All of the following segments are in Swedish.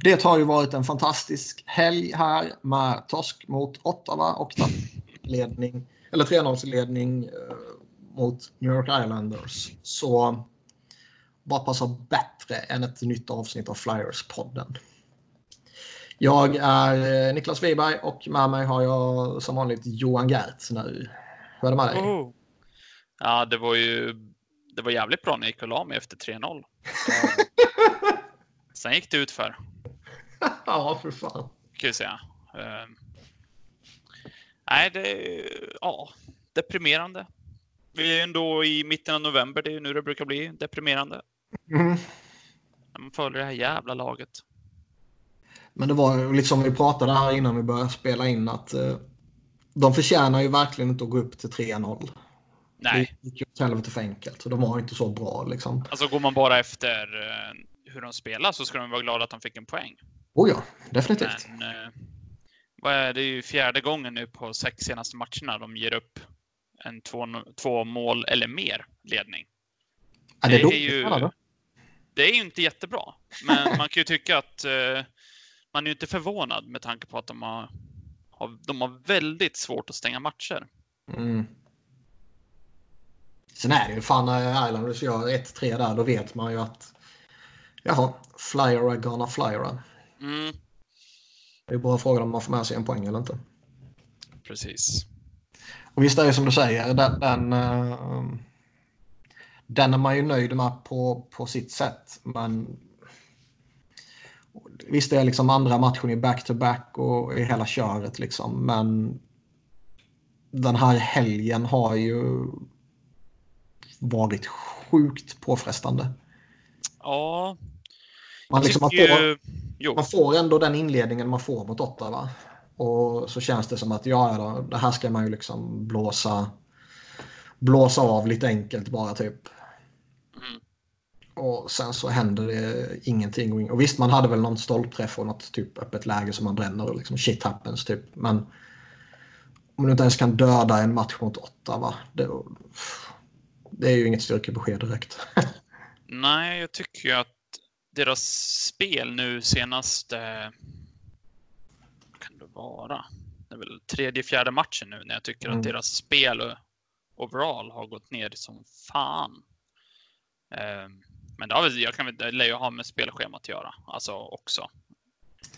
Det har ju varit en fantastisk helg här med torsk mot Ottawa och ledning, eller 3-0-ledning eh, mot New York Islanders. Så bara passa bättre än ett nytt avsnitt av Flyers-podden. Jag är eh, Niklas Wiberg och med mig har jag som vanligt Johan Gertz nu. Hur är det med dig? Oh. Ja, det var ju det var jävligt bra när jag gick och la mig efter 3-0. Sen gick det ut för. ja, för fan. Kan jag säga. Uh, nej, det är ja, deprimerande. Vi är ändå i mitten av november. Det är nu det brukar bli deprimerande. Mm. Man följer det här jävla laget. Men det var liksom vi pratade här innan vi började spela in att uh, de förtjänar ju verkligen inte att gå upp till 3-0. Nej. Det gick ju åt helvete för enkelt. Så de var inte så bra liksom. Alltså går man bara efter uh, hur de spelar så ska de vara glada att de fick en poäng. Oh ja, definitivt. Men, uh, vad är det är ju fjärde gången nu på sex senaste matcherna de ger upp en två, två mål eller mer ledning. Ja, det, är det, är ju, det är ju inte jättebra, men man kan ju tycka att uh, man är ju inte förvånad med tanke på att de har, har de har väldigt svårt att stänga matcher. Mm. Sen är det ju fan när Islanders gör 1-3 där, då vet man ju att jaha, flyer är gonna flyer. Mm. Det är bara frågan om man får med sig en poäng eller inte. Precis. Och visst är det som du säger, den, den, uh, den är man ju nöjd med på, på sitt sätt. Men visst det är liksom andra matchen i back-to-back -back och i hela köret liksom. Men den här helgen har ju varit sjukt påfrestande. Ja. Man, liksom, man, får, man får ändå den inledningen man får mot Ottawa. Och så känns det som att ja, då, det här ska man ju liksom blåsa, blåsa av lite enkelt bara typ. Mm. Och sen så händer det ingenting. Och visst, man hade väl någon stolpträff och något typ öppet läge som man bränner och liksom shit happens typ. Men om du inte ens kan döda en match mot Ottawa. Det, det är ju inget styrkebesked direkt. Nej, jag tycker ju att deras spel nu senaste kan det vara? Det är väl tredje, fjärde matchen nu när jag tycker mm. att deras spel overall har gått ner som fan. Ehm, men det, har väl, jag kan, det lär ju ha med spelschemat att göra, alltså också.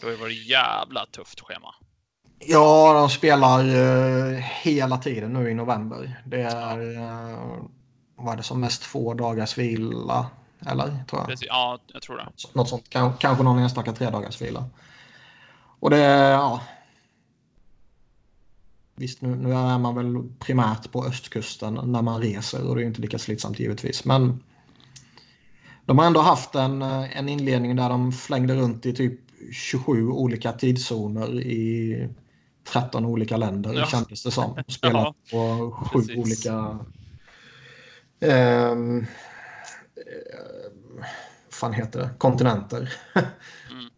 Det har ju varit jävla tufft schema. Ja, de spelar uh, hela tiden nu i november. Det är, uh, vad är det som mest två dagars vila? Eller? Tror jag. Precis, ja, jag tror det. Något sånt. Kanske någon enstaka tre dagars vila. Och det, ja. Visst, nu, nu är man väl primärt på östkusten när man reser och det är inte lika slitsamt givetvis. Men de har ändå haft en, en inledning där de flängde runt i typ 27 olika tidszoner i 13 olika länder ja. kändes det som. Spelat ja, på sju precis. olika eh, fan heter det? kontinenter. mm.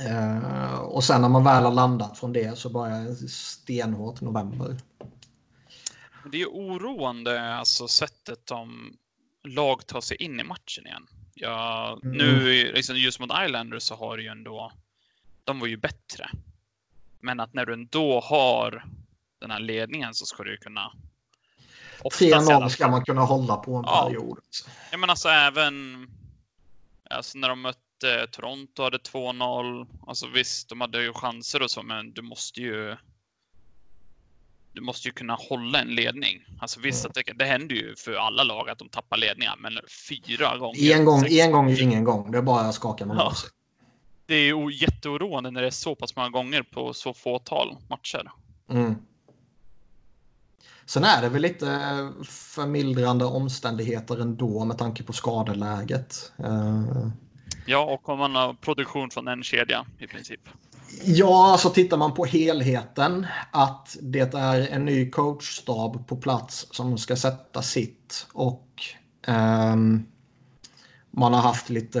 Uh, och sen när man väl har landat från det så börjar stenhårt november. Det är oroande alltså sättet de lag tar sig in i matchen igen. Ja, mm. Nu liksom, just mot Islanders så har det ju ändå, de var ju bättre. Men att när du ändå har den här ledningen så ska du ju kunna 3-0 ska man kunna hålla på en ja. period. Ja, men alltså även alltså när de mötte Toronto hade 2-0. Alltså visst, de hade ju chanser och så, men du måste ju. Du måste ju kunna hålla en ledning. Alltså visst, mm. det, det händer ju för alla lag att de tappar ledningar, men fyra gånger. En gång, en gång är ingen gång. Det är bara att skaka man ja. av sig. Det är ju jätteoroande när det är så pass många gånger på så fåtal matcher. Mm. Sen är det väl lite förmildrande omständigheter ändå med tanke på skadeläget. Eh, ja, och om man har produktion från en kedja i princip. Ja, alltså tittar man på helheten att det är en ny coachstab på plats som ska sätta sitt och um, man har haft lite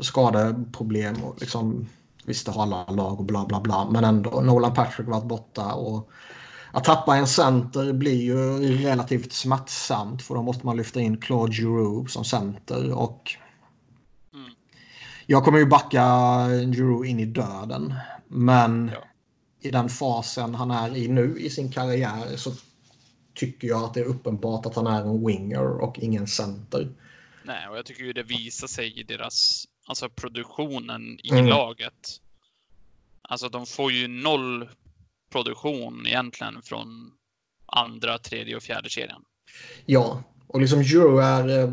skadeproblem och liksom visst det har alla lag och bla bla bla men ändå Nolan Patrick varit borta och att tappa en center blir ju relativt smärtsamt för då måste man lyfta in Claude Giroux som center och mm. Jag kommer ju backa Drew in i döden. Men ja. i den fasen han är i nu i sin karriär så tycker jag att det är uppenbart att han är en winger och ingen center. Nej, och jag tycker ju det visar sig i deras, alltså produktionen i mm. laget. Alltså de får ju noll produktion egentligen från andra, tredje och fjärde kedjan. Ja, och liksom Euro är... Eh,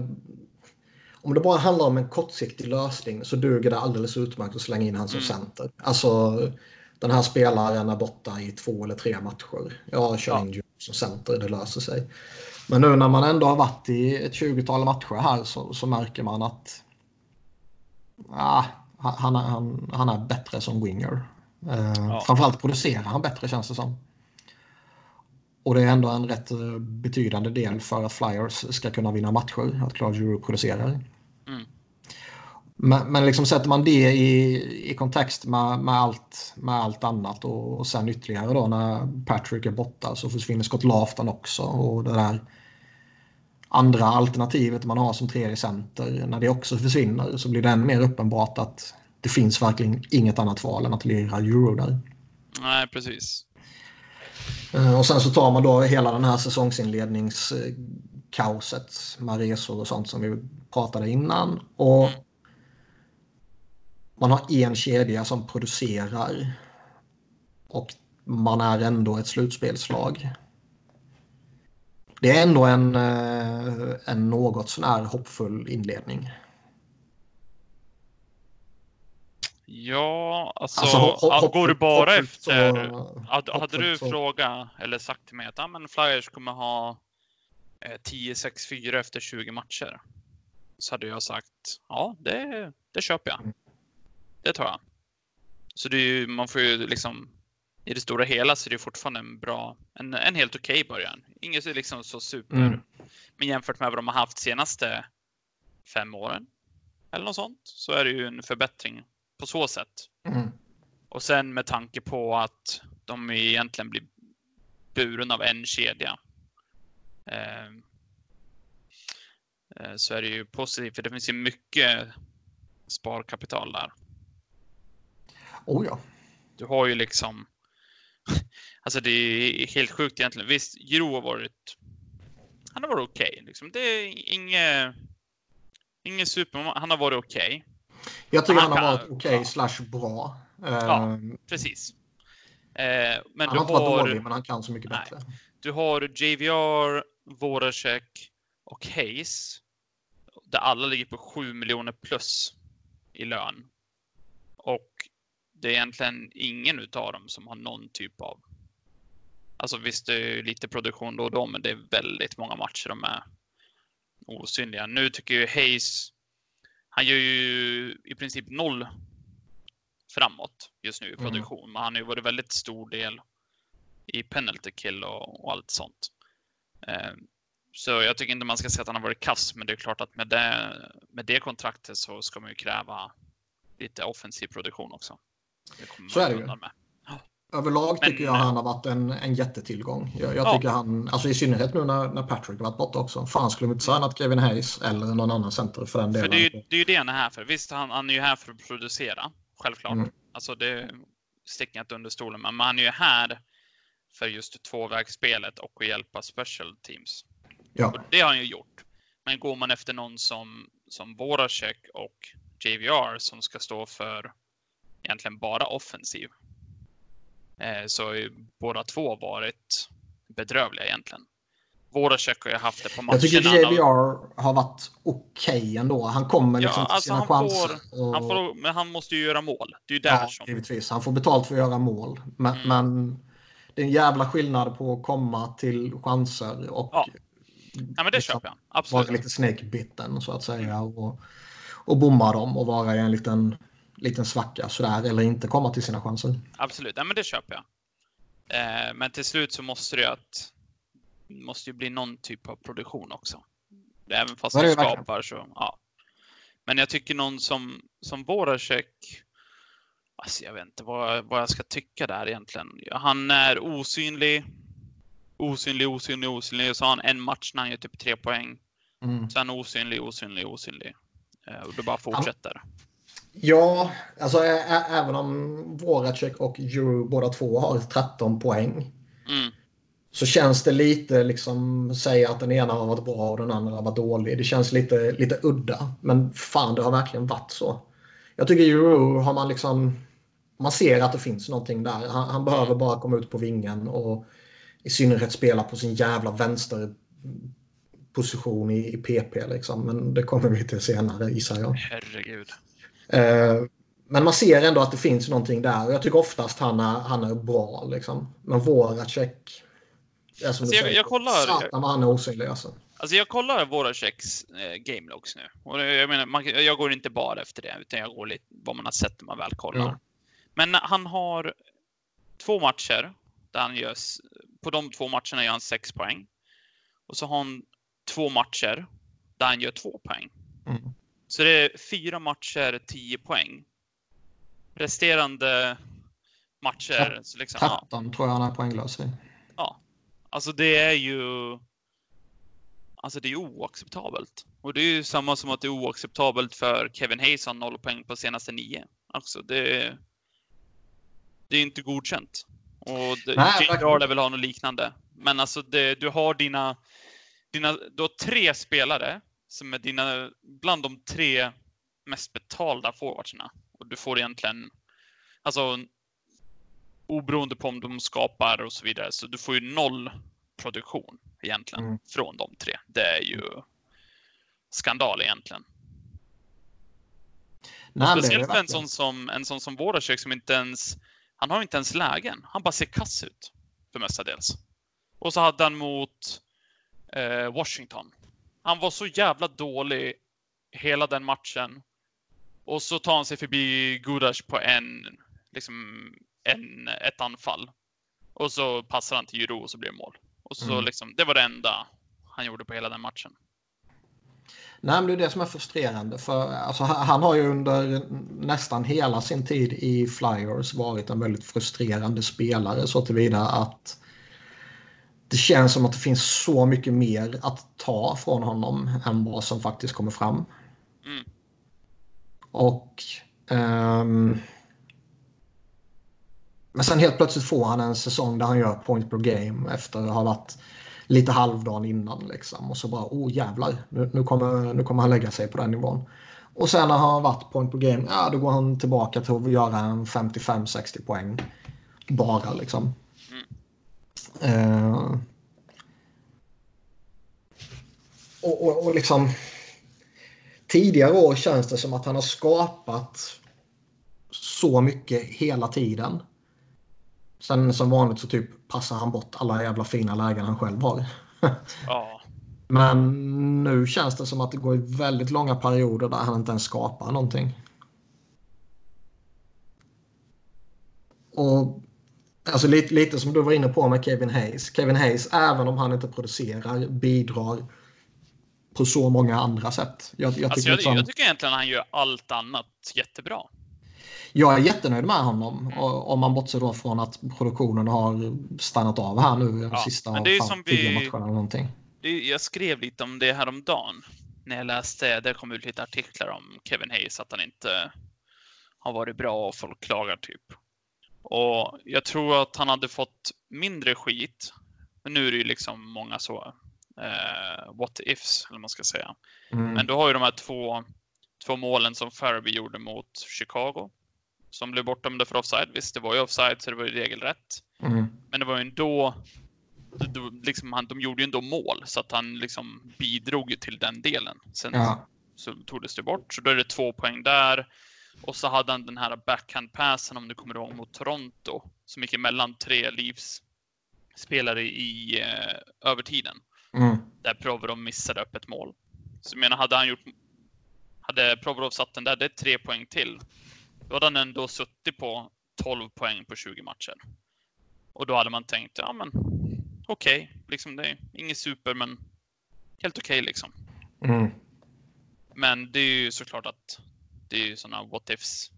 om det bara handlar om en kortsiktig lösning så duger det alldeles utmärkt att slänga in han som mm. center. Alltså, den här spelaren är borta i två eller tre matcher. Jag kör ja. in Euro som center, det löser sig. Men nu när man ändå har varit i ett 20-tal matcher här så, så märker man att ah, han, han, han är bättre som winger. Eh, ja. Framförallt producerar han bättre känns det som. Och det är ändå en rätt eh, betydande del för att Flyers ska kunna vinna matcher, att Claude Giroux producerar. Mm. Men, men liksom sätter man det i, i kontext med, med, allt, med allt annat och, och sen ytterligare då när Patrick är borta så försvinner Scott Laughton också och det där andra alternativet man har som tredje center, när det också försvinner så blir det än mer uppenbart att det finns verkligen inget annat val än att lira euro där. Nej, precis. Eh, och sen så tar man då hela den här säsongsinledningskaoset med resor och sånt som vi pratade innan. Och mm. man har en kedja som producerar. Och man är ändå ett slutspelslag. Det är ändå en, eh, en något sån här hoppfull inledning. Ja, alltså, alltså hopp, hopp, går du bara efter... Så, hade, hade du frågat eller sagt till mig att ja, men Flyers kommer ha eh, 10-6-4 efter 20 matcher. Så hade jag sagt ja, det, det köper jag. Det tar jag. Så det är ju, man får ju liksom i det stora hela så är det fortfarande en bra, en, en helt okej okay början. Inget liksom så super. Mm. Men jämfört med vad de har haft senaste fem åren eller något sånt så är det ju en förbättring på så sätt. Mm. Och sen med tanke på att de egentligen blir buren av en kedja. Eh, eh, så är det ju positivt för det finns ju mycket sparkapital där. Oh ja. Du har ju liksom Alltså det är helt sjukt egentligen. Visst, Giro har varit... Han har varit okej. Okay, liksom. Det är inget... Inget super... Han har varit okej. Okay. Jag tycker han, han har varit okej okay, ja. slash bra. Ja, ehm, precis. Eh, men han har inte varit dålig, men han kan så mycket nej. bättre. Du har JVR, Voracek och Hayes. Där alla ligger på 7 miljoner plus i lön. Och det är egentligen ingen utav dem som har någon typ av... Alltså visst, det är lite produktion då och då, men det är väldigt många matcher de är osynliga. Nu tycker ju Hayes, han gör ju i princip noll framåt just nu i mm. produktion, mm. men han har ju varit väldigt stor del i penalty kill och, och allt sånt. Eh, så jag tycker inte man ska säga att han har varit kass, men det är klart att med det, med det kontraktet så ska man ju kräva lite offensiv produktion också. Så är det ju. Med. Överlag tycker jag han har varit en, en jättetillgång. Jag, jag ja. tycker han, alltså i synnerhet nu när, när Patrick varit borta också. Fan skulle vi inte signat Kevin Hayes eller någon annan center för den delen. För det, är ju, det är ju det han är här för. Visst, han, han är ju här för att producera. Självklart. Mm. Alltså det sticker inte under stolen. Men han är ju här för just tvåvägsspelet och att hjälpa special teams. Ja. Och det har han ju gjort. Men går man efter någon som, som Voracek och JVR som ska stå för egentligen bara offensiv. Eh, så har ju båda två varit bedrövliga egentligen. Voracek har ju haft det på matcherna. Jag tycker JVR har varit okej okay ändå. Han kommer liksom ja, alltså till sina han chanser. Får, och... han får, men han måste ju göra mål. Det är ju där ja, som... givetvis. Han får betalt för att göra mål. Men, mm. men det är en jävla skillnad på att komma till chanser och ja. Ja, men det liksom, köper jag. Absolut. Vara lite snakebitten så att säga. Mm. Och, och bomma dem och vara i en liten liten svacka sådär eller inte komma till sina chanser. Absolut, ja, men det köper jag. Eh, men till slut så måste det ju att måste ju bli någon typ av produktion också. Även fast de skapar så, ja. Men jag tycker någon som, som Voracek, alltså jag vet inte vad, vad jag ska tycka där egentligen. Han är osynlig, osynlig, osynlig, osynlig. Så har han en match när han gör typ tre poäng. Mm. Sen osynlig, osynlig, osynlig. Eh, och det bara fortsätter. Han, Ja, alltså även om Voracek och Euro båda två har 13 poäng. Mm. Så känns det lite liksom säga att den ena har varit bra och den andra har varit dålig. Det känns lite, lite udda. Men fan, det har verkligen varit så. Jag tycker Euro har man liksom... Man ser att det finns någonting där. Han, han behöver bara komma ut på vingen och i synnerhet spela på sin jävla vänsterposition i, i PP. Liksom. Men det kommer vi till senare gissar jag. Herregud. Eh, men man ser ändå att det finns någonting där. Och jag tycker oftast han är, han är bra. Liksom. Men Voracek... Är som alltså jag, säger, jag kollar... Satan han är osynlig alltså. Alltså jag kollar Voraceks eh, gamelogs nu. Och jag, menar, man, jag går inte bara efter det, utan jag går lite vad man har sett när man väl kollar. Mm. Men han har två matcher där han gör... På de två matcherna gör han sex poäng. Och så har han två matcher där han gör två poäng. Mm. Så det är fyra matcher, tio poäng. Resterande matcher... Ja, så liksom, 13 ja. tror jag han är poänglös i. Ja. Alltså det är ju... Alltså det är oacceptabelt. Och det är ju samma som att det är oacceptabelt för Kevin Hayes har noll poäng på senaste nio. Alltså det... Det är inte godkänt. Och Darla vill ha något liknande. Men alltså det, du har dina... dina du har tre spelare som är dina, bland de tre mest betalda forwardsarna. Och du får egentligen, alltså oberoende på om de skapar och så vidare, så du får ju noll produktion egentligen mm. från de tre. Det är ju skandal egentligen. Nej, speciellt en sån som, en sån som Voracek som inte ens, han har inte ens lägen. Han bara ser kass ut för mestadels. Och så hade han mot eh, Washington han var så jävla dålig hela den matchen. Och så tar han sig förbi Gudas på en, liksom, en, ett anfall. Och så passar han till Juro och så blir det mål. Och så mm. liksom, det var det enda han gjorde på hela den matchen. Nej, men det är det som är frustrerande. För alltså, han har ju under nästan hela sin tid i Flyers varit en väldigt frustrerande spelare så tillvida att det känns som att det finns så mycket mer att ta från honom än vad som faktiskt kommer fram. Mm. Och... Um, men sen helt plötsligt får han en säsong där han gör point per game efter att ha varit lite halvdan innan. Liksom. Och så bara, oh jävlar, nu, nu, kommer, nu kommer han lägga sig på den nivån. Och sen när han har varit point per game, ja då går han tillbaka till att göra en 55-60 poäng. Bara liksom. Eh, och, och, och liksom tidigare år känns det som att han har skapat så mycket hela tiden. Sen som vanligt så typ passar han bort alla jävla fina lägen han själv har. Ja. Men nu känns det som att det går i väldigt långa perioder där han inte ens skapar någonting. Och Alltså lite, lite som du var inne på med Kevin Hayes. Kevin Hayes, även om han inte producerar, bidrar på så många andra sätt. Jag, jag, alltså tycker, jag, jag tycker egentligen att han gör allt annat jättebra. Jag är jättenöjd med honom. Mm. Om man bortser då från att produktionen har stannat av här nu de ja, sista men det är som vi, matcherna. Någonting. Det, jag skrev lite om det häromdagen. När jag läste, det kom ut lite artiklar om Kevin Hayes, att han inte har varit bra och folk klagar typ. Och jag tror att han hade fått mindre skit. Men nu är det ju liksom många så eh, what ifs, eller man ska säga. Mm. Men du har ju de här två, två målen som Farby gjorde mot Chicago. Som blev bortdömda för offside. Visst, det var ju offside så det var ju regelrätt. Mm. Men det var ju ändå liksom, han, de gjorde ju ändå mål så att han liksom bidrog till den delen. Sen ja. så togs det bort, så då är det två poäng där. Och så hade han den här backhand-passen, om du kommer ihåg, mot Toronto. Som gick emellan tre livs spelare i eh, övertiden. Mm. Där Provorov missade upp ett mål. Så jag menar, hade han gjort... Hade Provorov satt den där, det är tre poäng till. Då hade han ändå suttit på 12 poäng på 20 matcher. Och då hade man tänkt, ja men okej, okay. liksom det är inget super, men helt okej okay, liksom. Mm. Men det är ju såklart att det är ju sådana what ifs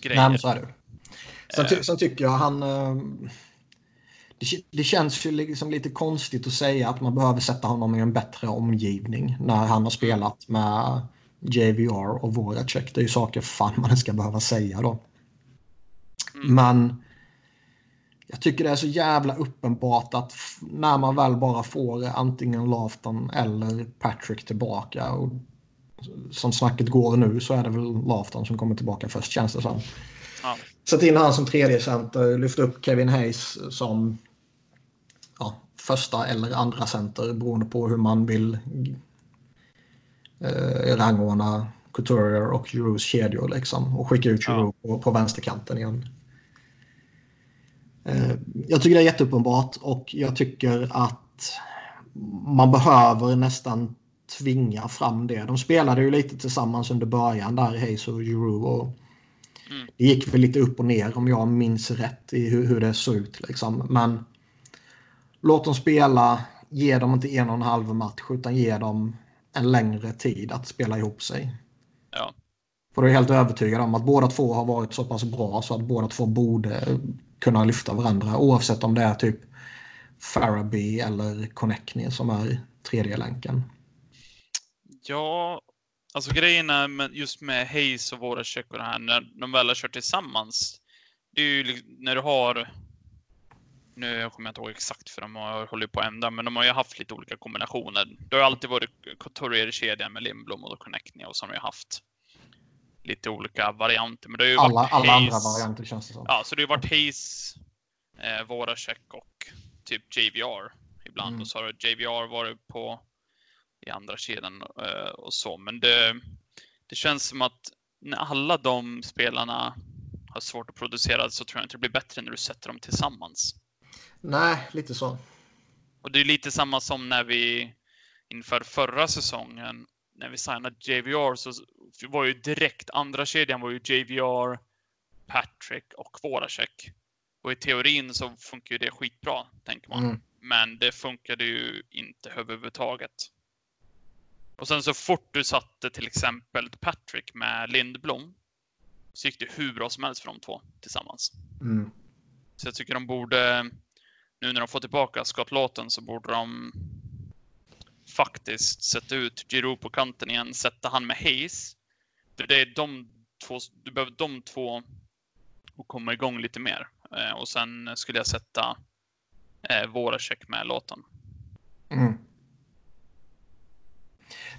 grejer. Nej, så är det. Sen, ty sen tycker jag han... Eh, det, det, känns ju liksom lite konstigt att säga att man behöver sätta honom i en bättre omgivning när han har spelat med JVR och Voracek. Det är ju saker fan man ska behöva säga då. Mm. Men jag tycker det är så jävla uppenbart att när man väl bara får antingen Lafton eller Patrick tillbaka och som snacket går nu så är det väl Lafton som kommer tillbaka först känns det som. Ja. Sätt in han som tredje center, lyft upp Kevin Hayes som ja, första eller andra center beroende på hur man vill eh, rangordna Couturier och Giroux kedjor liksom och skicka ut Giroux ja. på, på vänsterkanten igen. Eh, jag tycker det är jätteuppenbart och jag tycker att man behöver nästan tvinga fram det. De spelade ju lite tillsammans under början där, Hayes och Giroux. Och mm. Det gick väl lite upp och ner om jag minns rätt i hur, hur det såg ut. Liksom. Men låt dem spela, ge dem inte en och en halv match utan ge dem en längre tid att spela ihop sig. Ja. För du är helt övertygad om att båda två har varit så pass bra så att båda två borde kunna lyfta varandra oavsett om det är typ Faraby eller Connectney som är tredje länken. Ja, alltså grejen är just med Hayes och och det här när de väl har kört tillsammans. Det är ju när du har nu kommer jag inte ihåg exakt för de har hållit på att ändra, men de har ju haft lite olika kombinationer. Det har alltid varit Couturier-kedjan med Lindblom och Connectney och så har ju haft lite olika varianter. Men det har ju alla varit alla andra varianter känns det som. Ja, så det har varit Hayes, eh, Voracek och typ JVR ibland. Mm. Och så har JVR varit på i andra kedjan eh, och så. Men det, det känns som att när alla de spelarna har svårt att producera så tror jag inte det blir bättre när du sätter dem tillsammans. Nej, lite så. Och det är lite samma som när vi inför förra säsongen när vi signade JVR så var ju direkt andra kedjan var ju JVR, Patrick och Voracek. Och i teorin så funkar ju det skitbra, tänker man. Mm. Men det funkade ju inte överhuvudtaget. Och sen så fort du satte till exempel Patrick med Lindblom så gick det hur bra som helst för de två tillsammans. Mm. Så jag tycker de borde, nu när de får tillbaka Scott Lawton så borde de faktiskt sätta ut Giroud på kanten igen, sätta han med Hayes. För det är de två, du behöver de två och komma igång lite mer. Eh, och sen skulle jag sätta eh, Voracek med låten. Mm.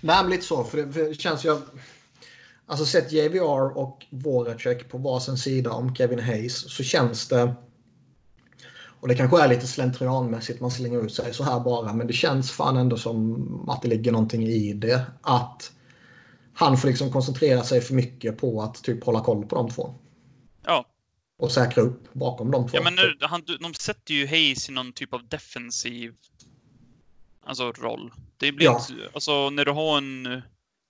Nej, men lite så. För det, för det känns ju... Alltså sett JVR och Voracek på varsin sida om Kevin Hayes så känns det och det kanske är lite slentrianmässigt man slänger ut sig så här bara. Men det känns fan ändå som att det ligger någonting i det. Att han får liksom koncentrera sig för mycket på att typ hålla koll på de två. Ja. Och säkra upp bakom de två. Ja, men nu, han, de sätter ju Hayes i någon typ av defensiv alltså, roll. Det blir ja. inte, alltså när du har en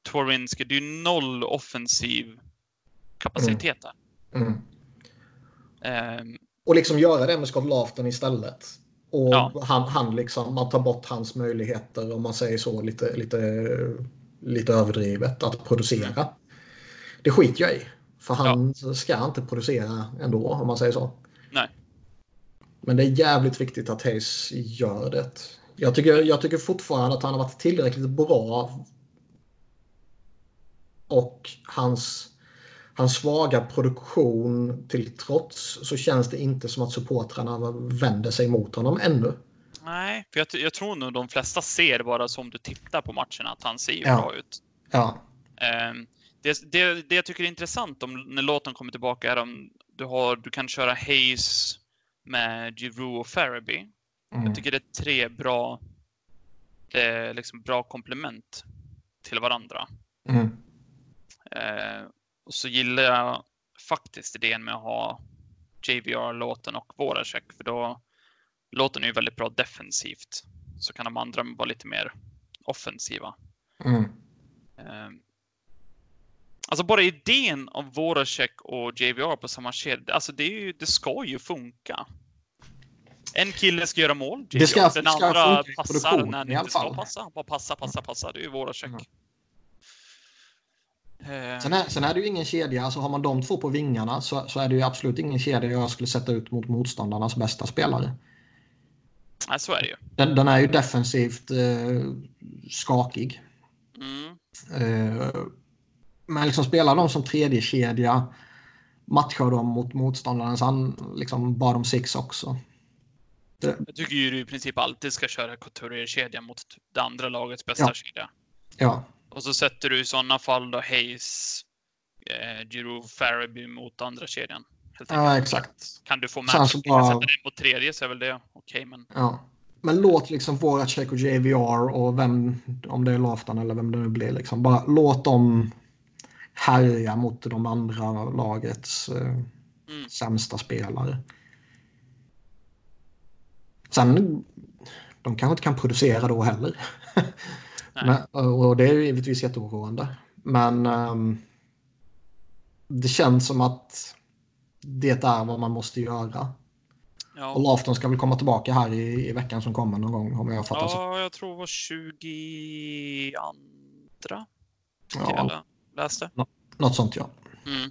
Torinski, det är ju noll offensiv kapacitet där. Mm. Mm. Um, och liksom göra det med Scott Lafton istället. Och ja. han, han liksom, man tar bort hans möjligheter, om man säger så, lite, lite, lite överdrivet, att producera. Det skiter jag i. För han ja. ska inte producera ändå, om man säger så. Nej. Men det är jävligt viktigt att Hayes gör det. Jag tycker, jag tycker fortfarande att han har varit tillräckligt bra. Och hans hans svaga produktion till trots så känns det inte som att supportrarna vänder sig mot honom ännu. Nej, för jag, jag tror nog de flesta ser bara som du tittar på matcherna att han ser ja. bra ut. Ja. Um, det, det, det jag tycker är intressant om när låten kommer tillbaka är om du, har, du kan köra Hayes med Giroux och Faraby. Mm. Jag tycker det är tre bra, eh, liksom bra komplement till varandra. Mm. Eh, och så gillar jag faktiskt idén med att ha JVR-låten och Voracek, för då låten är ju väldigt bra defensivt. Så kan de andra vara lite mer offensiva. Mm. Um, alltså bara idén av Voracek och JVR på samma kedja, alltså det, är ju, det ska ju funka. En kille ska göra mål. Det ska, den ska andra passar när han inte ska passa. Bara passa, passa, passa. Det är ju Voracek. Mm. Eh. Sen är, sen är det ju ingen kedja, alltså har man de två på vingarna så, så är det ju absolut ingen kedja jag skulle sätta ut mot motståndarnas bästa spelare. Nej, så är det ju. Den, den är ju defensivt eh, skakig. Mm. Eh, Men liksom spelar de som tredje kedja matchar de mot motståndarens liksom bottom six också. Jag tycker ju du i princip alltid ska köra Couturier-kedja mot det andra lagets bästa ja. kedja. Ja. Och så sätter du i sådana fall då Hayes, eh, Giroud, Faraby mot andra kedjan. Ja, exakt. Kan du få match bara... sätta den mot tredje så är väl det okej. Okay, men... Ja. Men låt liksom Voracek och JVR och vem, om det är Lafton eller vem det nu blir, liksom, bara låt dem härja mot de andra lagets eh, mm. sämsta spelare. Sen, de kanske inte kan producera då heller. Men, och det är ju givetvis jätteoroande. Men um, det känns som att det är vad man måste göra. Ja. Och Lafton ska väl komma tillbaka här i, i veckan som kommer någon gång om jag fattar Ja, så. jag tror det var 22. Ja. Jag läste. Nå något sånt ja. Mm.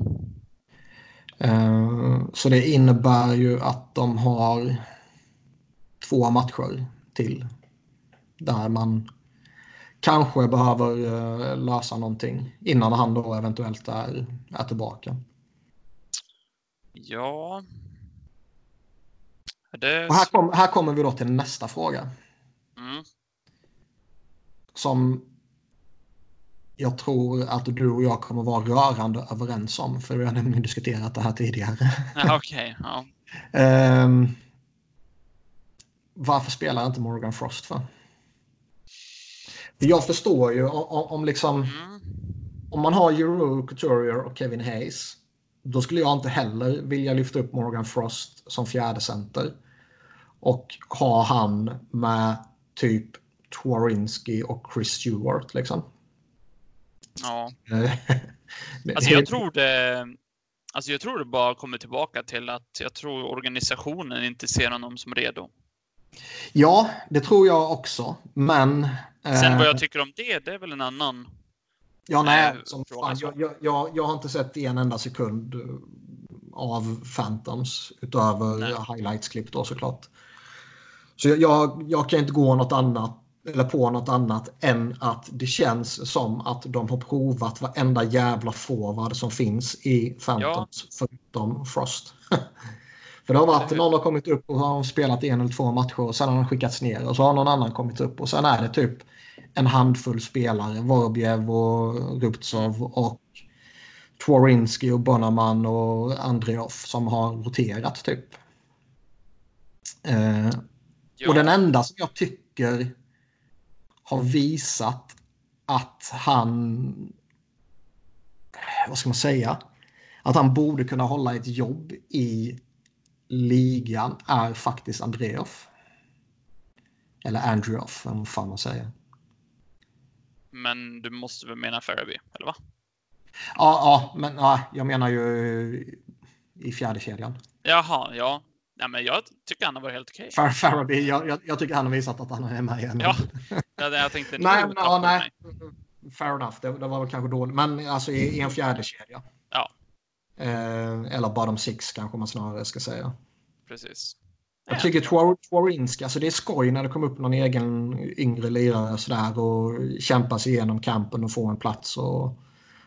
Uh, så det innebär ju att de har två matcher till. Där man kanske behöver uh, lösa någonting innan han då eventuellt är, är tillbaka. Ja. Det... Och här, kom, här kommer vi då till nästa fråga. Mm. Som jag tror att du och jag kommer vara rörande överens om. För vi har nämligen diskuterat det här tidigare. Ja, Okej, okay. ja. um, varför spelar inte Morgan Frost för? Jag förstår ju om, om liksom... Mm. Om man har Euro Couturier och Kevin Hayes då skulle jag inte heller vilja lyfta upp Morgan Frost som fjärde center. Och ha han med typ Twarinski och Chris Stewart liksom. Ja. alltså jag tror det. Alltså jag tror det bara kommer tillbaka till att jag tror organisationen inte ser honom som redo. Ja, det tror jag också, men... Sen vad jag eh, tycker om det, det är väl en annan Ja, nej. Som fan, jag, jag, jag, har inte sett en enda sekund eh, av Phantoms utöver highlights-klipp då såklart. Så jag, jag kan inte gå något annat eller på något annat än att det känns som att de har provat varenda jävla forward som finns i Phantoms ja. förutom Frost. För det har varit, någon har kommit upp och har spelat en eller två matcher och sen har de skickats ner och så har någon annan kommit upp och sen är det typ en handfull spelare. Vorbjev och Rubtsov och Tworinski och Bonaman och Andreov som har roterat typ. Eh, och den enda som jag tycker har visat att han, vad ska man säga, att han borde kunna hålla ett jobb i ligan är faktiskt Andreov. Eller Andreov, vad fan man säger. Men du måste väl mena Faraby, eller va? Ja, ja men ja, jag menar ju i fjärde kedjan. Jaha, ja. Ja, men jag tycker han har varit helt okej. Okay. Faraby, jag, jag, jag, tycker han har visat att han är med igen. Ja, jag tänkte... nej, men, ja, nej. Fair enough, det, det, var väl kanske dåligt. Men alltså i, i en fjärde kedja. Eh, eller bottom six kanske man snarare ska säga. Precis. Jag tycker Twarinska, alltså det är skoj när det kommer upp någon egen yngre lirare sådär och kämpar sig igenom kampen och får en plats och,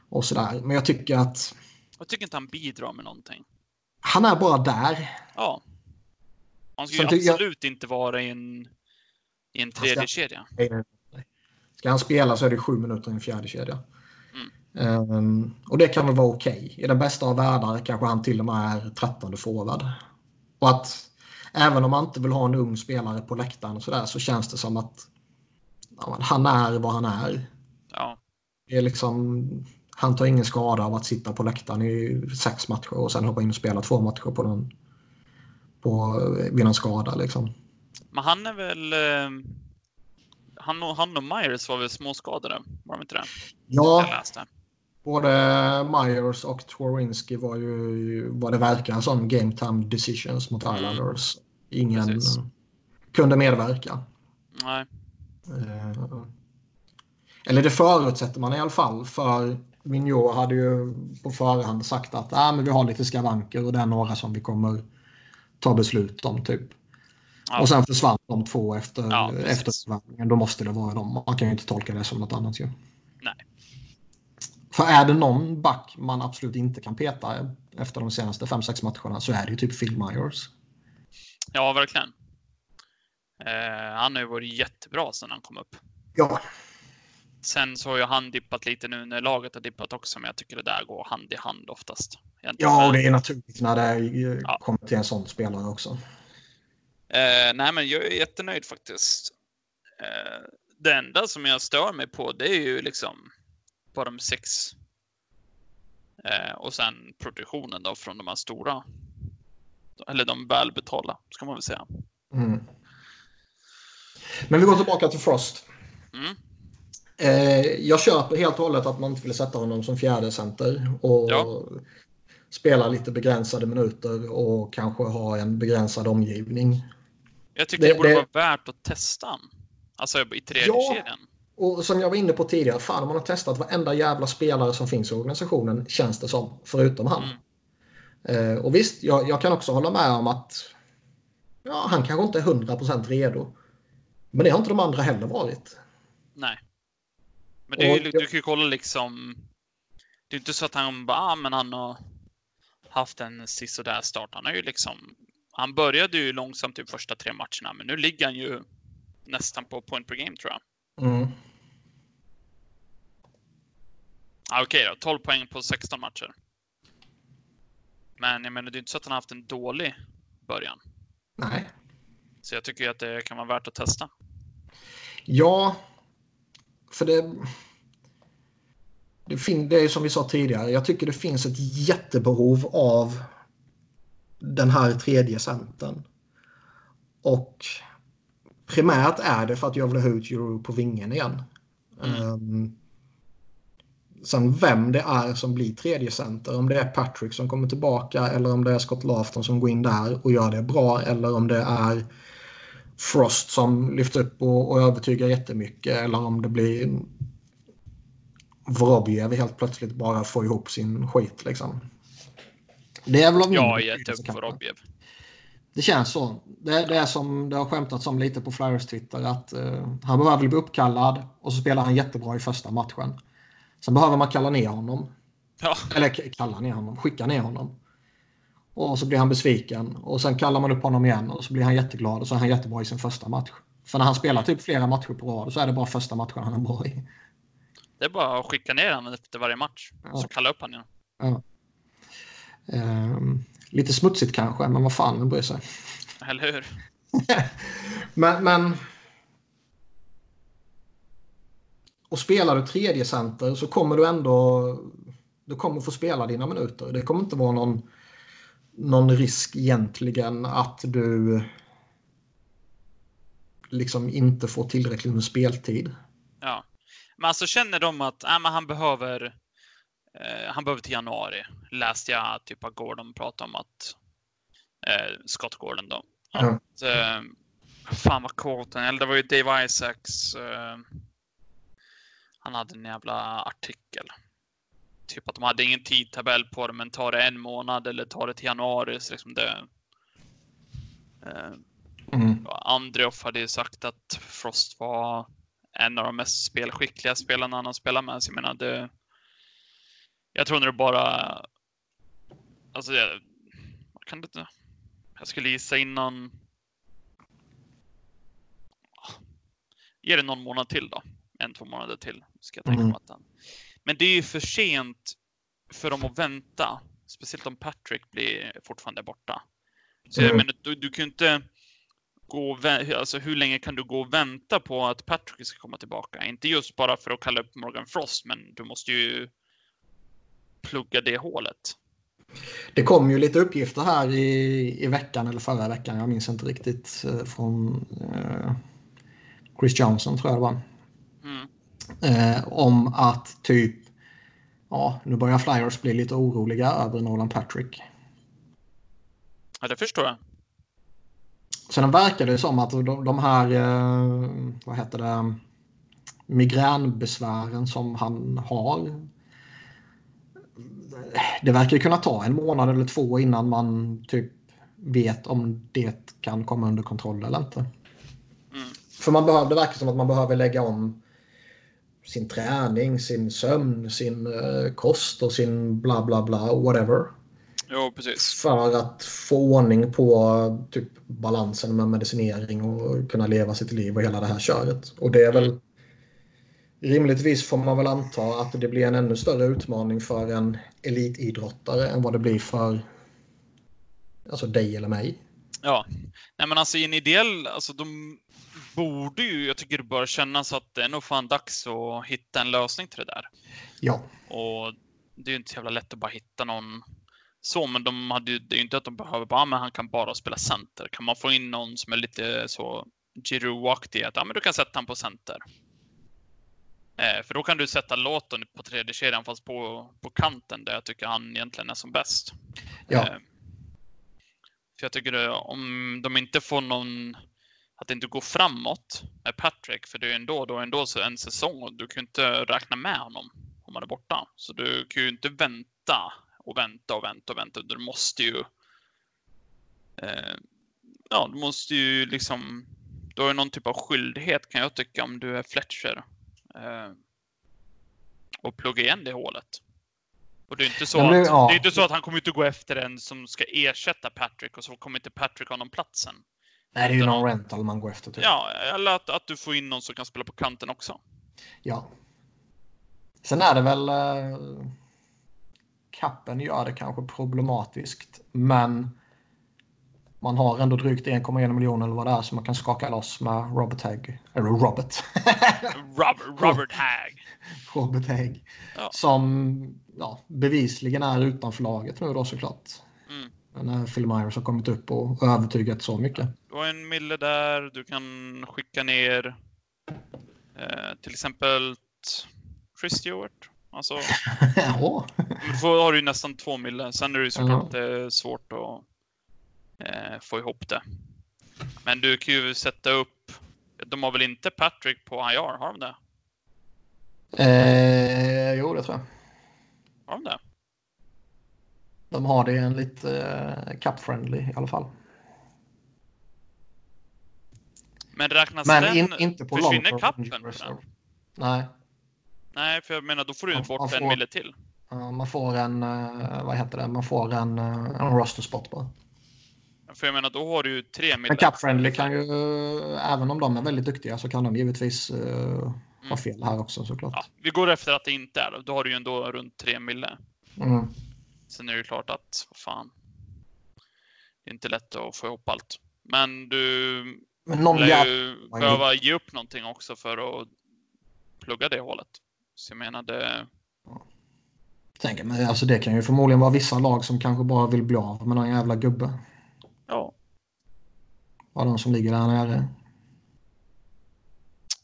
och sådär. Men jag tycker att... Jag tycker inte han bidrar med någonting. Han är bara där. Ja. Han ska ju absolut jag... inte vara i en, i en tredje ska... kedja. Ska han spela så är det sju minuter i en fjärde kedja. Um, och det kan väl vara okej. Okay. I den bästa av världar kanske han till och med är trettonde forward. Och att även om man inte vill ha en ung spelare på läktaren och så, där, så känns det som att ja, han är vad han är. Ja. Det är liksom, han tar ingen skada av att sitta på läktaren i sex matcher och sen hoppa in och spela två matcher på någon på, vid en skada. Liksom. Men han är väl... Eh, han och, han och Myers var väl småskadade? Var de inte det? Ja. Både Myers och Twarinski var ju vad det verkar som game time decisions mot mm. Islanders. Ingen Precis. kunde medverka. Nej. Eh, eller det förutsätter man i alla fall. För Mignot hade ju på förhand sagt att ah, men vi har lite skavanker och det är några som vi kommer ta beslut om. typ. Ja. Och sen försvann de två efter, ja, efter Då måste det vara dem. Man kan ju inte tolka det som något annat. Ju. För är det någon back man absolut inte kan peta efter de senaste 5-6 matcherna så är det ju typ Phil Myers. Ja, verkligen. Eh, han har ju varit jättebra sedan han kom upp. Ja. Sen så har ju han dippat lite nu när laget har dippat också, men jag tycker det där går hand i hand oftast. Ja, och det är naturligt när det ja. kommer till en sån spelare också. Eh, nej, men jag är jättenöjd faktiskt. Eh, det enda som jag stör mig på, det är ju liksom bottom six. Eh, och sen produktionen då från de här stora. Eller de välbetalda, ska man väl säga. Mm. Men vi går tillbaka till Frost. Mm. Eh, jag köper helt och hållet att man inte vill sätta honom som fjärde center och ja. spela lite begränsade minuter och kanske ha en begränsad omgivning. Jag tycker det, det borde det... vara värt att testa Alltså i tredje ja, kedjan. Och som jag var inne på tidigare, fan man har testat varenda jävla spelare som finns i organisationen känns det som, förutom han. Mm. Eh, och visst, jag, jag, kan också hålla med om att ja, han kanske inte är 100% redo. Men det har inte de andra heller varit. Nej. Men det är ju, du kan ju kolla liksom. Det är inte så att han bara, ah, men han har haft en sisådär start. Han har ju liksom. Han började ju långsamt typ första tre matcherna, men nu ligger han ju nästan på point per game tror jag. Mm. Ah, Okej okay då, 12 poäng på 16 matcher. Men jag menar, det är inte så att han har haft en dålig början. Nej. Så jag tycker att det kan vara värt att testa. Ja, för det... Det, fin- det är som vi sa tidigare, jag tycker det finns ett jättebehov av den här tredje centern. Och primärt är det för att jag vill ha ut Euro på vingen igen. Mm. Um, sen vem det är som blir tredje center, om det är Patrick som kommer tillbaka eller om det är Scott Lafton som går in där och gör det bra eller om det är Frost som lyfter upp och, och övertygar jättemycket eller om det blir Vorobjev helt plötsligt bara får ihop sin skit liksom. Det är väl om har gett upp Vorobjev. Det känns så. Det, det, är som det har skämtats om lite på Flyers Twitter att uh, han behöver bli uppkallad och så spelar han jättebra i första matchen. Sen behöver man kalla ner honom. Ja. Eller kalla ner honom, skicka ner honom. Och så blir han besviken och sen kallar man upp honom igen och så blir han jätteglad och så är han jättebra i sin första match. För när han spelar typ flera matcher på rad så är det bara första matchen han är bra i. Det är bara att skicka ner honom efter varje match. Ja. Så kalla upp honom igen. Ja. Um, lite smutsigt kanske, men vad fan, bryr sig. Eller hur? men, men... Och spelar du tredje center så kommer du ändå... Du kommer få spela dina minuter. Det kommer inte vara någon, någon risk egentligen att du liksom inte får tillräckligt med speltid. Ja. Men alltså känner de att äh, han behöver eh, han behöver till januari. Läste jag typ att Gordon pratade om att eh, Scott Gordon då. Att, eh, fan vad coolt eller det var ju Dave Isaacs. Eh, han hade en jävla artikel. Typ att de hade ingen tidtabell på det, men tar det en månad eller tar det till januari. Så liksom det, eh, mm. Andreoff hade ju sagt att Frost var en av de mest spelskickliga spelarna han har spelat med. Så jag menar, det, jag tror när det bara... Alltså, jag, kan det inte... Jag skulle gissa innan... Ge det någon månad till då. En, två månader till. Ska jag tänka mm. att den. Men det är ju för sent för dem att vänta. Speciellt om Patrick blir fortfarande borta. Så mm. jag menar, du, du kan ju inte gå alltså hur länge kan du gå och vänta på att Patrick ska komma tillbaka? Inte just bara för att kalla upp Morgan Frost, men du måste ju plugga det hålet. Det kom ju lite uppgifter här i, i veckan eller förra veckan, jag minns inte riktigt, eh, från eh, Chris Johnson tror jag det var. Eh, om att typ, ja, nu börjar Flyers bli lite oroliga över Nolan Patrick. Ja, det förstår jag. Sen verkar det som att de, de här, eh, vad heter det, migränbesvären som han har det verkar kunna ta en månad eller två innan man typ vet om det kan komma under kontroll eller inte. Mm. För man behöver, det verkar som att man behöver lägga om sin träning, sin sömn, sin uh, kost och sin bla bla bla, whatever. Jo, precis. För att få ordning på typ, balansen med medicinering och kunna leva sitt liv och hela det här köret. Och det är väl Rimligtvis får man väl anta att det blir en ännu större utmaning för en elitidrottare än vad det blir för alltså dig eller mig. Ja, nej men alltså i en ideell, alltså de borde ju, jag tycker det bör kännas att det är nog fan dags att hitta en lösning till det där. Ja. Och det är ju inte så jävla lätt att bara hitta någon så, men de hade ju, det är ju inte att de behöver bara, men han kan bara spela center. Kan man få in någon som är lite så Giroud-aktig, att ja, men du kan sätta han på center. Eh, för då kan du sätta låten på tredje kedjan fast på, på kanten där jag tycker han egentligen är som bäst. Ja. Eh, för jag tycker det, om de inte får någon, att det inte går framåt med Patrick, för det är ändå, då ändå så en säsong och du kan ju inte räkna med honom om han är borta. Så du kan ju inte vänta och vänta och vänta och vänta. Du måste ju. Eh, ja, du måste ju liksom. Du har ju någon typ av skyldighet kan jag tycka om du är Fletcher. Eh, och plugga igen det hålet. Och det är inte så, ja, att, ja. det är inte så att han kommer inte gå efter en som ska ersätta Patrick och så kommer inte Patrick ha någon platsen. Nej, det är ju någon rental man går efter. Typ. Ja, eller att, att du får in någon som kan spela på kanten också. Ja. Sen är det väl... Eh, kappen gör det kanske problematiskt, men man har ändå drygt 1,1 miljoner eller vad det är som man kan skaka loss med Robert Hagg. Eller Robert. Robert, Robert Hagg. Robert Hagg. Ja. Som ja, bevisligen är utanför laget nu då såklart. Mm. När Phil Myers har kommit upp och övertygat så mycket. Du har en mille där. Du kan skicka ner eh, till exempel Chris Stewart. Alltså, ja. Då har du nästan två mille. Sen är det såklart ja. svårt att eh, få ihop det. Men du kan ju sätta upp... De har väl inte Patrick på IR? Har de det? Eh, jo, det tror jag. Har de det? De har det enligt eh, cup-friendly i alla fall. Men räknas Men den... In, inte på försvinner kappen på den? Nej. Nej, för jag menar då får du man, bort man får, en mille till. Ja, man får en, uh, vad heter det, man får en, uh, en roster spot bara. För jag menar då har du ju tre mille. Men Cup Friendly kan ju, även om de är väldigt duktiga så kan de givetvis uh, mm. ha fel här också såklart. Ja, vi går efter att det inte är Då har du ju ändå runt tre mille. Mm. Sen är det ju klart att, vad fan. Det är inte lätt att få ihop allt. Men du Men någon lär ju behöva ge upp någonting också för att plugga det hålet. Så jag menar det... Tänker, men alltså det kan ju förmodligen vara vissa lag som kanske bara vill bli av med någon jävla gubbe. Ja. Vad de som ligger där nere.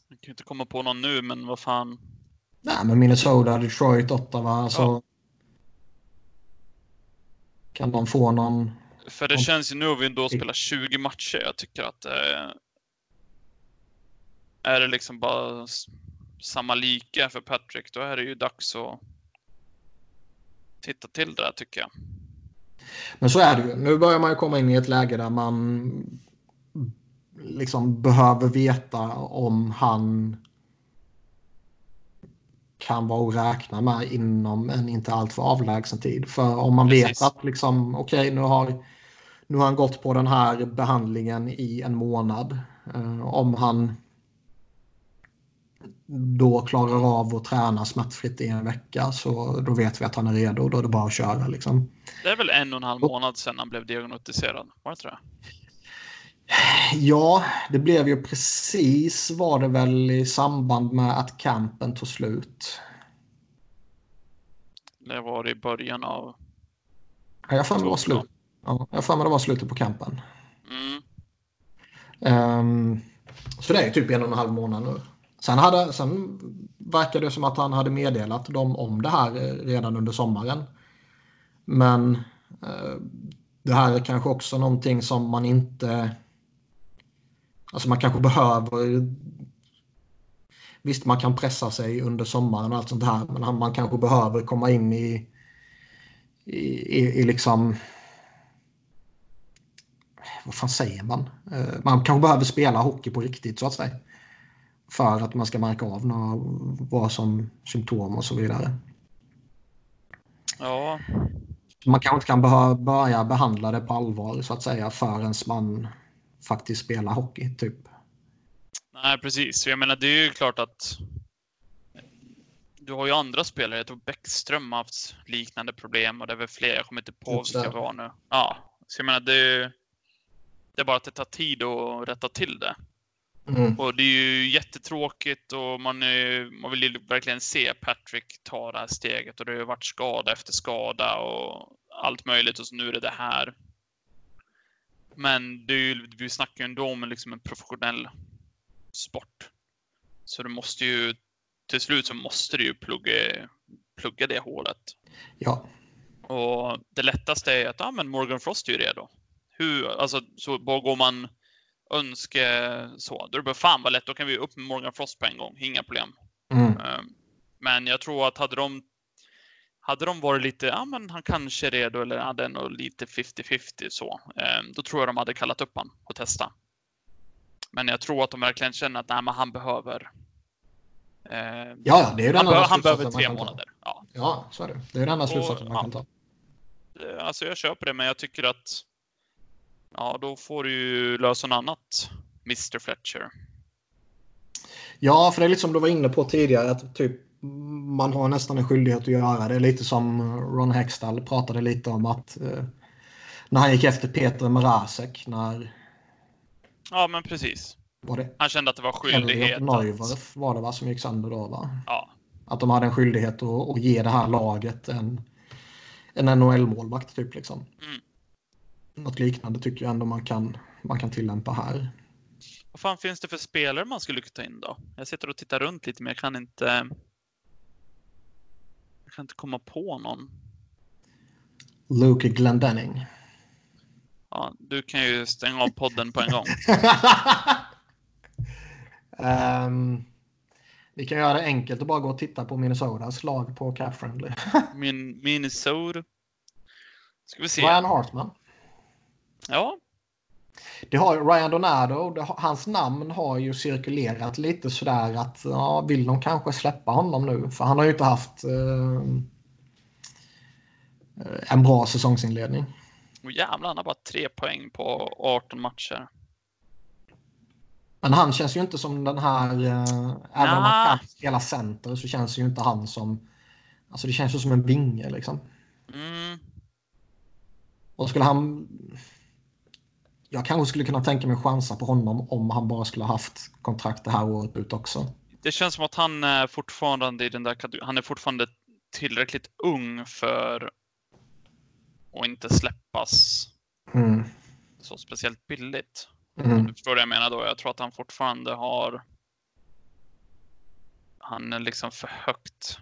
Jag kan inte komma på någon nu, men vad fan. Nej, men Minnesota, Detroit, Ottawa. Alltså, ja. Kan de få någon... För det känns ju nu att vi ändå spelar 20 matcher. Jag tycker att eh, är det liksom bara samma lika för Patrick, då är det ju dags att titta till det där tycker jag. Men så är det ju. Nu börjar man ju komma in i ett läge där man liksom behöver veta om han kan vara att räkna med inom en inte alltför avlägsen tid. För om man Precis. vet att liksom, okej okay, nu har nu har han gått på den här behandlingen i en månad. Eh, om han då klarar av att träna smärtfritt i en vecka så då vet vi att han är redo. Då är det bara att köra. Liksom. Det är väl en och en halv månad sedan han blev diagnostiserad? Var det inte det? Ja, det blev ju precis var det väl i samband med att campen tog slut. Det var i början av... Ja, jag för mig det var slut. Ja, jag för mig det var slutet på campen. Mm. Um, så det är typ en och en halv månad nu. Sen, hade, sen verkar det som att han hade meddelat dem om det här redan under sommaren. Men eh, det här är kanske också någonting som man inte... Alltså man kanske behöver... Visst, man kan pressa sig under sommaren och allt sånt här, men man kanske behöver komma in i, i, i, i liksom... Vad fan säger man? Eh, man kanske behöver spela hockey på riktigt, så att säga för att man ska märka av några, vad som symptom och så vidare. Ja. Man kanske inte kan börja behandla det på allvar så att säga förrän man faktiskt spelar hockey. typ. Nej, precis. Jag menar, det är ju klart att du har ju andra spelare. Jag tror Bäckström har haft liknande problem och det är väl fler. Jag kommer inte på vilka det var nu. Ja, så jag menar, det är, det är bara att det tar tid att rätta till det. Mm. Och det är ju jättetråkigt och man, är, man vill ju verkligen se Patrick ta det här steget och det har ju varit skada efter skada och allt möjligt och så nu är det det här. Men det är ju, vi snackar ju ändå om liksom en professionell sport. Så det måste ju, till slut så måste du ju plugga, plugga det hålet. Ja. Och det lättaste är att, ja men Morgan Frost är ju redo. Hur, alltså så bara går man önske så. Då är det bara fan vad lätt, då kan vi upp med Morgan Frost på en gång, inga problem. Mm. Ehm, men jag tror att hade de hade de varit lite, ja men han kanske är redo eller hade nog lite 50-50 så, ehm, då tror jag de hade kallat upp han och testa. Men jag tror att de verkligen känner att nej, men han behöver. Eh, ja, det är den han, be han behöver tre månader. Ja. ja, så är det. Det är den enda slutsatsen man ja. kan ta. Alltså jag köper det, men jag tycker att Ja, då får du ju lösa något annat, Mr Fletcher. Ja, för det är lite som du var inne på tidigare, att typ man har nästan en skyldighet att göra det. Lite som Ron Hextall pratade lite om att eh, när han gick efter Peter Mrazek när... Ja, men precis. Han kände att det var skyldighet. Elliot Neuwerf var det va, som gick sönder då va? Ja. Att de hade en skyldighet att, att ge det här laget en, en NHL-målvakt typ liksom. Mm något liknande tycker jag ändå man kan, man kan tillämpa här. Vad fan finns det för spelare man skulle kunna ta in då? Jag sitter och tittar runt lite men jag kan inte. Jag kan inte komma på någon. Luke Glendenning. Ja, du kan ju stänga av podden på en gång. um, vi kan göra det enkelt och bara gå och titta på Minnesotas lag på Cap Friendly. Min Minnesota. Ska vi se. Ryan Hartman. Ja. Det har Ryan Donado, det, hans namn har ju cirkulerat lite sådär att ja, vill de kanske släppa honom nu? För han har ju inte haft eh, en bra säsongsinledning. Och jävlar, han har bara tre poäng på 18 matcher. Men han känns ju inte som den här, eh, även om han kan spela center så känns ju inte han som, alltså det känns ju som en vinge liksom. Mm. Och skulle han, jag kanske skulle kunna tänka mig chansa på honom om han bara skulle haft kontrakt det här året ut också. Det känns som att han är fortfarande i den där Han är fortfarande tillräckligt ung för att inte släppas mm. så speciellt billigt. Mm. Du förstår vad jag menar då? Jag tror att han fortfarande har han är liksom för högt.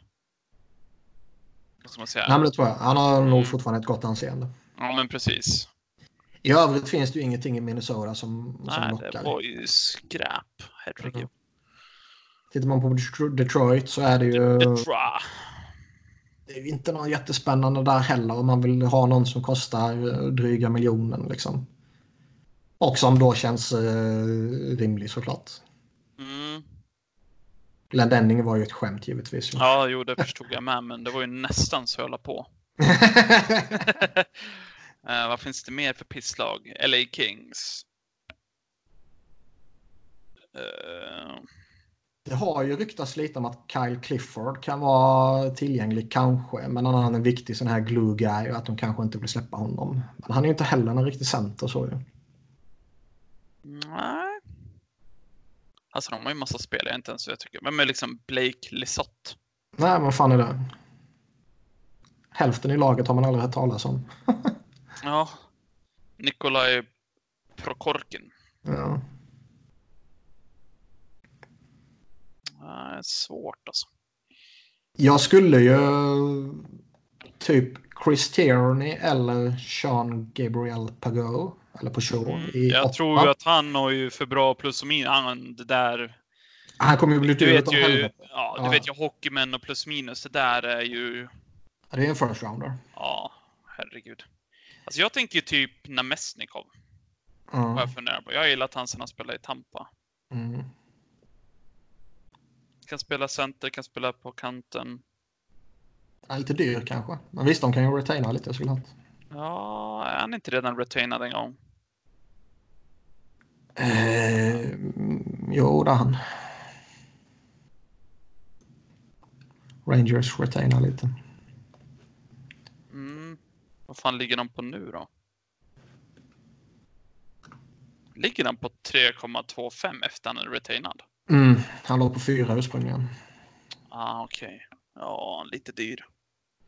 Vad ska man säga? Nej, men det tror jag. Han har nog mm. fortfarande ett gott anseende. Ja, men precis. I övrigt finns det ju ingenting i Minnesota som, som Nej, lockar. det var ju skräp. Herregud. Mm. Tittar man på Detroit så är det ju... Detroit. Det är ju inte något jättespännande där heller om man vill ha någon som kostar eh, dryga miljonen liksom. Och som då känns eh, rimlig såklart. Mm. Glenn var ju ett skämt givetvis. Ja, jo, det förstod jag med, men det var ju nästan så jag på. Uh, vad finns det mer för pisslag? LA Kings. Uh... Det har ju ryktats lite om att Kyle Clifford kan vara tillgänglig kanske. Men han är en viktig sån här glue guy och att de kanske inte vill släppa honom. Men han är ju inte heller en riktig center så ju. Nej. Alltså de har ju massa spelare inte ens jag tycker. Vem är liksom Blake Lisotte? Nej, men fan är det? Hälften i laget har man aldrig hört talas om. Ja. Nikolaj Prokorkin. Ja. Det är svårt alltså. Jag skulle ju typ Chris Tierney eller Sean Gabriel Pago. Eller på show mm, Jag åtta. tror ju att han har ju för bra plus och minus. Han, det där... Han kommer ju bli du vet ju, ja, du ja. vet ju hockeymän och plus minus. Det där är ju... det är en first rounder. Ja, herregud. Alltså jag tänker typ Namestnikov. Mm. Jag funderar på. Jag har gillat han sen han spelade i Tampa. Mm. kan spela center, kan spela på kanten. Ja, lite dyr kanske. Men visst, de kan ju retaina lite såklart. Ja, är han inte redan retainad en gång? Eh, jo, det är han. Rangers retainar lite. Vad fan ligger de på nu då? Ligger den på 3,25 efter han är retainad? Mm, han låg på fyra ursprungligen. Ah, okej. Okay. Ja, lite dyr.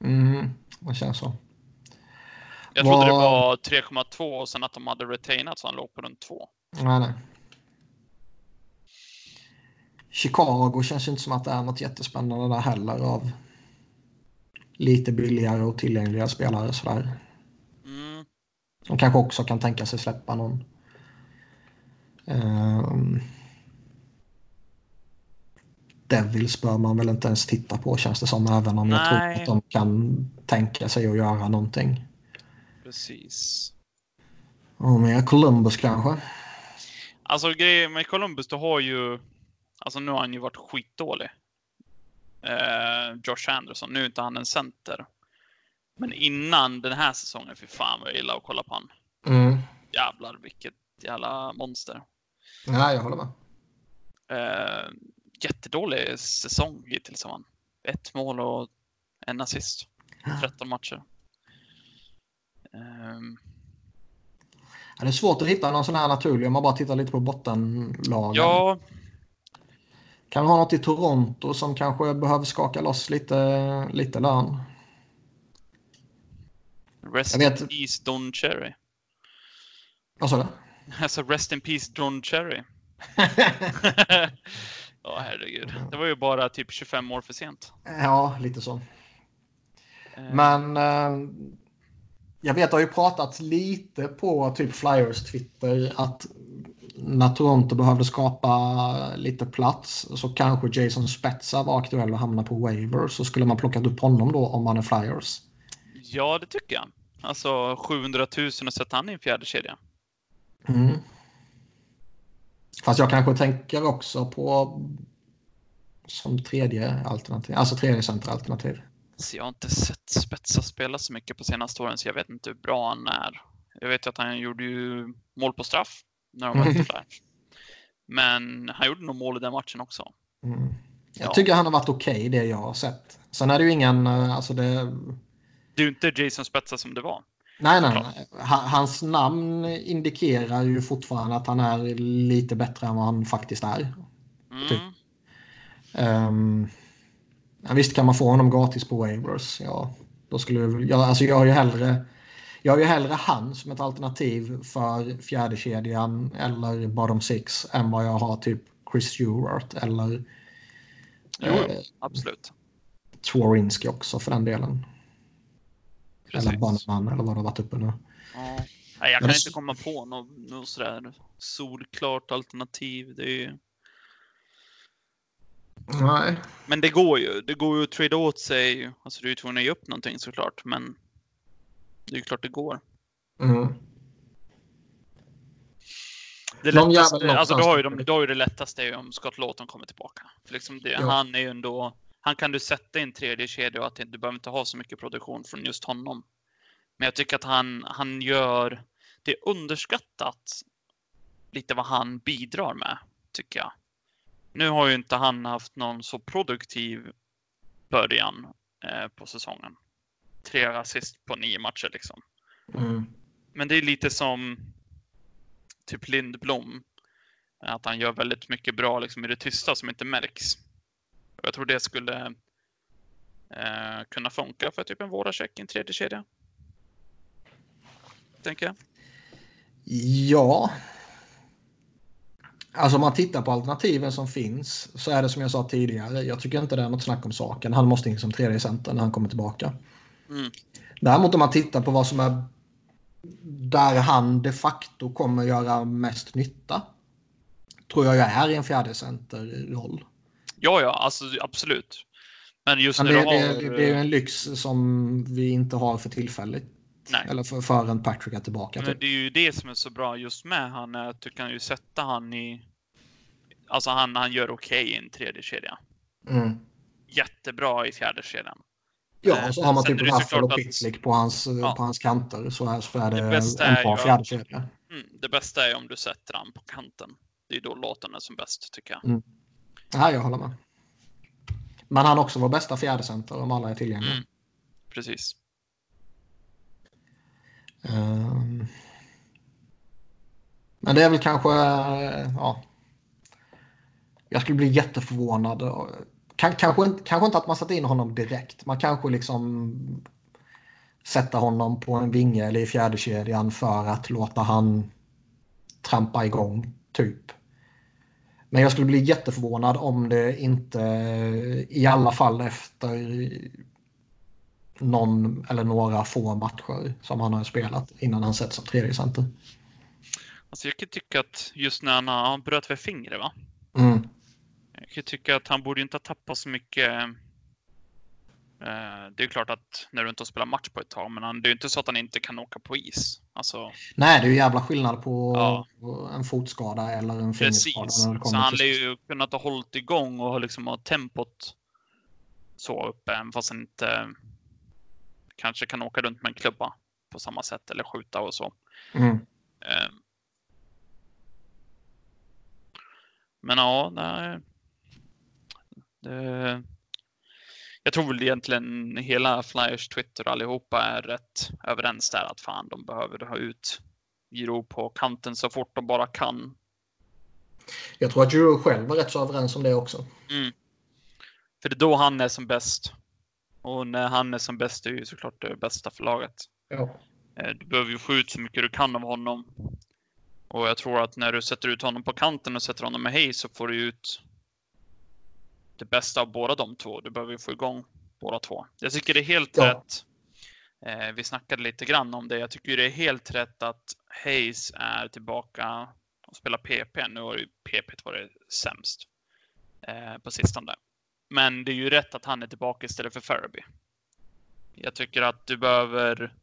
Mm, det känns så. Jag trodde det var 3,2 och sen att de hade retainat så han låg på runt 2. Nej, nej. Chicago känns inte som att det är något jättespännande där heller av lite billigare och tillgängliga spelare sådär. Mm. De kanske också kan tänka sig släppa någon. Um, Devils bör man väl inte ens titta på känns det som, även om Nej. jag tror att de kan tänka sig att göra någonting. Precis. Och med Columbus kanske? Alltså grejen med Columbus, du har ju... Alltså nu har han ju varit skitdålig. Eh, Josh Anderson. Nu är inte han en center. Men innan den här säsongen, för fan vad jag gillar att kolla på han. Mm. Jävlar vilket jävla monster. Nej, jag håller med. Eh, jättedålig säsong hittills har han. Ett mål och en assist. 13 matcher. Ja, det är svårt att hitta någon sån här naturlig om man bara tittar lite på bottenlagen. Ja. Kan ha något i Toronto som kanske behöver skaka loss lite, lite lön? Rest in peace Don Cherry. Vad sa du? Alltså rest in peace Don Cherry. Ja, oh, herregud. Det var ju bara typ 25 år för sent. Ja, lite så. Eh. Men eh, jag vet, det har ju pratats lite på typ Flyers Twitter att när Toronto behövde skapa lite plats så kanske Jason Spetsa var aktuell att hamna på waiver så skulle man plockat upp honom då om man är Flyers. Ja, det tycker jag. Alltså 700 000 och sätta han i en fjärde kedja. Mm. Fast jag kanske tänker också på som tredje alternativ, alltså tredje centeralternativ. Så jag har inte sett Spetsa spela så mycket på senaste åren så jag vet inte hur bra han är. Jag vet att han gjorde ju mål på straff när de mötte där. Men han gjorde nog mål i den matchen också. Mm. Jag ja. tycker han har varit okej okay, det jag har sett. Sen är det ju ingen, eh, alltså det... Det är ju inte Jason Spetsa som det var. Nej, nej, nej. Hans namn indikerar ju fortfarande att han är lite bättre än vad han faktiskt är. Mm. Typ. Um, ja, visst kan man få honom gratis på waivers. Ja, då skulle jag, alltså jag har ju hellre jag har ju hellre han som ett alternativ för fjärde kedjan eller bottom six än vad jag har typ Chris Stewart eller jo, eh, absolut. Tworinski också för den delen. Precis. Eller Bannerman eller vad det har varit uppe nu. Ja. Nej, jag kan inte komma på något, något sådär solklart alternativ. Det är Nej. Men det går ju. Det går ju att trada åt sig. Alltså du är ju tvungen att ge upp någonting såklart, men det är ju klart det går. Mm. Det lättaste, alltså då har, ju de, då har ju det lättaste om Scott Lawton kommer tillbaka. För liksom det, Han är ju ändå, han kan du sätta i en tredje kedja och att du behöver inte ha så mycket produktion från just honom. Men jag tycker att han, han gör, det är underskattat lite vad han bidrar med, tycker jag. Nu har ju inte han haft någon så produktiv början eh, på säsongen. Tre assist på nio matcher liksom. Mm. Men det är lite som typ Lindblom. Att han gör väldigt mycket bra liksom, i det tysta som inte märks. Och jag tror det skulle eh, kunna funka för typ en Voracek i en tredje kedja. Tänker jag. Ja, Alltså om man tittar på alternativen som finns så är det som jag sa tidigare. Jag tycker inte det är något snack om saken. Han måste in som tredje center när han kommer tillbaka. Mm. Däremot om man tittar på vad som är där han de facto kommer göra mest nytta. Tror jag jag är i en fjärde centerroll. Ja, ja, alltså absolut. Men just Men det, har... det, det, är en lyx som vi inte har för tillfället. Nej. Eller för, förrän Patrick är tillbaka. Men typ. det är ju det som är så bra just med han är att du kan ju sätta han i... Alltså han, han gör okej okay i en tredje kedja. Mm. Jättebra i fjärde kedjan. Ja, och så har man typ Raffel och Pitlick på hans, ja. på hans kanter så är, så är det, det en bra fjärdekedja. Mm, det bästa är om du sätter han på kanten. Det är då låten är som bäst tycker jag. Mm. Ja, jag håller med. Men han också vår bästa fjärdecenter om alla är tillgängliga. Mm. Precis. Um... Men det är väl kanske, ja. Jag skulle bli jätteförvånad. Kanske, kanske inte att man sätter in honom direkt. Man kanske liksom sätter honom på en vinge eller i fjärde kedjan för att låta han trampa igång, typ. Men jag skulle bli jätteförvånad om det inte, i alla fall efter någon eller några få matcher som han har spelat innan han sätts som tredje center. Alltså jag kan tycka att just när han, han bröt vid fingret, va? Mm. Kan tycka att han borde inte ha tappat så mycket. Eh, det är klart att när du inte har spelat match på ett tag, men det är inte så att han inte kan åka på is. Alltså... Nej, det är ju jävla skillnad på ja. en fotskada eller en fingerskada. Precis, så han lär ju kunnat ha hållit igång och liksom ha tempot så uppe, även fast han inte kanske kan åka runt med en klubba på samma sätt eller skjuta och så. Mm. Eh, Men ja, nej. Det, jag tror väl egentligen hela Flyers Twitter allihopa är rätt överens där att fan, de behöver ha ut Giro på kanten så fort de bara kan. Jag tror att Giro själv var rätt så överens om det också. Mm. För det är då han är som bäst. Och när han är som bäst är ju såklart det bästa för laget. Ja. Eh, du behöver ju få ut så mycket du kan av honom. Och jag tror att när du sätter ut honom på kanten och sätter honom med hej så får du ut det bästa av båda de två. Du behöver få igång båda två. Jag tycker det är helt ja. rätt. Eh, vi snackade lite grann om det. Jag tycker det är helt rätt att Hayes är tillbaka och spelar PP. Nu har ju PP varit sämst eh, på sistone. Men det är ju rätt att han är tillbaka istället för Faraby. Jag tycker att du behöver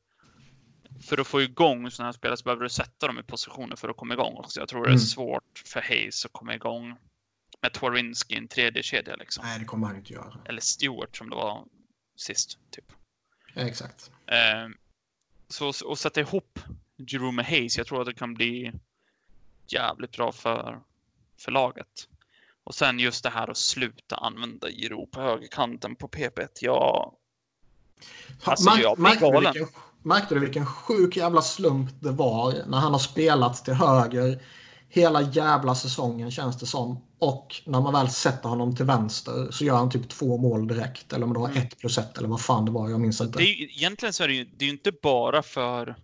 för att få igång sådana här spelare så behöver du sätta dem i positioner för att komma igång också. Jag tror det är mm. svårt för Hayes att komma igång med Twarinski i en tredje kedja liksom. Nej, det kommer han inte göra. Eller Stewart som det var sist, typ. Ja, exakt. Eh, så att sätta ihop Jerome Hayes, jag tror att det kan bli jävligt bra för, för laget. Och sen just det här att sluta använda Giro på högerkanten på PP1. Ja, alltså, jag blir galen. Vilken Märkte du vilken sjuk jävla slump det var när han har spelat till höger hela jävla säsongen känns det som. Och när man väl sätter honom till vänster så gör han typ två mål direkt. Eller om det var mm. ett plus ett eller vad fan det var, jag minns inte. Det är, egentligen så är det ju det är inte bara för,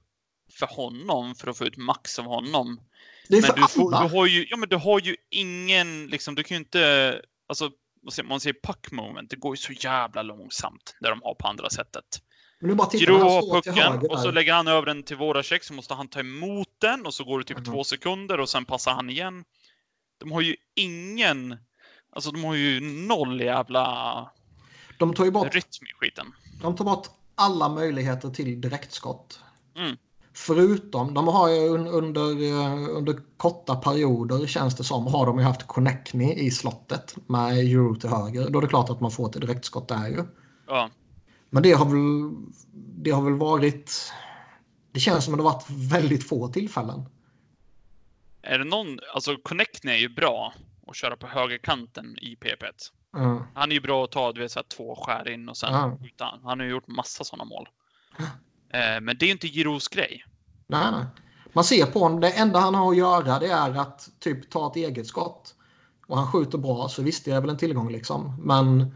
för honom, för att få ut max av honom. Det är men för du, får, du, har ju, ja, men du har ju ingen, liksom, du kan ju inte, alltså, man säger puck moment, det går ju så jävla långsamt där de har på andra sättet. Men bara titta, Giro har pucken och så lägger han över den till våra check så måste han ta emot den och så går det typ mm. två sekunder och sen passar han igen. De har ju ingen, alltså de har ju noll jävla de tar ju bort, rytm i skiten. De tar bort alla möjligheter till direktskott. Mm. Förutom, de har ju under, eh, under korta perioder känns det som, har de ju haft Connectney i slottet med Euro till höger. Då är det klart att man får ett direktskott där ju. Ja. Men det har väl, det har väl varit... Det känns som att det har varit väldigt få tillfällen. Är det någon, alltså Connectney är ju bra att köra på högerkanten i PP1. Mm. Han är ju bra att ta du vet, så här, två skär in och sen mm. utan. Han har ju gjort massa sådana mål. Eh, men det är ju inte Giros grej. Nej, nej. Man ser på honom, det enda han har att göra det är att typ ta ett eget skott. Och han skjuter bra, så visst det är väl en tillgång liksom. Men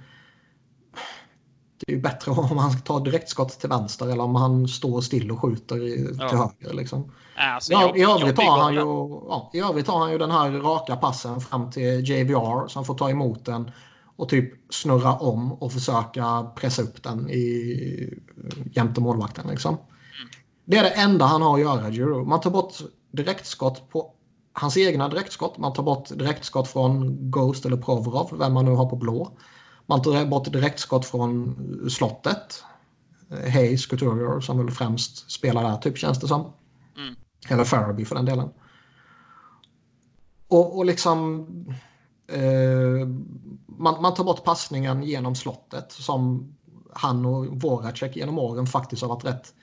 det är ju bättre om han tar direktskott till vänster eller om han står still och skjuter i, ja. till höger. Liksom. Alltså, jag, I, övrigt har han ju, ja, I övrigt har han ju den här raka passen fram till JVR som får ta emot den och typ snurra om och försöka pressa upp den i, jämte målvakten. Liksom. Mm. Det är det enda han har att göra, Giro. Man tar bort direktskott på hans egna direktskott. Man tar bort direktskott från Ghost eller Provorov, vem man nu har på blå. Man tar bort direktskott från slottet. Hayes, Couturier som väl främst spelar där typ känns det som. Mm. Eller Faraby för den delen. Och, och liksom Eh, man, man tar bort passningen genom slottet som han och Voracek genom åren faktiskt har varit rätt,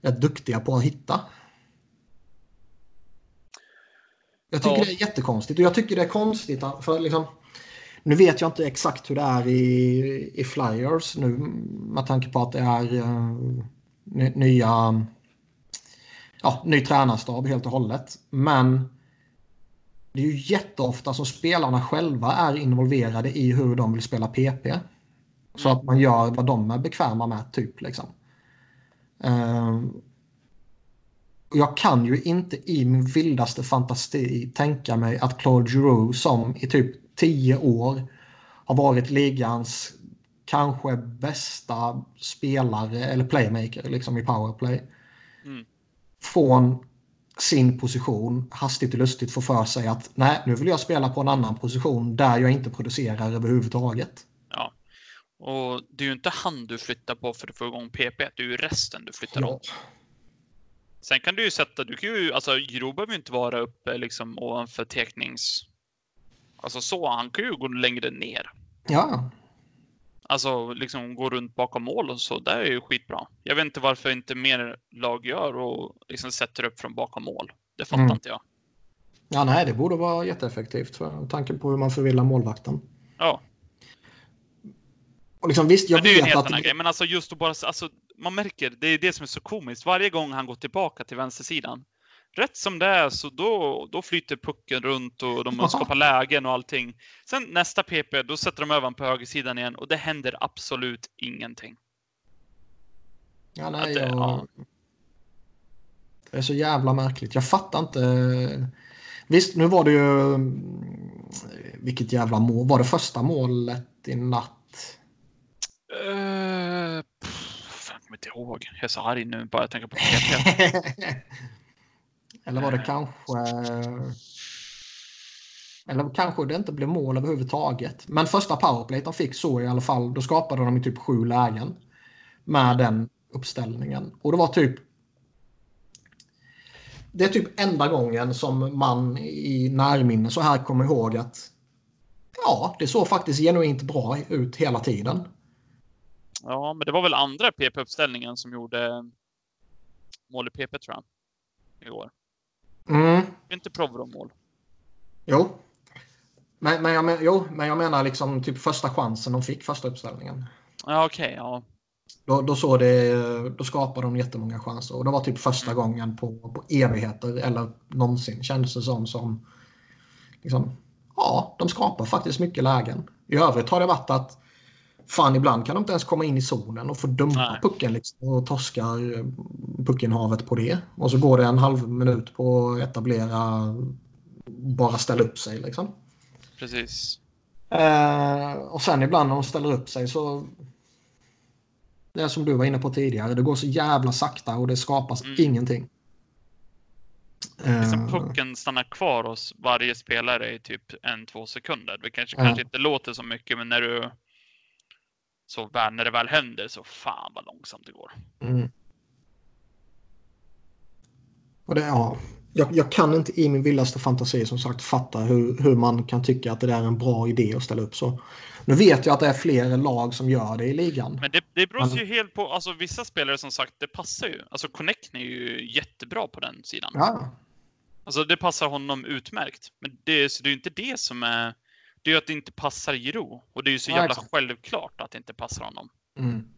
rätt duktiga på att hitta. Jag tycker ja. det är jättekonstigt och jag tycker det är konstigt för liksom, nu vet jag inte exakt hur det är i, i Flyers nu med tanke på att det är uh, nya ja, ny tränarstab helt och hållet. Men det är ju jätteofta som spelarna själva är involverade i hur de vill spela PP. Så att man gör vad de är bekväma med, typ. Liksom. Uh, jag kan ju inte i min vildaste fantasi tänka mig att Claude Giroux som i typ tio år har varit ligans kanske bästa spelare eller playmaker liksom i powerplay. Mm. Från sin position hastigt och lustigt får för sig att nej, nu vill jag spela på en annan position där jag inte producerar överhuvudtaget. Ja, och det är ju inte han du flyttar på för att få igång PP, det är ju resten du flyttar ja. om. Sen kan du ju sätta, du kan ju, alltså Giro behöver ju inte vara uppe liksom ovanför tecknings... Alltså så, han kan ju gå längre ner. Ja. Alltså liksom gå runt bakom mål och så, det är ju skitbra. Jag vet inte varför inte mer lag gör och liksom sätter upp från bakom mål. Det fattar mm. inte jag. Ja, nej, det borde vara jätteeffektivt för tanken på hur man förvillar målvakten. Ja. Och liksom, visst, jag men det är ju en helt att... annan grej, men alltså just att bara, alltså man märker, det är det som är så komiskt. Varje gång han går tillbaka till vänstersidan, rätt som det är så då, då flyter pucken runt och de skapar lägen och allting. Sen nästa PP, då sätter de över på högersidan igen och det händer absolut ingenting. Ja, nej, det, jag... ja. det är så jävla märkligt. Jag fattar inte. Visst, nu var det ju... Vilket jävla mål. Var det första målet i natt? Uh, kommer inte ihåg. Jag är så arg nu bara jag tänker på PP. Eller var det kanske... Eller kanske det inte blev mål överhuvudtaget. Men första powerplay de fick så i alla fall. Då skapade de i typ sju lägen. Med den uppställningen. Och det var typ... Det är typ enda gången som man i närminne så här kommer ihåg att ja, det såg faktiskt genuint bra ut hela tiden. Ja, men det var väl andra PP-uppställningen som gjorde mål i PP tror jag. Igår. Mm. Inte Provro-mål. Jo. Men, men, jag, jo, men jag menar liksom typ första chansen de fick första uppställningen. Ja, okej. Okay, ja. Då, då, såg det, då skapade de jättemånga chanser. Och det var typ första mm. gången på, på evigheter eller någonsin kändes det som. som liksom, ja, de skapar faktiskt mycket lägen. I övrigt har det varit att Fan, ibland kan de inte ens komma in i zonen och få dumpa Nej. pucken liksom, och torskar eh, puckenhavet på det. Och så går det en halv minut på att etablera, bara ställa upp sig liksom. Precis. Eh, och sen ibland när de ställer upp sig så... Det är som du var inne på tidigare, det går så jävla sakta och det skapas mm. ingenting. Liksom pucken stannar kvar hos varje spelare i typ en, två sekunder. Det kanske, ja. kanske inte låter så mycket, men när du så när det väl händer så fan vad långsamt det går. Mm. Och det, ja, jag, jag, kan inte i min vildaste fantasi som sagt fatta hur, hur man kan tycka att det är en bra idé att ställa upp så. Nu vet jag att det är fler lag som gör det i ligan. Men det, det beror ju helt på, alltså vissa spelare som sagt, det passar ju. Alltså Connect är ju jättebra på den sidan. Ja. Alltså det passar honom utmärkt. Men det, så det är ju inte det som är det är ju att det inte passar Giro. Och det är ju så jävla ja, självklart att det inte passar honom. Mm.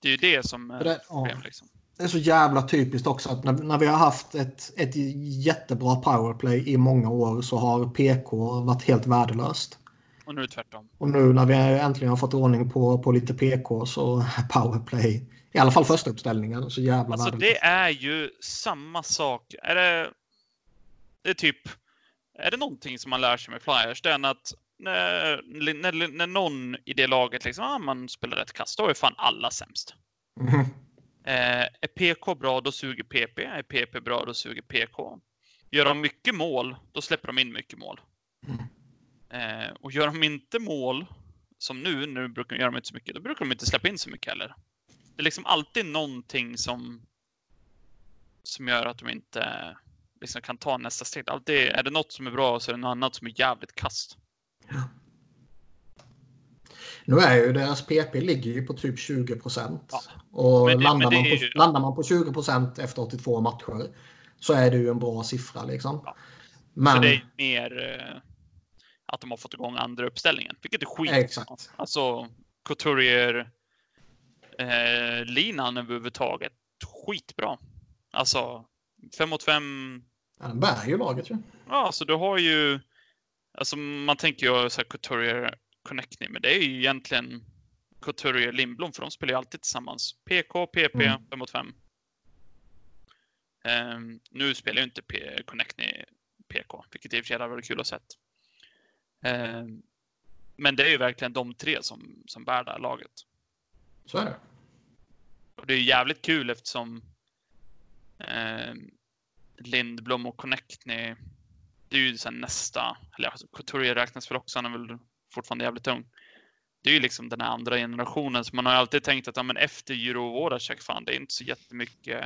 Det är ju det som är det, problem. Ja. Liksom. Det är så jävla typiskt också att när, när vi har haft ett, ett jättebra powerplay i många år så har PK varit helt värdelöst. Och nu tvärtom. Och nu när vi äntligen har fått ordning på, på lite PK så powerplay, i alla fall första uppställningen, så jävla alltså, värdelöst. Det är ju samma sak. Är det, det är typ är det någonting som man lär sig med Flyers, det är att när, när, när någon i det laget liksom, ah, man spelar rätt kast, då är fan alla sämst. Mm. Eh, är PK bra, då suger PP. Är PP bra, då suger PK. Gör de mycket mål, då släpper de in mycket mål. Mm. Eh, och gör de inte mål, som nu, nu brukar de göra de inte så mycket, då brukar de inte släppa in så mycket heller. Det är liksom alltid någonting som, som gör att de inte liksom kan ta nästa steg. Alltid, är det något som är bra så är det något annat som är jävligt kast. Ja. Nu är ju deras PP ligger ju på typ 20 procent. Ja. Och det, landar, man på, ju... landar man på 20 procent efter 82 matcher så är det ju en bra siffra liksom. Ja. Men... Så det är mer eh, att de har fått igång andra uppställningen, vilket är skit. Exakt. Alltså Couturier eh, linan överhuvudtaget. Skitbra. Alltså 5 mot 5. Ja, den bär ju laget ju. Ja, alltså du har ju. Alltså man tänker ju så här Couturier Connecting, men det är ju egentligen Couturier Lindblom, för de spelar ju alltid tillsammans. PK, PP, mm. 5 mot 5. Um, ehm, nu spelar ju inte P Connecting PK, vilket i och för sig hade varit kul att se. Um, men det är ju verkligen de tre som, som bär det här laget. Så är det. Och det är jävligt kul eftersom eh, Lindblom och Connectney, det är ju sen nästa, eller alltså, Couturier räknas väl också, han är väl fortfarande jävligt ung. Det är ju liksom den här andra generationen, så man har ju alltid tänkt att ja, men efter Euro Voracek, fan, det är inte så jättemycket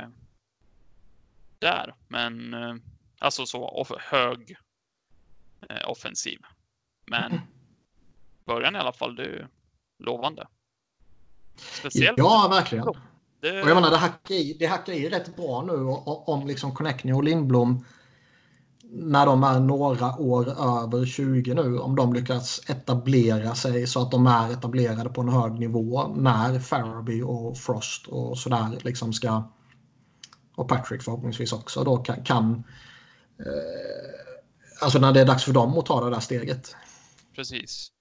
där. Men eh, alltså så off hög eh, offensiv. Men början i alla fall, det är lovande. Speciellt. Ja, verkligen. Det... Och jag menar, det hackar, i, det hackar i rätt bra nu om liksom Connecting och Lindblom när de är några år över 20 nu, om de lyckas etablera sig så att de är etablerade på en hög nivå när Faraby och Frost och sådär liksom ska och Patrick förhoppningsvis också då kan, kan eh, alltså när det är dags för dem att ta det där steget. Precis.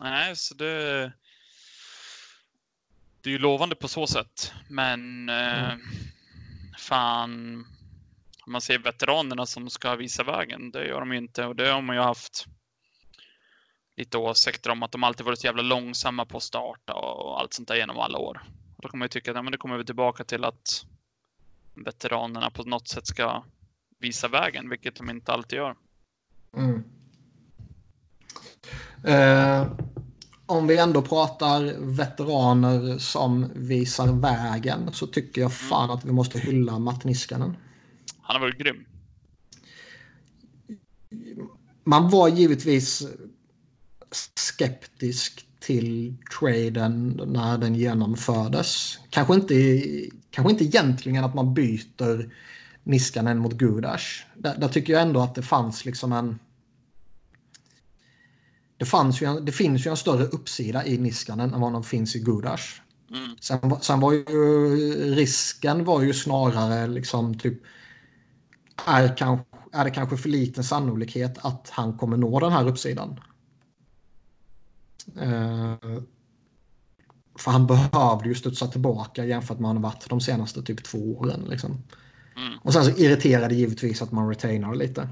Nej, så det... Det är ju lovande på så sätt, men eh, mm. fan. Om man ser veteranerna som ska visa vägen, det gör de ju inte och det har man ju haft lite åsikter om att de alltid varit så jävla långsamma på att starta och allt sånt där genom alla år. Och då kan man ju tycka att ja, men det kommer vi tillbaka till att veteranerna på något sätt ska visa vägen, vilket de inte alltid gör. Mm. Eh, om vi ändå pratar veteraner som visar vägen så tycker jag fan att vi måste hylla Matt Niskanen. Han har varit grym. Man var givetvis skeptisk till traden när den genomfördes. Kanske inte, kanske inte egentligen att man byter Niskanen mot Gudash. Där, där tycker jag ändå att det fanns liksom en det, fanns ju en, det finns ju en större uppsida i Niskanen än vad det finns i Gudash. Mm. Sen, sen var ju risken var ju snarare liksom typ är, kanske, är det kanske för liten sannolikhet att han kommer nå den här uppsidan. Uh, för han behövde ju studsa tillbaka jämfört med han varit de senaste typ två åren. Liksom. Mm. Och sen så irriterar det givetvis att man retainar lite.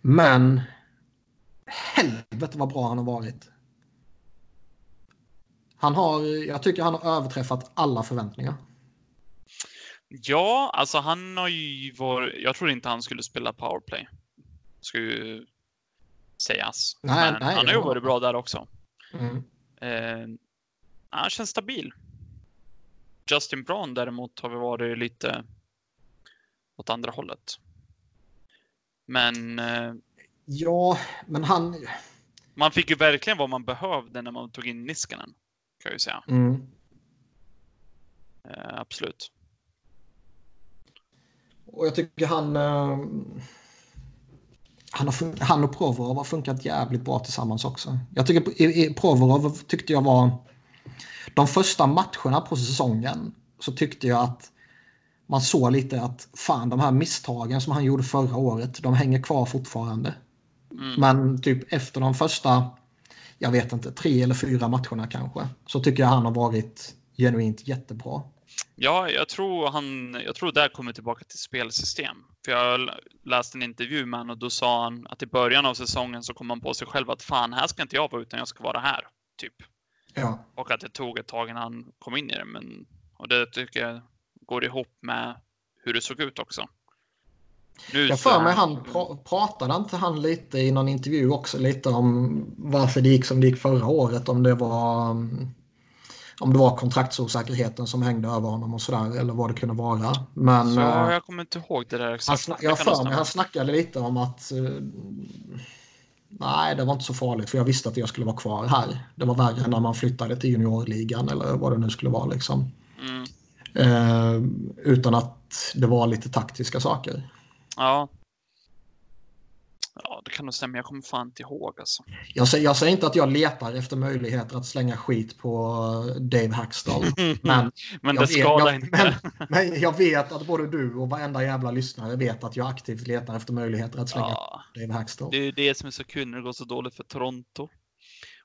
Men helvete vad bra han har varit. Han har, jag tycker han har överträffat alla förväntningar. Ja, alltså han har ju varit, jag tror inte han skulle spela powerplay. Ju sägas. Nej, Men nej, han har ju varit bra där också. Mm. Eh, han känns stabil. Justin Brown däremot har vi varit lite åt andra hållet. Men eh, Ja, men han... Man fick ju verkligen vad man behövde när man tog in Niskanen. Kan jag ju säga. Mm. Uh, absolut. Och jag tycker han... Uh, han, har, han och Provorov har funkat jävligt bra tillsammans också. Jag tycker Provorov tyckte jag var... De första matcherna på säsongen så tyckte jag att man såg lite att fan de här misstagen som han gjorde förra året, de hänger kvar fortfarande. Mm. Men typ efter de första, jag vet inte, tre eller fyra matcherna kanske, så tycker jag han har varit genuint jättebra. Ja, jag tror han, jag tror där kommer tillbaka till spelsystem. För jag läste en intervju med honom och då sa han att i början av säsongen så kom han på sig själv att fan, här ska inte jag vara utan jag ska vara här. Typ. Ja. Och att det tog ett tag innan han kom in i det. Men, och det tycker jag går ihop med hur det såg ut också. Nu jag för mig han pra pratade inte han lite i någon intervju också lite om varför det gick som det gick förra året. Om det var om det var kontraktsosäkerheten som hängde över honom och sådär eller vad det kunde vara. Men, ja, eh, jag kommer inte ihåg det där exakt. Han, jag för mig, han snackade lite om att uh, nej, det var inte så farligt för jag visste att jag skulle vara kvar här. Det var värre när man flyttade till juniorligan eller vad det nu skulle vara liksom. Mm. Uh, utan att det var lite taktiska saker. Ja, Ja, det kan nog stämma. Jag kommer fan inte ihåg alltså. Jag säger, jag säger inte att jag letar efter möjligheter att slänga skit på Dave Hackstall. Men, men det skadar inte. Men, men, jag vet att både du och varenda jävla lyssnare vet att jag aktivt letar efter möjligheter att slänga ja, Dave Hackstall. Det är det som är så kul när det går så dåligt för Toronto.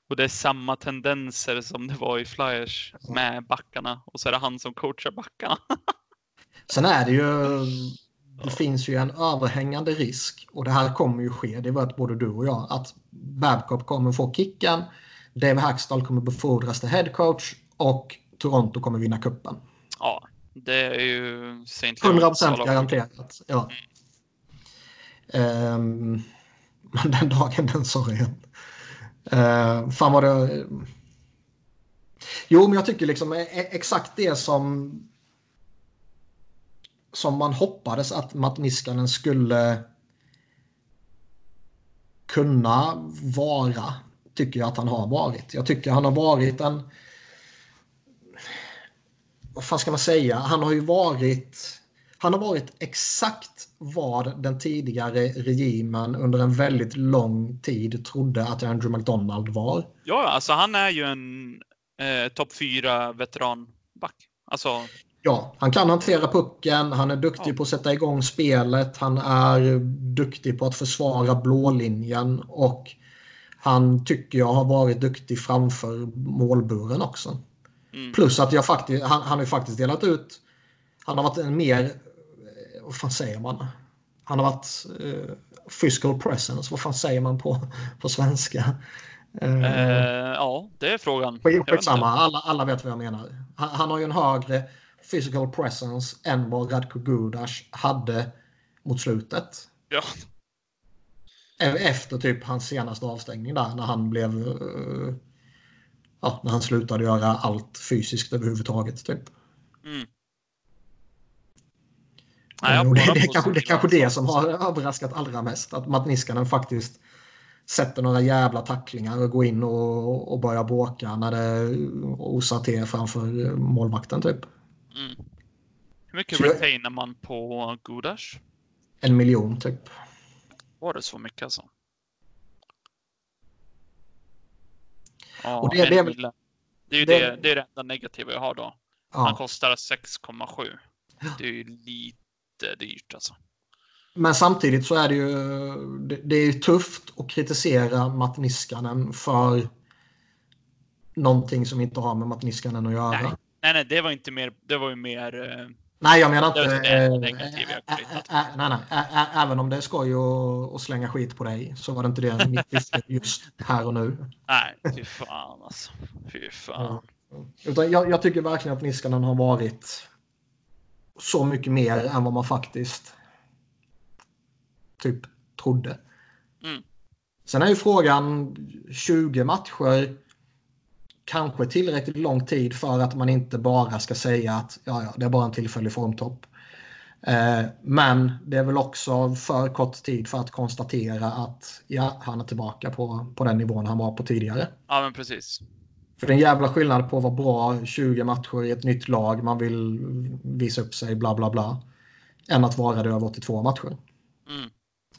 Och det är samma tendenser som det var i Flyers med backarna. Och så är det han som coachar backarna. Sen är det ju det finns ju en överhängande risk och det här kommer ju ske, det vet både du och jag, att Babcock kommer få kicken, Dave Hackstall kommer befordras till headcoach och Toronto kommer vinna kuppen. Ja, det är ju St. 100% garanterat. Ja. Um, men den dagen, den sorgen. Uh, fan vad det... Jo, men jag tycker liksom exakt det som som man hoppades att Matt Niskanen skulle kunna vara, tycker jag att han har varit. Jag tycker han har varit en... Vad fan ska man säga? Han har ju varit... Han har varit exakt vad den tidigare regimen under en väldigt lång tid trodde att Andrew McDonald var. Ja, alltså han är ju en eh, topp 4 veteranback. Alltså... Ja, han kan hantera pucken, han är duktig ja. på att sätta igång spelet, han är duktig på att försvara blålinjen och han tycker jag har varit duktig framför målburen också. Mm. Plus att jag faktiskt, han, han har faktiskt delat ut, han har varit en mer, eh, vad fan säger man? Han har varit uh, physical presence, vad fan säger man på, på svenska? Uh, uh, ja, det är frågan. Skitsamma, alla, alla vet vad jag menar. Han, han har ju en högre physical presence än vad Radko Gudas hade mot slutet. Ja. Efter typ hans senaste avstängning där när han blev... Uh, ja, när han slutade göra allt fysiskt överhuvudtaget typ. Mm. Nej, det, det, det, kanske, det är kanske det som har överraskat allra mest. Att Matt Niskanen faktiskt sätter några jävla tacklingar och går in och, och börjar bråka när det osar till framför målvakten typ. Mm. Hur mycket retainar man på Godash? En miljon typ. Var det så mycket alltså? Ja, och det, det, är, väl, det är ju det, det, det, är det enda negativa jag har då. Ja. Han kostar 6,7. Det är ju lite dyrt alltså. Men samtidigt så är det ju, det, det är ju tufft att kritisera Matt Niskanen för någonting som inte har med Matt Niskanen att göra. Nej. Nej, nej, det var inte mer. Det var ju mer. Eh, nej, jag menar inte. Äh, negativ, äh, nej, nej. Även om det är skoj att slänga skit på dig så var det inte det mitt syfte just här och nu. Nej, fy fan alltså. Fy fan. Ja. Utan jag, jag, tycker verkligen att Niskanen har varit så mycket mer än vad man faktiskt typ trodde. Mm. Sen är ju frågan 20 matcher kanske tillräckligt lång tid för att man inte bara ska säga att ja, ja, det är bara en tillfällig formtopp. Eh, men det är väl också för kort tid för att konstatera att ja, han är tillbaka på, på den nivån han var på tidigare. Ja, men precis. För det är en jävla skillnad på att vara bra 20 matcher i ett nytt lag, man vill visa upp sig, bla bla bla, än att vara det över 82 matcher. Mm.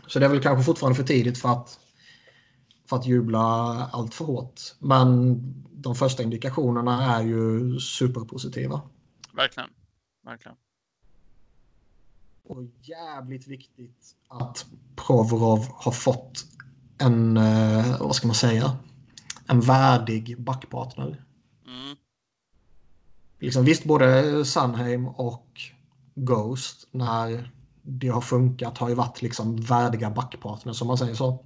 Så det är väl kanske fortfarande för tidigt för att, för att jubla allt för hårt. Men de första indikationerna är ju superpositiva. Verkligen. Verkligen. Och jävligt viktigt att Provorov har fått en, eh, vad ska man säga, en värdig backpartner. Mm. Liksom, visst, både Sunheim och Ghost, när det har funkat, har ju varit liksom värdiga backpartners, som man säger så.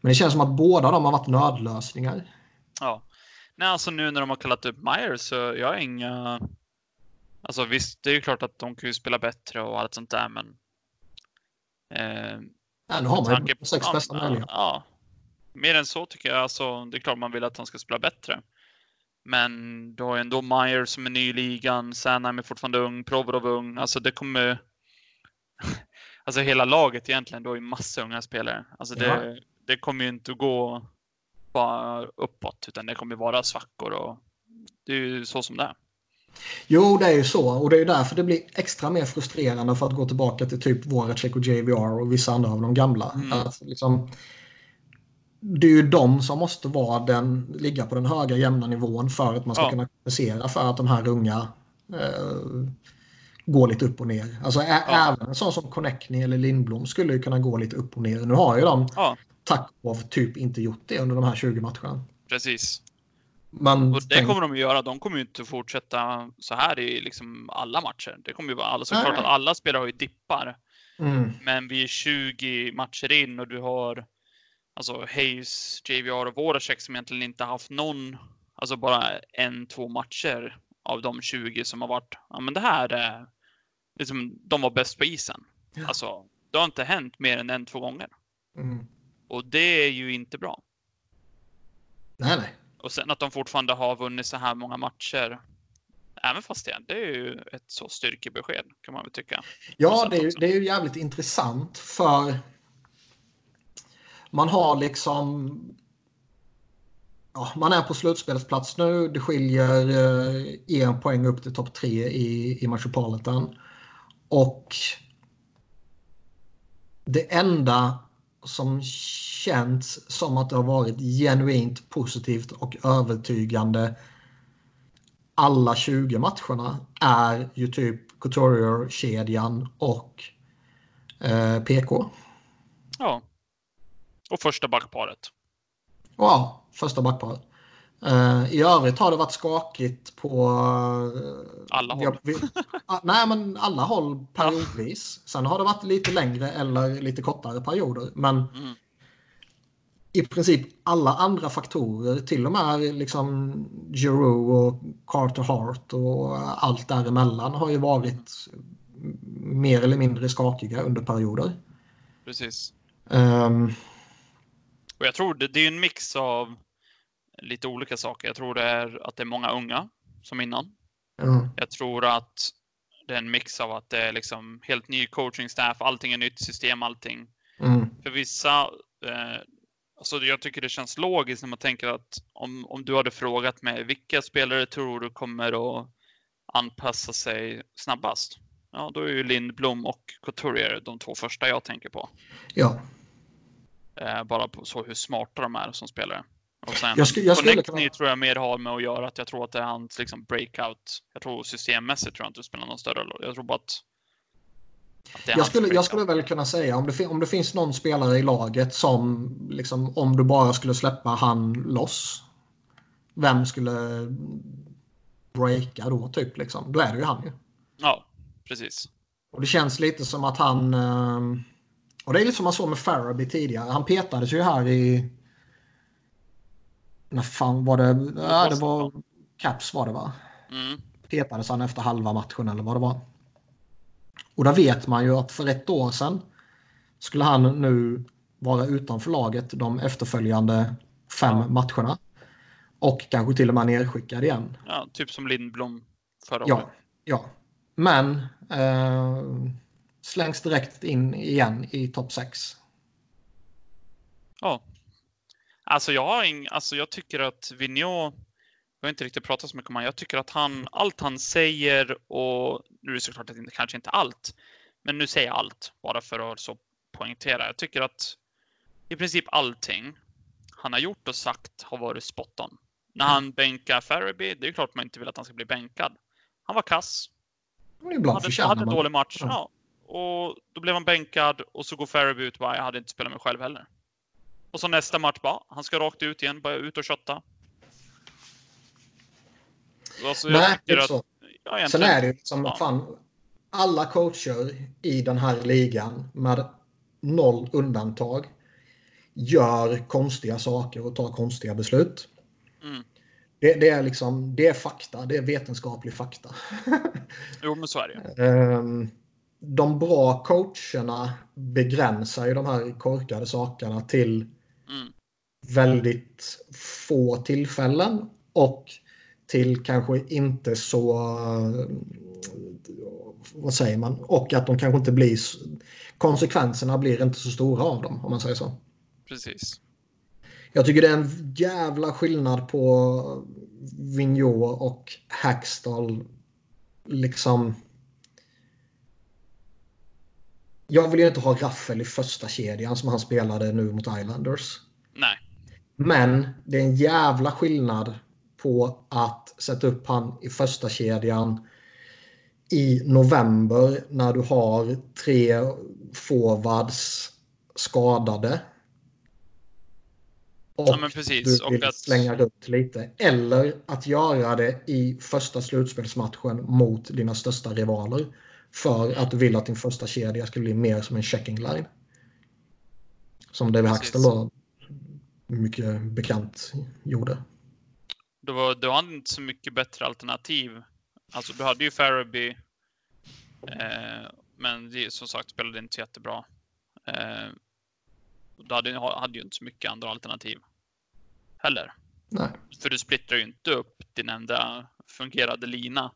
Men det känns som att båda de har varit nödlösningar. Ja, Nej, alltså nu när de har kallat upp Myers så jag har inga... Alltså visst, det är ju klart att de kan ju spela bättre och allt sånt där, men... Eh, ja, nu har man ju sex bästa möjliga. Ja, mer än så tycker jag. Alltså, det är klart man vill att han ska spela bättre. Men du har ju ändå Meyer som är ny i ligan, Sanheim är fortfarande ung, Provorov ung. Alltså det kommer... alltså hela laget egentligen, du har ju massa unga spelare. Alltså det, ja. det kommer ju inte att gå bara uppåt, utan det kommer vara svackor och det är ju så som det är. Jo, det är ju så. Och det är därför det blir extra mer frustrerande för att gå tillbaka till typ Voracek och JVR och vissa andra av de gamla. Mm. Att liksom, det är ju de som måste vara den, ligga på den höga jämna nivån för att man ska ja. kunna kompensera för att de här unga eh, går lite upp och ner. Alltså ja. även en sån som Connectney eller Lindblom skulle ju kunna gå lite upp och ner. Nu har ju de ja. Tack och typ inte gjort det under de här 20 matcherna. Precis. Man och det tänk... kommer de att göra. De kommer ju inte fortsätta så här i liksom alla matcher. Det kommer ju vara alla, såklart att alla spelare har ju dippar. Mm. Men vi är 20 matcher in och du har alltså Hayes, JVR och Voracek som egentligen inte haft någon, alltså bara en, två matcher av de 20 som har varit, ja men det här är, liksom, de var bäst på isen. Ja. Alltså, det har inte hänt mer än en, två gånger. Mm. Och det är ju inte bra. Nej, nej. Och sen att de fortfarande har vunnit så här många matcher. Även fast det, det är ju ett så styrkebesked kan man väl tycka. Ja, det är, ju, det är ju jävligt intressant för man har liksom... Ja, man är på slutspelsplats nu. Det skiljer eh, en poäng upp till topp tre i, i Metropolitan. Och det enda som känns som att det har varit genuint positivt och övertygande alla 20 matcherna är ju typ Couturier-kedjan och eh, PK. Ja. Och första backparet. Ja, första backparet. Uh, I övrigt har det varit skakigt på... Uh, alla håll. Vi, uh, nej, men alla håll periodvis. Sen har det varit lite längre eller lite kortare perioder. Men mm. i princip alla andra faktorer, till och med liksom Giroux och Carter Hart och allt däremellan har ju varit mer eller mindre skakiga under perioder. Precis. Um, och jag tror det, det är en mix av lite olika saker. Jag tror det är att det är många unga som innan. Mm. Jag tror att det är en mix av att det är liksom helt ny coaching staff, allting är nytt system, allting. Mm. För vissa, eh, alltså jag tycker det känns logiskt när man tänker att om, om du hade frågat mig vilka spelare tror du kommer att anpassa sig snabbast? Ja, då är ju Lindblom och Couturier de två första jag tänker på. Ja. Eh, bara på så hur smarta de är som spelare. Och sen jag skulle, jag skulle kunna... tror jag mer har med att göra att jag tror att det är hans liksom breakout. Jag tror systemmässigt tror jag inte det spelar någon större roll. Jag tror bara att jag skulle, jag skulle väl kunna säga om det, om det finns någon spelare i laget som liksom, om du bara skulle släppa han loss. Vem skulle breaka då typ liksom? Då är det ju han ju. Ja, precis. Och det känns lite som att han... Eh, och det är lite som man såg med Faraby tidigare. Han petades ju här i... När fan var det? Ja, det var Caps var det va? Mm. Petades han efter halva matchen eller vad det var. Och där vet man ju att för ett år sedan skulle han nu vara utanför laget de efterföljande fem ja. matcherna. Och kanske till och med nedskickad igen. Ja, typ som Lindblom förra ja, året. Ja, men eh, slängs direkt in igen i topp 6. Ja. Alltså jag har ing, alltså jag tycker att Vigneault, jag har inte riktigt pratat så mycket om honom, jag tycker att han, allt han säger och nu är det såklart att det kanske inte allt, men nu säger jag allt bara för att så poängtera. Jag tycker att i princip allting han har gjort och sagt har varit spot on. När han bänkar Faraby, det är klart man inte vill att han ska bli bänkad. Han var kass. Ibland hade, hade en dålig match. Ja. ja. Och då blev han bänkad och så går Faraby ut och bara, jag hade inte spelat mig själv heller. Och så nästa match bara, han ska rakt ut igen, bara ut och kötta. Alltså, Nej, det är att, så. Ja, Sen är det ju som ja. fan, alla coacher i den här ligan med noll undantag gör konstiga saker och tar konstiga beslut. Mm. Det, det, är liksom, det är fakta, det är vetenskaplig fakta. jo, men så är det. Um, de bra coacherna begränsar ju de här korkade sakerna till mm. väldigt få tillfällen och till kanske inte så... Vad säger man? Och att de kanske inte blir... Konsekvenserna blir inte så stora av dem, om man säger så. Precis. Jag tycker det är en jävla skillnad på Vigneault och Hackstall. Liksom... Jag vill ju inte ha Raffel i första kedjan som han spelade nu mot Islanders. Nej. Men det är en jävla skillnad på att sätta upp han i första kedjan i november när du har tre forwards skadade. Och ja, precis. du vill att... slänga runt lite. Eller att göra det i första slutspelsmatchen mot dina största rivaler. För att du vill att din första kedja ska bli mer som en checking line. Som David Hackstall då mycket bekant gjorde. Du, var, du hade inte så mycket bättre alternativ. Alltså du hade ju Faraby. Eh, men det, som sagt spelade inte jättebra. Eh, du hade, hade ju inte så mycket andra alternativ. Heller. Nej. För du splittrar ju inte upp din enda fungerande lina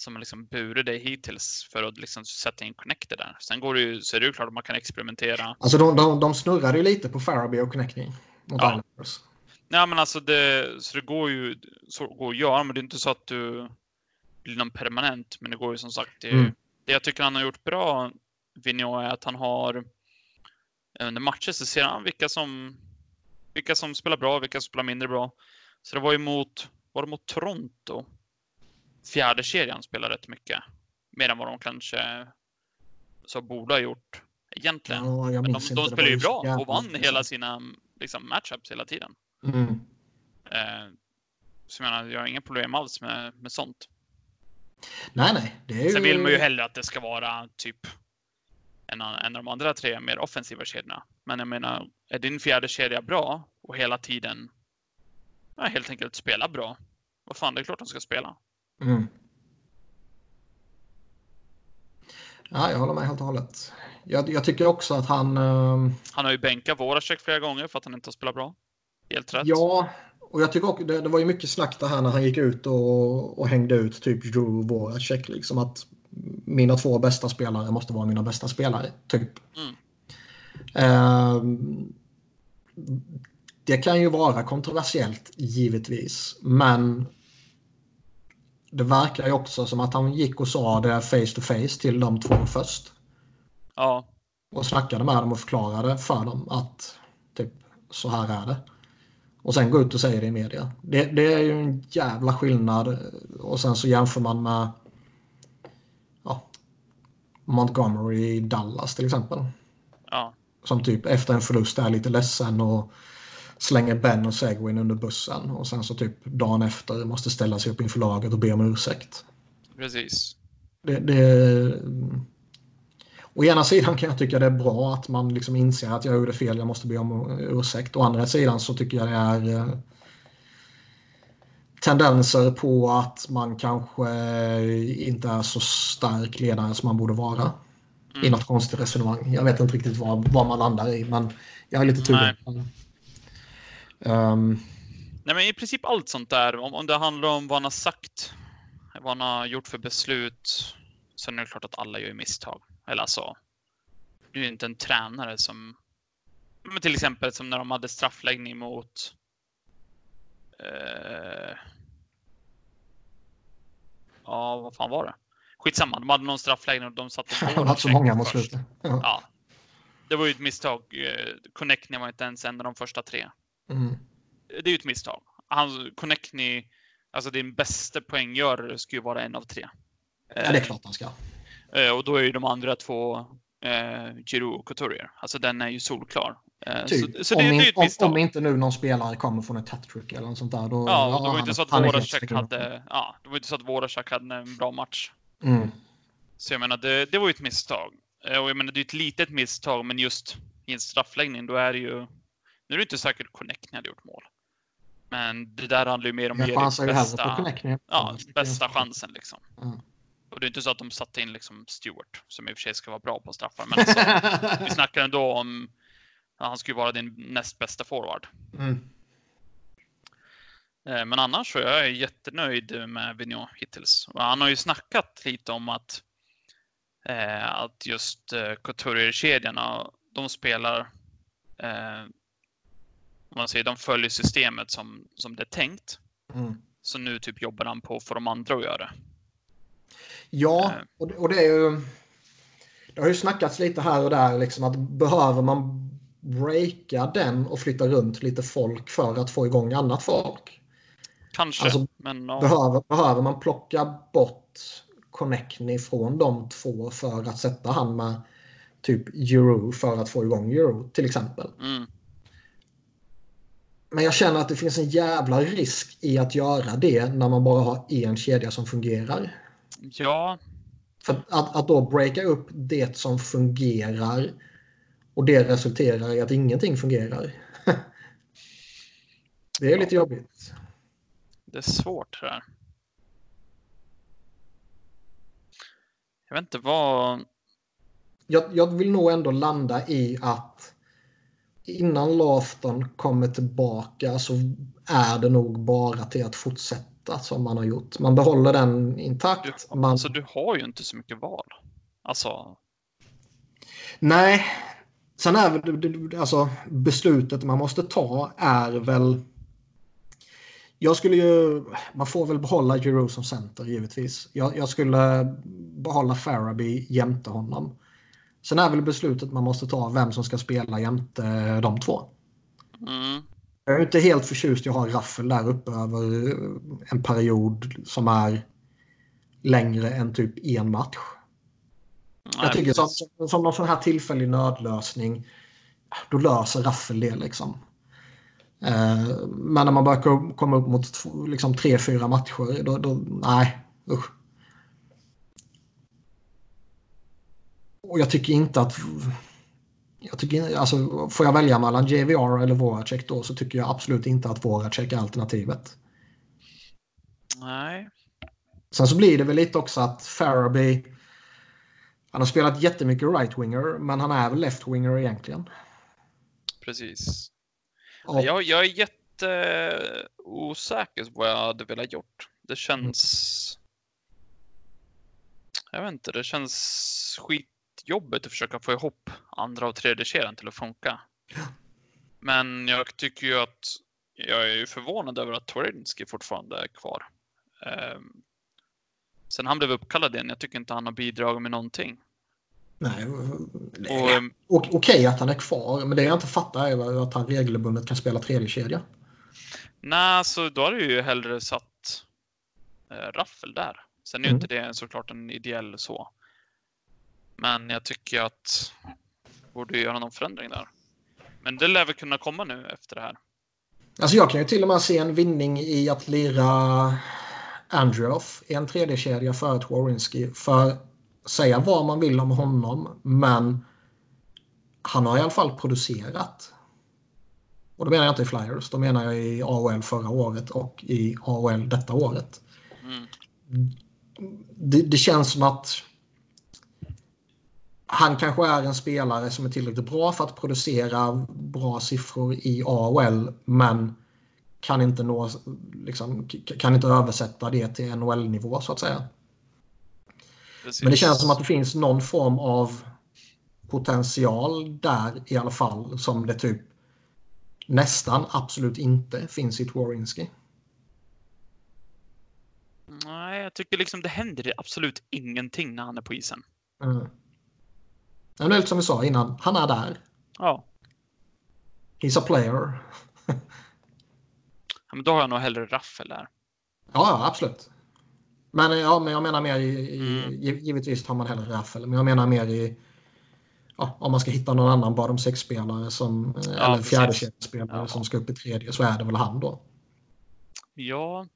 som liksom burit dig hittills för att liksom sätta in connector där. Sen går det ju, så är det ju klart att man kan experimentera. Alltså de, de, de snurrade ju lite på Faraby och connecting. Mot ja. Islanders. Nej men alltså det, så det går ju så går att göra, men det är inte så att du blir någon permanent. Men det går ju som sagt. Det, mm. det jag tycker han har gjort bra, Vinio, är att han har under matcher så ser han vilka som vilka som spelar bra, vilka som spelar mindre bra. Så det var ju mot, var det mot Toronto? Fjärde kedjan spelade rätt mycket. Mer än vad de kanske så borde ha gjort egentligen. Ja, Men de, de spelar ju bra och vann hela sina liksom, matchups hela tiden. Mm. Eh, så jag menar, jag har inga problem alls med, med sånt. Nej, nej. Det är. Sen vill man ju hellre att det ska vara typ en, en av de andra tre mer offensiva kedjorna. Men jag menar, är din fjärde kedja bra och hela tiden ja, helt enkelt spela bra. Vad fan, det är klart de ska spela. Mm. Ja, jag håller med helt och hållet. Jag, jag tycker också att han... Uh... Han har ju bänkat Voracek flera gånger för att han inte har spelat bra. Helt rätt. Ja, och jag tycker också det, det var ju mycket snack det här när han gick ut och, och hängde ut typ Drew Voracek. Liksom att mina två bästa spelare måste vara mina bästa spelare. Typ. Mm. Uh, det kan ju vara kontroversiellt givetvis. Men det verkar ju också som att han gick och sa det face to face till de två först. Ja. Och snackade med dem och förklarade för dem att typ så här är det. Och sen gå ut och säga det i media. Det, det är ju en jävla skillnad. Och sen så jämför man med ja, Montgomery i Dallas till exempel. Ja. Som typ efter en förlust är lite ledsen och slänger Ben och Segwin under bussen och sen så typ dagen efter måste ställa sig upp inför laget och be om ursäkt. Precis. Det, det... Å ena sidan kan jag tycka det är bra att man liksom inser att jag gjorde fel, jag måste be om ursäkt. Å andra sidan så tycker jag det är eh, tendenser på att man kanske inte är så stark ledare som man borde vara. Mm. I något konstigt resonemang. Jag vet inte riktigt vad, vad man landar i men jag är lite tur. Um... Nej, men i princip allt sånt där, om, om det handlar om vad han har sagt, vad han har gjort för beslut, så är det klart att alla gör misstag. Eller alltså, du är inte en tränare som, men till exempel som när de hade straffläggning mot eh... Ja, vad fan var det? Skitsamma, de hade någon straffläggning och de satte på. Det så många mot slutet. Ja. ja. Det var ju ett misstag. Eh, Connecting var inte ens en av de första tre. Mm. Det är ju ett misstag. Han, Connectny, alltså din bästa poänggörare ska ju vara en av tre. Ja, det är klart han ska. Eh, och då är ju de andra två eh, Giroud och Couturier. Alltså den är ju solklar. Eh, typ. Så, så det, om, det. Om, om inte nu någon spelare kommer från ett hattrick eller något sånt där. Då, ja, och det var inte så att Voracek hade, ja, det var inte så att Voracek hade en bra match. Mm. Så jag menar, det, det var ju ett misstag. Och jag menar, det är ett litet misstag, men just i en straffläggning, då är det ju nu är det inte säkert att Connecting hade gjort mål. Men det där handlar ju mer om ge bästa, ja, bästa chansen. Liksom. Mm. Och det är inte så att de satte in liksom Stewart, som i och för sig ska vara bra på straffar. Men alltså, vi snackar ändå om att han skulle vara din näst bästa forward. Mm. Eh, men annars så är jag jättenöjd med Vigneault hittills. Och han har ju snackat lite om att, eh, att just eh, Couturier-kedjorna, de spelar, eh, om man säger, de följer systemet som, som det är tänkt. Mm. Så nu typ jobbar han på för de andra att göra. Ja, eh. och det, och det är ju... Det har ju snackats lite här och där liksom att behöver man breaka den och flytta runt lite folk för att få igång annat folk? Kanske. Alltså, men, ja. behöver, behöver man plocka bort Connectney från de två för att sätta han med typ Euro för att få igång Euro till exempel. Mm. Men jag känner att det finns en jävla risk i att göra det när man bara har en kedja som fungerar. Ja. För att, att då breaka upp det som fungerar och det resulterar i att ingenting fungerar. det är lite jobbigt. Det är svårt det där. Jag vet inte vad... Jag, jag vill nog ändå landa i att innan Lafton kommer tillbaka så är det nog bara till att fortsätta som man har gjort. Man behåller den intakt. Du, man... Alltså du har ju inte så mycket val. Alltså... Nej. Sen är alltså beslutet man måste ta är väl jag skulle ju, man får väl behålla Euro som center givetvis. Jag, jag skulle behålla Faraby jämte honom. Sen är väl beslutet man måste ta vem som ska spela jämte de två. Mm. Jag är inte helt förtjust i att ha Raffel där uppe över en period som är längre än typ en match. Nej, jag tycker som, som någon sån här tillfällig nödlösning, då löser Raffel det liksom. Eh, men när man börjar komma upp mot liksom, tre, fyra matcher, då, då nej, usch. Och jag tycker inte att... Jag tycker, alltså, får jag välja mellan JVR eller Voracek då så tycker jag absolut inte att Voracek är alternativet. Nej. Sen så blir det väl lite också att Faraby... Han har spelat jättemycket right-winger men han är väl left-winger egentligen. Precis. Ja. Jag, jag är jätteosäker på vad jag hade velat gjort. Det känns... Jag vet inte, det känns skitjobbigt att försöka få ihop andra och tredje kedjan till att funka. Men jag tycker ju att jag är ju förvånad över att Torinski fortfarande är kvar. Um, sen han blev uppkallad igen, jag tycker inte han har bidragit med någonting. Nej, okej okay att han är kvar, men det jag inte fattar är att han regelbundet kan spela tredje kedja. Nej, så alltså, då har du ju hellre satt äh, Raffel där. Sen är ju mm. inte det såklart en ideell så. Men jag tycker att borde göra någon förändring där. Men det lär väl kunna komma nu efter det här. Alltså jag kan ju till och med se en vinning i att lira Andreoff i en tredje kedja för ett Warrinski. För säga vad man vill om honom, men han har i alla fall producerat. Och då menar jag inte i Flyers, då menar jag i AHL förra året och i AHL detta året. Mm. Det, det, känns som att han kanske är en spelare som är tillräckligt bra för att producera bra siffror i AHL, men kan inte, nå, liksom, kan inte översätta det till NHL-nivå så att säga. Precis. Men det känns som att det finns någon form av potential där i alla fall som det typ nästan absolut inte finns i Twarinski. Nej, jag tycker liksom det händer absolut ingenting när han är på isen. Mm. Men lite som vi sa innan, han är där. Ja. He's a player. ja, men då har jag nog hellre Raffel där. Ja, absolut. Men, ja, men jag menar mer i, i mm. givetvis tar man hellre Raffel, men jag menar mer i ja, om man ska hitta någon annan bottom sex-spelare som, ja, eller fjärde spelare ja. som ska upp i tredje så är det väl han då. Ja.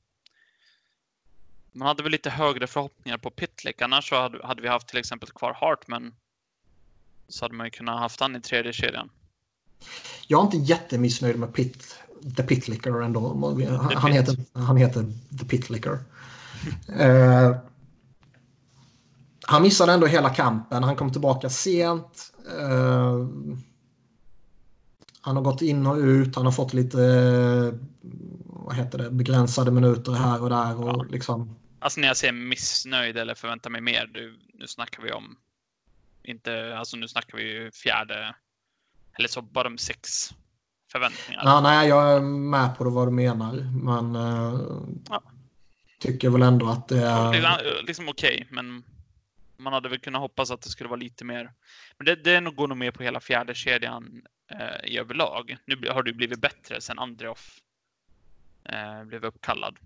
Man hade väl lite högre förhoppningar på Pitlick. Annars så hade, hade vi haft till exempel kvar Hartman. Så hade man ju kunnat haft han i tredje kedjan. Jag är inte jättemissnöjd med Pit, The Pitlicker ändå. Han, han, heter, han heter The Pitlicker. uh, han missade ändå hela kampen. Han kom tillbaka sent. Uh, han har gått in och ut. Han har fått lite vad heter det, begränsade minuter här och där. Och ja. liksom... Alltså när jag säger missnöjd eller förväntar mig mer, du, nu snackar vi om inte, alltså nu snackar vi ju fjärde, eller så bara om sex förväntningar. Ja, nej, jag är med på vad du menar, men uh, ja. tycker väl ändå att det är... Är liksom okej, okay, men man hade väl kunnat hoppas att det skulle vara lite mer. Men det, det går nog med på hela fjärde kedjan eh, i överlag. Nu har det blivit bättre sen Andreoff eh, blev uppkallad.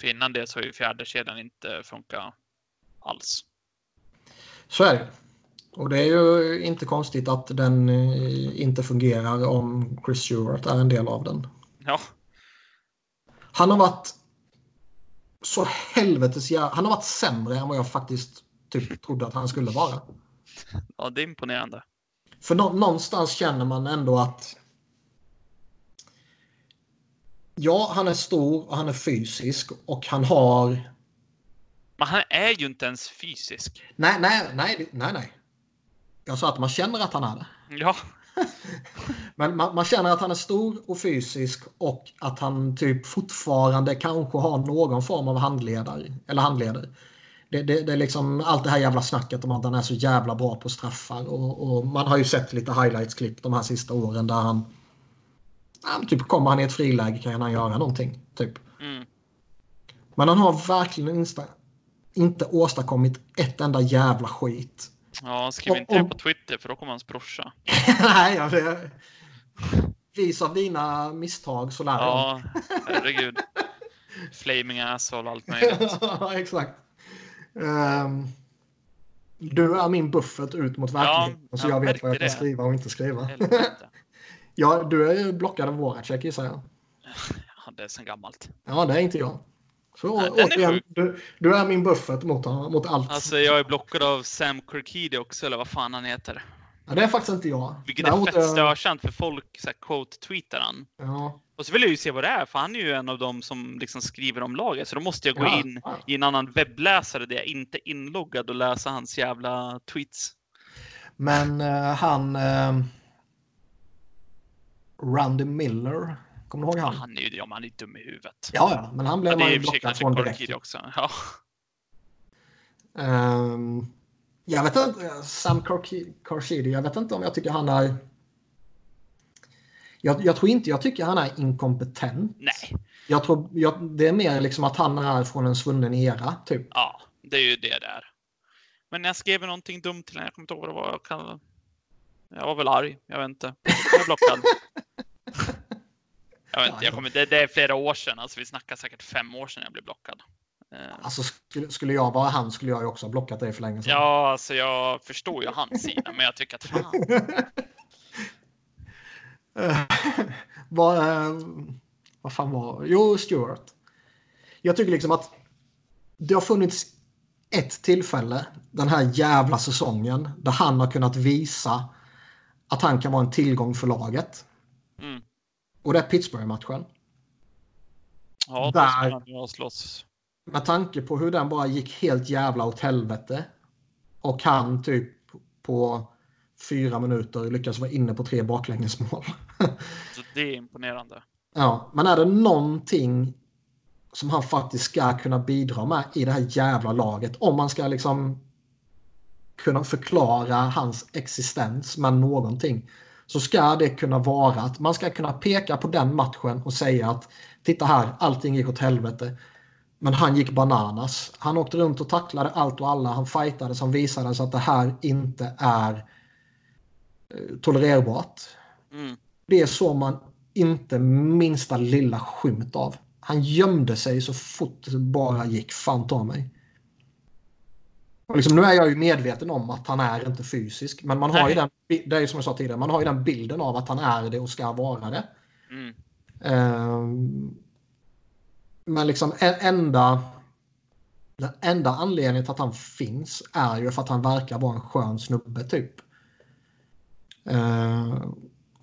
För innan det så har ju fjärde kedjan inte funkat alls. Så är det. Och det är ju inte konstigt att den eh, inte fungerar om Chris Stewart är en del av den. Ja. Han har varit så helvetes Han har varit sämre än vad jag faktiskt typ trodde att han skulle vara. Ja, det är imponerande. För nå någonstans känner man ändå att Ja, han är stor och han är fysisk och han har... Men han är ju inte ens fysisk. Nej, nej, nej, nej, nej. Jag sa att man känner att han är det. Ja. Men man, man, känner att han är stor och fysisk och att han typ fortfarande kanske har någon form av handledare. Eller handledare. Det, det, det, är liksom allt det här jävla snacket om att han är så jävla bra på straffar. Och, och man har ju sett lite highlights-klipp de här sista åren där han... Ja, typ kommer han i ett friläge kan han göra någonting. Typ. Mm. Men han har verkligen inte, inte åstadkommit ett enda jävla skit. Ja, skriv inte det på Twitter för då kommer hans brorsa. Nej, ja, det... Vis av dina misstag så lär Ja, herregud. Flaming asshole och allt möjligt. ja, exakt. Um, du är min buffert ut mot verkligheten. Ja, så jag vet vad jag kan det. skriva och inte skriva. ja, du är blockad av Voracek gissar jag. Ja, det är sen gammalt. Ja, det är inte jag. Så Nej, återigen, du, du, är min buffert mot, mot allt. Alltså jag är blockad av Sam Kirkidi också, eller vad fan han heter. Ja, det är faktiskt inte jag. Vilket är fett störsamt för folk quote-tweetar han. Ja. Och så vill jag ju se vad det är, för han är ju en av dem som liksom skriver om laget. Så då måste jag gå ja. in i en annan webbläsare där jag inte är inloggad och läsa hans jävla tweets. Men uh, han... Uh, Randy Miller. Kommer du ihåg han? Han är ju ja, han är dum i huvudet. Ja, ja, men han blev ja, man ju blockad från direkt. Också. Ja. Um, jag vet inte, Sam Carshidi, jag vet inte om jag tycker han är... Jag, jag, tror inte jag tycker han är inkompetent. Nej. Jag tror jag, det är mer liksom att han är från en svunnen era, typ. Ja, det är ju det där. Men jag skrev någonting dumt till henne, jag kommer inte ihåg vad det var. Jag, kan... jag var väl arg, jag vet inte. Jag är blockad. jag vet inte, jag kommer... det, det är flera år sedan, alltså vi snackar säkert fem år sedan jag blev blockad. Eh. Alltså skulle, jag vara han skulle jag ju också ha blockat dig för länge sedan. Ja, alltså jag förstår ju hans sida, men jag tycker att fan. vad, eh, vad fan var Jo, Stuart. Jag tycker liksom att det har funnits ett tillfälle den här jävla säsongen där han har kunnat visa att han kan vara en tillgång för laget. Och det är Pittsburgh-matchen. Ja, där, han ju slåss med tanke på hur den bara gick helt jävla åt helvete. Och han typ på fyra minuter lyckas vara inne på tre baklängesmål. Så det är imponerande. Ja, men är det någonting som han faktiskt ska kunna bidra med i det här jävla laget om man ska liksom kunna förklara hans existens med någonting så ska det kunna vara att man ska kunna peka på den matchen och säga att titta här, allting gick åt helvete. Men han gick bananas. Han åkte runt och tacklade allt och alla. Han fightade som visade så att det här inte är eh, tolererbart. Mm. Det är så man inte minsta lilla skymt av. Han gömde sig så fort det bara gick. Fan ta mig. Och liksom, nu är jag ju medveten om att han är inte fysisk. Men man har ju den, det är som jag sa tidigare, man har ju den bilden av att han är det och ska vara det. Mm. Um, men liksom enda, den enda anledningen till att han finns är ju för att han verkar vara en skön snubbe typ. Uh,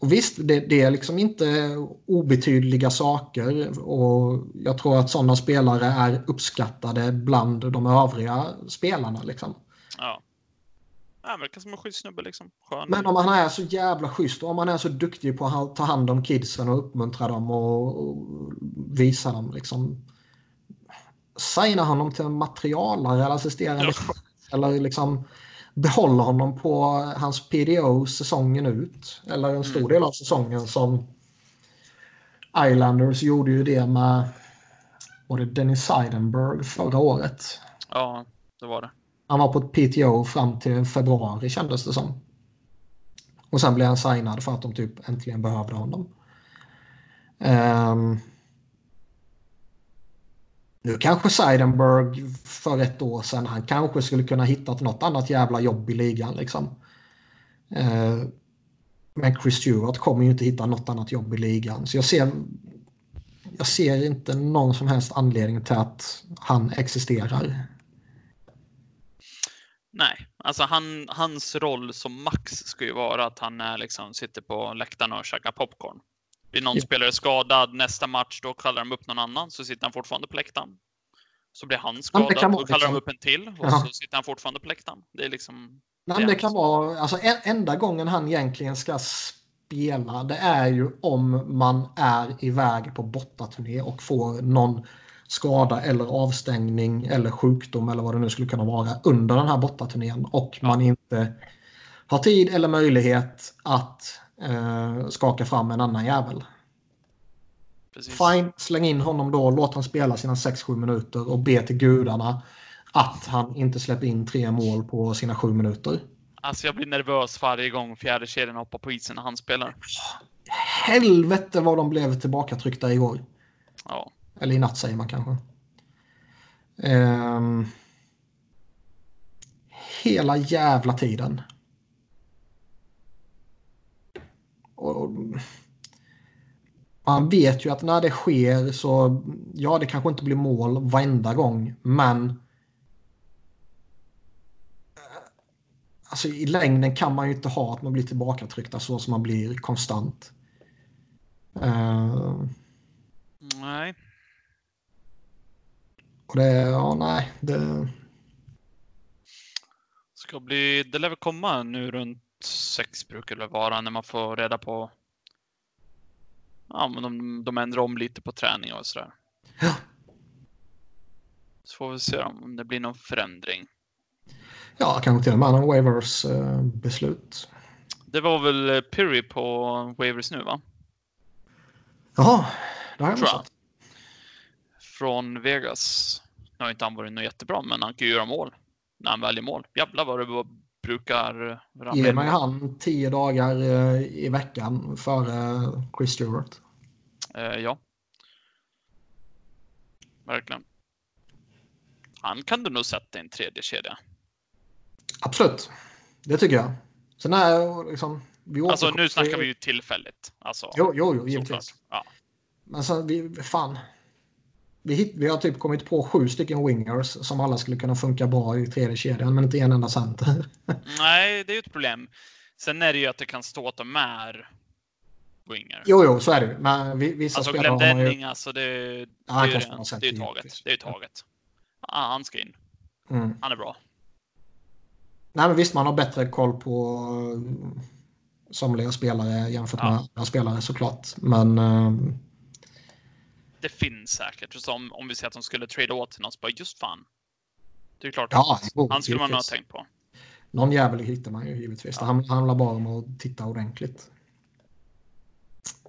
och visst, det, det, är liksom inte obetydliga saker och jag tror att sådana spelare är uppskattade bland de övriga spelarna. Liksom. Ja. Ja, verkar som en schysst snubbe liksom. Skön. Men om han är så jävla schysst och om han är så duktig på att ta hand om kidsen och uppmuntra dem och, och visa dem liksom. Signa honom till en materialare eller assisterande. Ja. Eller liksom behålla honom på hans PDO säsongen ut. Eller en stor mm. del av säsongen som Islanders gjorde ju det med var det Dennis Seidenberg förra året. Ja, det var det. Han var på ett PTO fram till februari kändes det som. Och sen blev han signad för att de typ äntligen behövde honom. Um, nu kanske Seidenberg för ett år sedan, han kanske skulle kunna hittat något annat jävla jobb i ligan liksom. Eh, men Chris Stewart kommer ju inte hitta något annat jobb i ligan. Så jag ser, jag ser inte någon som helst anledning till att han existerar. Nej, alltså han, hans roll som Max ska ju vara att han är liksom, sitter på läktaren och käkar popcorn. Blir någon ja. spelare skadad nästa match, då kallar de upp någon annan, så sitter han fortfarande på läktaren. Så blir han skadad, då kallar liksom. de upp en till och ja. så sitter han fortfarande på läktaren. Det är liksom... Nej, det, det kan vara, alltså enda gången han egentligen ska spela, det är ju om man är iväg på bortaturné och får någon skada eller avstängning eller sjukdom eller vad det nu skulle kunna vara under den här bortaturnén och man inte har tid eller möjlighet att eh, skaka fram en annan jävel. Precis. Fine, släng in honom då, låt han spela sina 6-7 minuter och be till gudarna att han inte släpper in tre mål på sina 7 minuter. Alltså jag blir nervös varje gång fjärde kedjan hoppar på isen när han spelar. Helvete vad de blev tillbakatryckta igår. Ja. Eller i natt säger man kanske. Um, hela jävla tiden. Och, man vet ju att när det sker så, ja det kanske inte blir mål varenda gång, men Alltså i längden kan man ju inte ha att man blir tillbakatryckta så som man blir konstant. Uh, nej. Och det, ja nej, det... Ska bli, det lär väl komma nu runt sex brukar det vara när man får reda på Ja, men de, de ändrar om lite på träning och sådär. Ja. Så får vi se om det blir någon förändring. Ja, kanske till och med någon waivers eh, beslut. Det var väl eh, Piri på waivers nu va? Jaha, det har jag missat från Vegas. Nu har inte han varit något jättebra, men han kan ju göra mål när han väljer mål. Jävlar vad det brukar Ge mig han tio dagar eh, i veckan före Chris Stewart. Eh, ja. Verkligen. Han kan du nog sätta i en tredje kedja. Absolut. Det tycker jag. Sen är liksom... Vi alltså nu snackar vi ju tillfälligt. Alltså, jo, jo, jo givetvis. Ja. Men sen, vi, fan vi, vi har typ kommit på sju stycken wingers som alla skulle kunna funka bra i tredje kedjan men inte en enda center. Nej, det är ju ett problem. Sen är det ju att det kan stå att de är wingers. Jo, jo, så är det Men vissa alltså, spelare Glenn Denning, ju... alltså det, det, ja, är, ju, det är ju taget. Det är ju taget. Ja, han ska in. Mm. Han är bra. Nej, men visst, man har bättre koll på eh, somliga spelare jämfört ja. med andra spelare såklart. Men uh, det finns säkert. Så om, om vi säger att de skulle trada åt till någon, så bara just fan. Det är klart. Ja, jo, han skulle man ha tänkt på. Någon jävel hittar man ju givetvis. Ja. Det handlar bara om att titta ordentligt.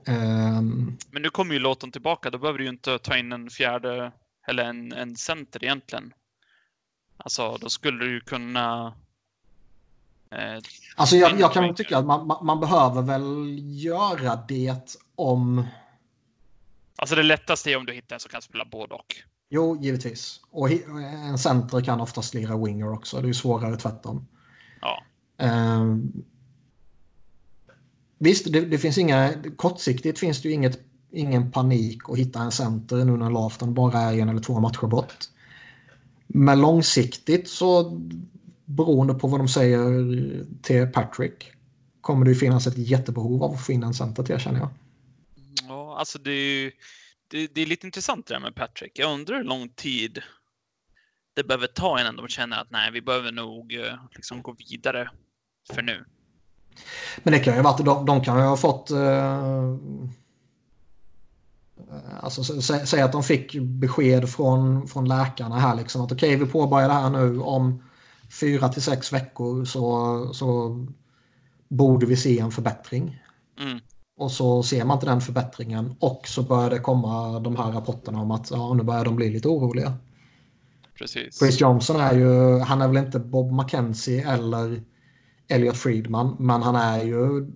Um, Men nu kommer ju låten tillbaka. Då behöver du ju inte ta in en fjärde eller en, en center egentligen. Alltså, då skulle du ju kunna... Eh, alltså, jag, jag kan tycka att man, man behöver väl göra det om Alltså det lättaste är om du hittar en som kan spela både och. Jo, givetvis. Och en center kan oftast lira winger också. Det är svårare tvärtom. Ja. Um, visst, det, det, finns inga... Kortsiktigt finns det ju inget, ingen panik att hitta en center nu när Lafton bara är en eller två matcher bort. Men långsiktigt så beroende på vad de säger till Patrick kommer det ju finnas ett jättebehov av att få in en center till känner jag alltså det är, det, det är lite intressant det där med Patrick. Jag undrar hur lång tid det behöver ta innan de känner att nej, vi behöver nog eh, liksom gå vidare för nu. Men det kan ju varit, de, de kan ju ha fått eh, Alltså sä, säg att de fick besked från, från läkarna här liksom att okej okay, vi påbörjar det här nu om fyra till sex veckor så, så borde vi se en förbättring. Mm. Och så ser man inte den förbättringen och så börjar det komma de här rapporterna om att ja, nu börjar de bli lite oroliga. Precis. Chris Johnson är ju, han är väl inte Bob McKenzie eller Elliot Friedman, men han är ju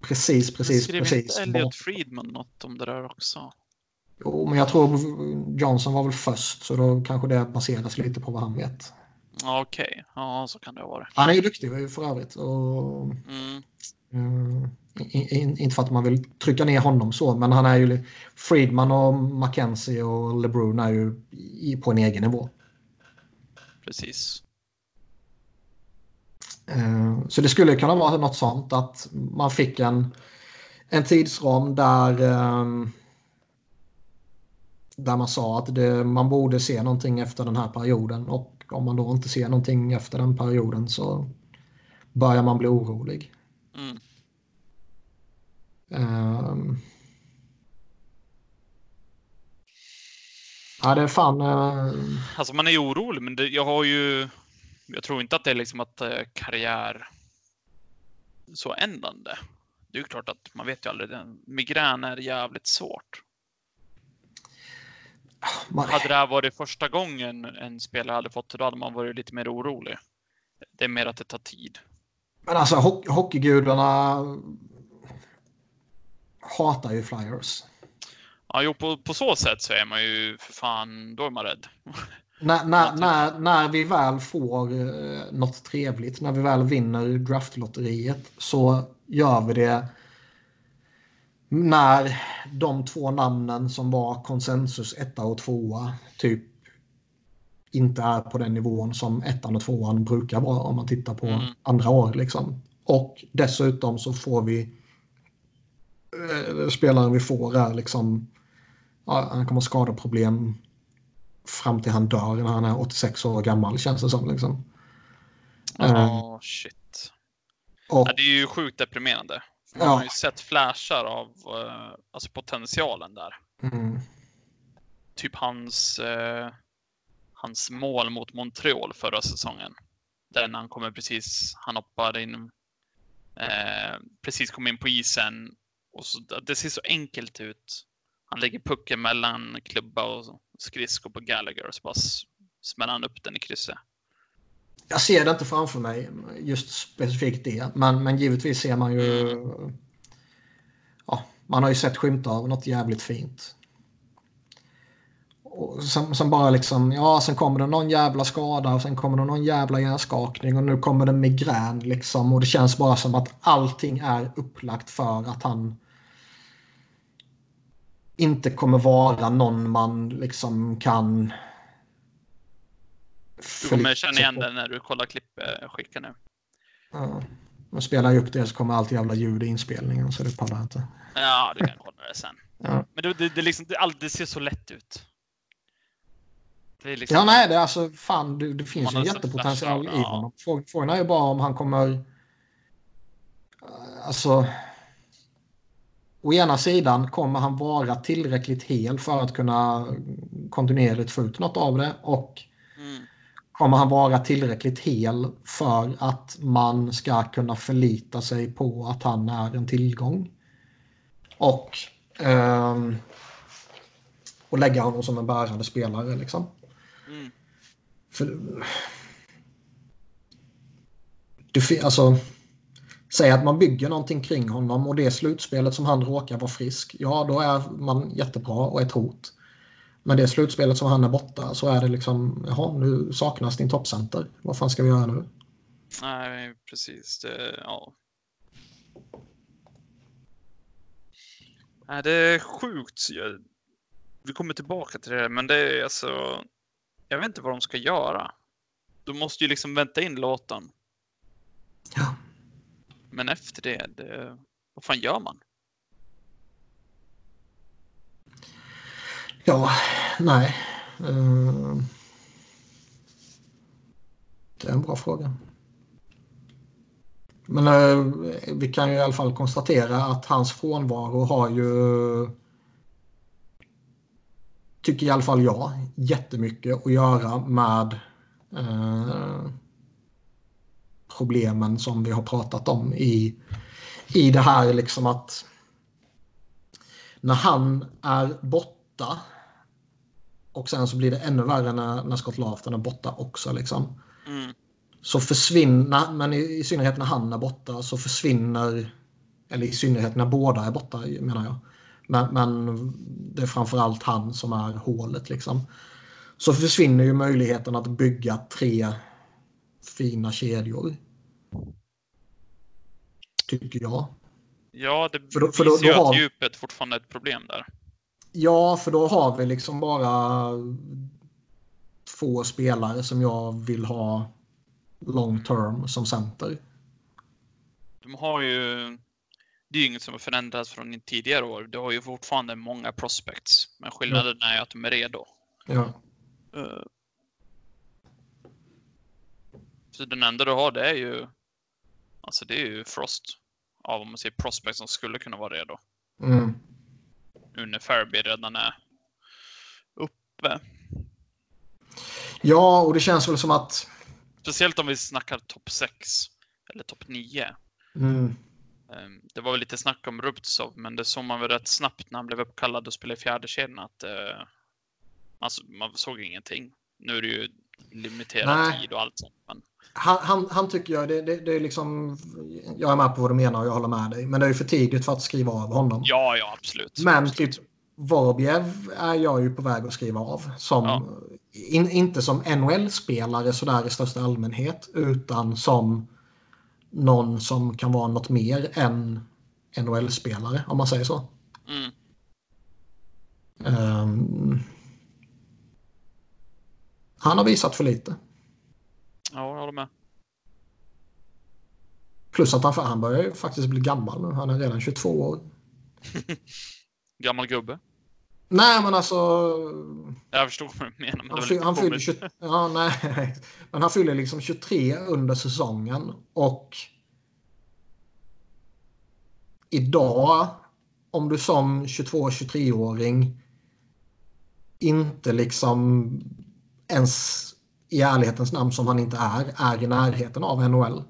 precis, precis, Skrev precis. Skrev inte Elliot Friedman något om det där också? Jo, men jag tror Johnson var väl först, så då kanske det baseras lite på vad han vet. Okej, okay. ja så kan det vara. Han är ju duktig för övrigt. Och, mm. In, inte för att man vill trycka ner honom så, men han är ju... Friedman och Mackenzie och LeBron är ju på en egen nivå. Precis. Uh, så det skulle kunna vara något sånt att man fick en, en tidsram där um, där man sa att det, man borde se någonting efter den här perioden och om man då inte ser någonting efter den perioden så börjar man bli orolig. Mm. Um, ja, det är fan... Uh... Alltså man är ju orolig, men det, jag har ju... Jag tror inte att det är liksom att uh, karriär så ändande. Det är ju klart att man vet ju aldrig. Migrän är jävligt svårt. Man... Hade det här varit första gången en spelare hade fått det, då hade man varit lite mer orolig. Det är mer att det tar tid. Men alltså ho hockeygudarna hatar ju Flyers. Ja, jo, på, på så sätt så är man ju för fan, då är man rädd. När, när, när, när vi väl får eh, något trevligt, när vi väl vinner draftlotteriet så gör vi det när de två namnen som var konsensus etta och tvåa typ inte är på den nivån som ettan och tvåan brukar vara om man tittar på mm. andra år. Liksom. Och dessutom så får vi eh, spelaren vi får är liksom ja, han kommer skada problem fram till han dör när han är 86 år gammal känns det som. Liksom. Oh, shit. Och, ja, det är ju sjukt deprimerande. Man ja. har ju sett flashar av uh, alltså potentialen där. Mm. Typ hans, uh, hans mål mot Montreal förra säsongen. Där han kommer precis, han hoppar in, uh, precis kom in på isen. Och så, det ser så enkelt ut. Han lägger pucken mellan klubba och skridskor på Gallagher och så bara smäller han upp den i krysset. Jag ser det inte framför mig, just specifikt det. Men, men givetvis ser man ju... Mm. Ja, man har ju sett skymta av något jävligt fint. Sen, sen, bara liksom, ja, sen kommer det någon jävla skada och sen kommer det någon jävla hjärnskakning och nu kommer det migrän liksom. Och det känns bara som att allting är upplagt för att han inte kommer vara någon man liksom kan du kommer känna igen den när du kollar klippskicken nu. Ja. Man spelar ju upp det så kommer allt jävla ljud i inspelningen så det pallar inte. Ja, du kan kolla det sen. Ja. Men det, det, det, liksom, det, det ser så lätt ut. Liksom... Ja, nej, det är alltså fan, det, det finns en jättepotential i honom. Ja. Frågan är ju bara om han kommer... Alltså... Å ena sidan kommer han vara tillräckligt hel för att kunna kontinuerligt få ut något av det och mm kommer han vara tillräckligt hel för att man ska kunna förlita sig på att han är en tillgång. Och, um, och lägga honom som en bärande spelare. Liksom. Mm. För, du, alltså, säg att man bygger någonting kring honom och det slutspelet som han råkar vara frisk. Ja, då är man jättebra och ett hot. Men det slutspelet som han är borta så är det liksom, jaha, nu saknas din toppcenter. Vad fan ska vi göra nu? Nej, precis. Det, ja. Nej, det är sjukt. Vi kommer tillbaka till det, men det är alltså... Jag vet inte vad de ska göra. De måste ju liksom vänta in låten. Ja. Men efter det, det vad fan gör man? Ja, nej. Uh, Det är en bra fråga. Men eh, vi kan ju i alla fall konstatera att hans frånvaro har ju tycker i alla fall jag jättemycket att göra med eh, problemen som vi har pratat om i, i det här liksom att när han är borta och sen så blir det ännu värre när, när Scott Laughton är borta också. Liksom. Mm. Så försvinner, men i, i, synnerhet när han är borta så försvinner, eller i synnerhet när båda är borta menar jag. Men, men det är framförallt han som är hålet liksom. Så försvinner ju möjligheten att bygga tre fina kedjor. Tycker jag. Ja, det för då, för då, visar ju att djupet fortfarande är ett problem där. Ja, för då har vi liksom bara två spelare som jag vill ha long term som center. De har ju... Det är ju inget som har förändrats från tidigare år. Du har ju fortfarande många prospects. Men skillnaden ja. är att de är redo. Ja. Uh, så den enda du har det är ju... Alltså det är ju Frost. Av om man ser prospects som skulle kunna vara redo. Mm. Nu när Fairby redan är uppe. Ja, och det känns väl som att Speciellt om vi snackar topp 6 eller topp 9. Mm. Ehm, det var väl lite snack om Rubtsov, men det såg man väl rätt snabbt när han blev uppkallad och spelade i fjärde kedjan att uh, alltså, man såg ingenting. Nu är det ju limiterad Nej. tid och allt sånt. Men... Han, han, han, tycker jag, det, det, det, är liksom, jag är med på vad du menar och jag håller med dig. Men det är för tidigt för att skriva av honom. Ja, ja, absolut. Men absolut. typ Vorobjev är jag ju på väg att skriva av. Som, ja. in, inte som NHL-spelare sådär i största allmänhet utan som någon som kan vara något mer än NHL-spelare om man säger så. Mm. Um, han har visat för lite. Ja, jag håller med. Plus att han, han börjar ju faktiskt bli gammal nu. Han är redan 22 år. gammal gubbe. Nej, men alltså... Jag förstår vad du menar. Men han, fyller, han fyller 20, ja, nej, men han fyller liksom 23 under säsongen. Och idag, om du som 22-23-åring inte liksom ens i ärlighetens namn som han inte är, är i närheten av NHL.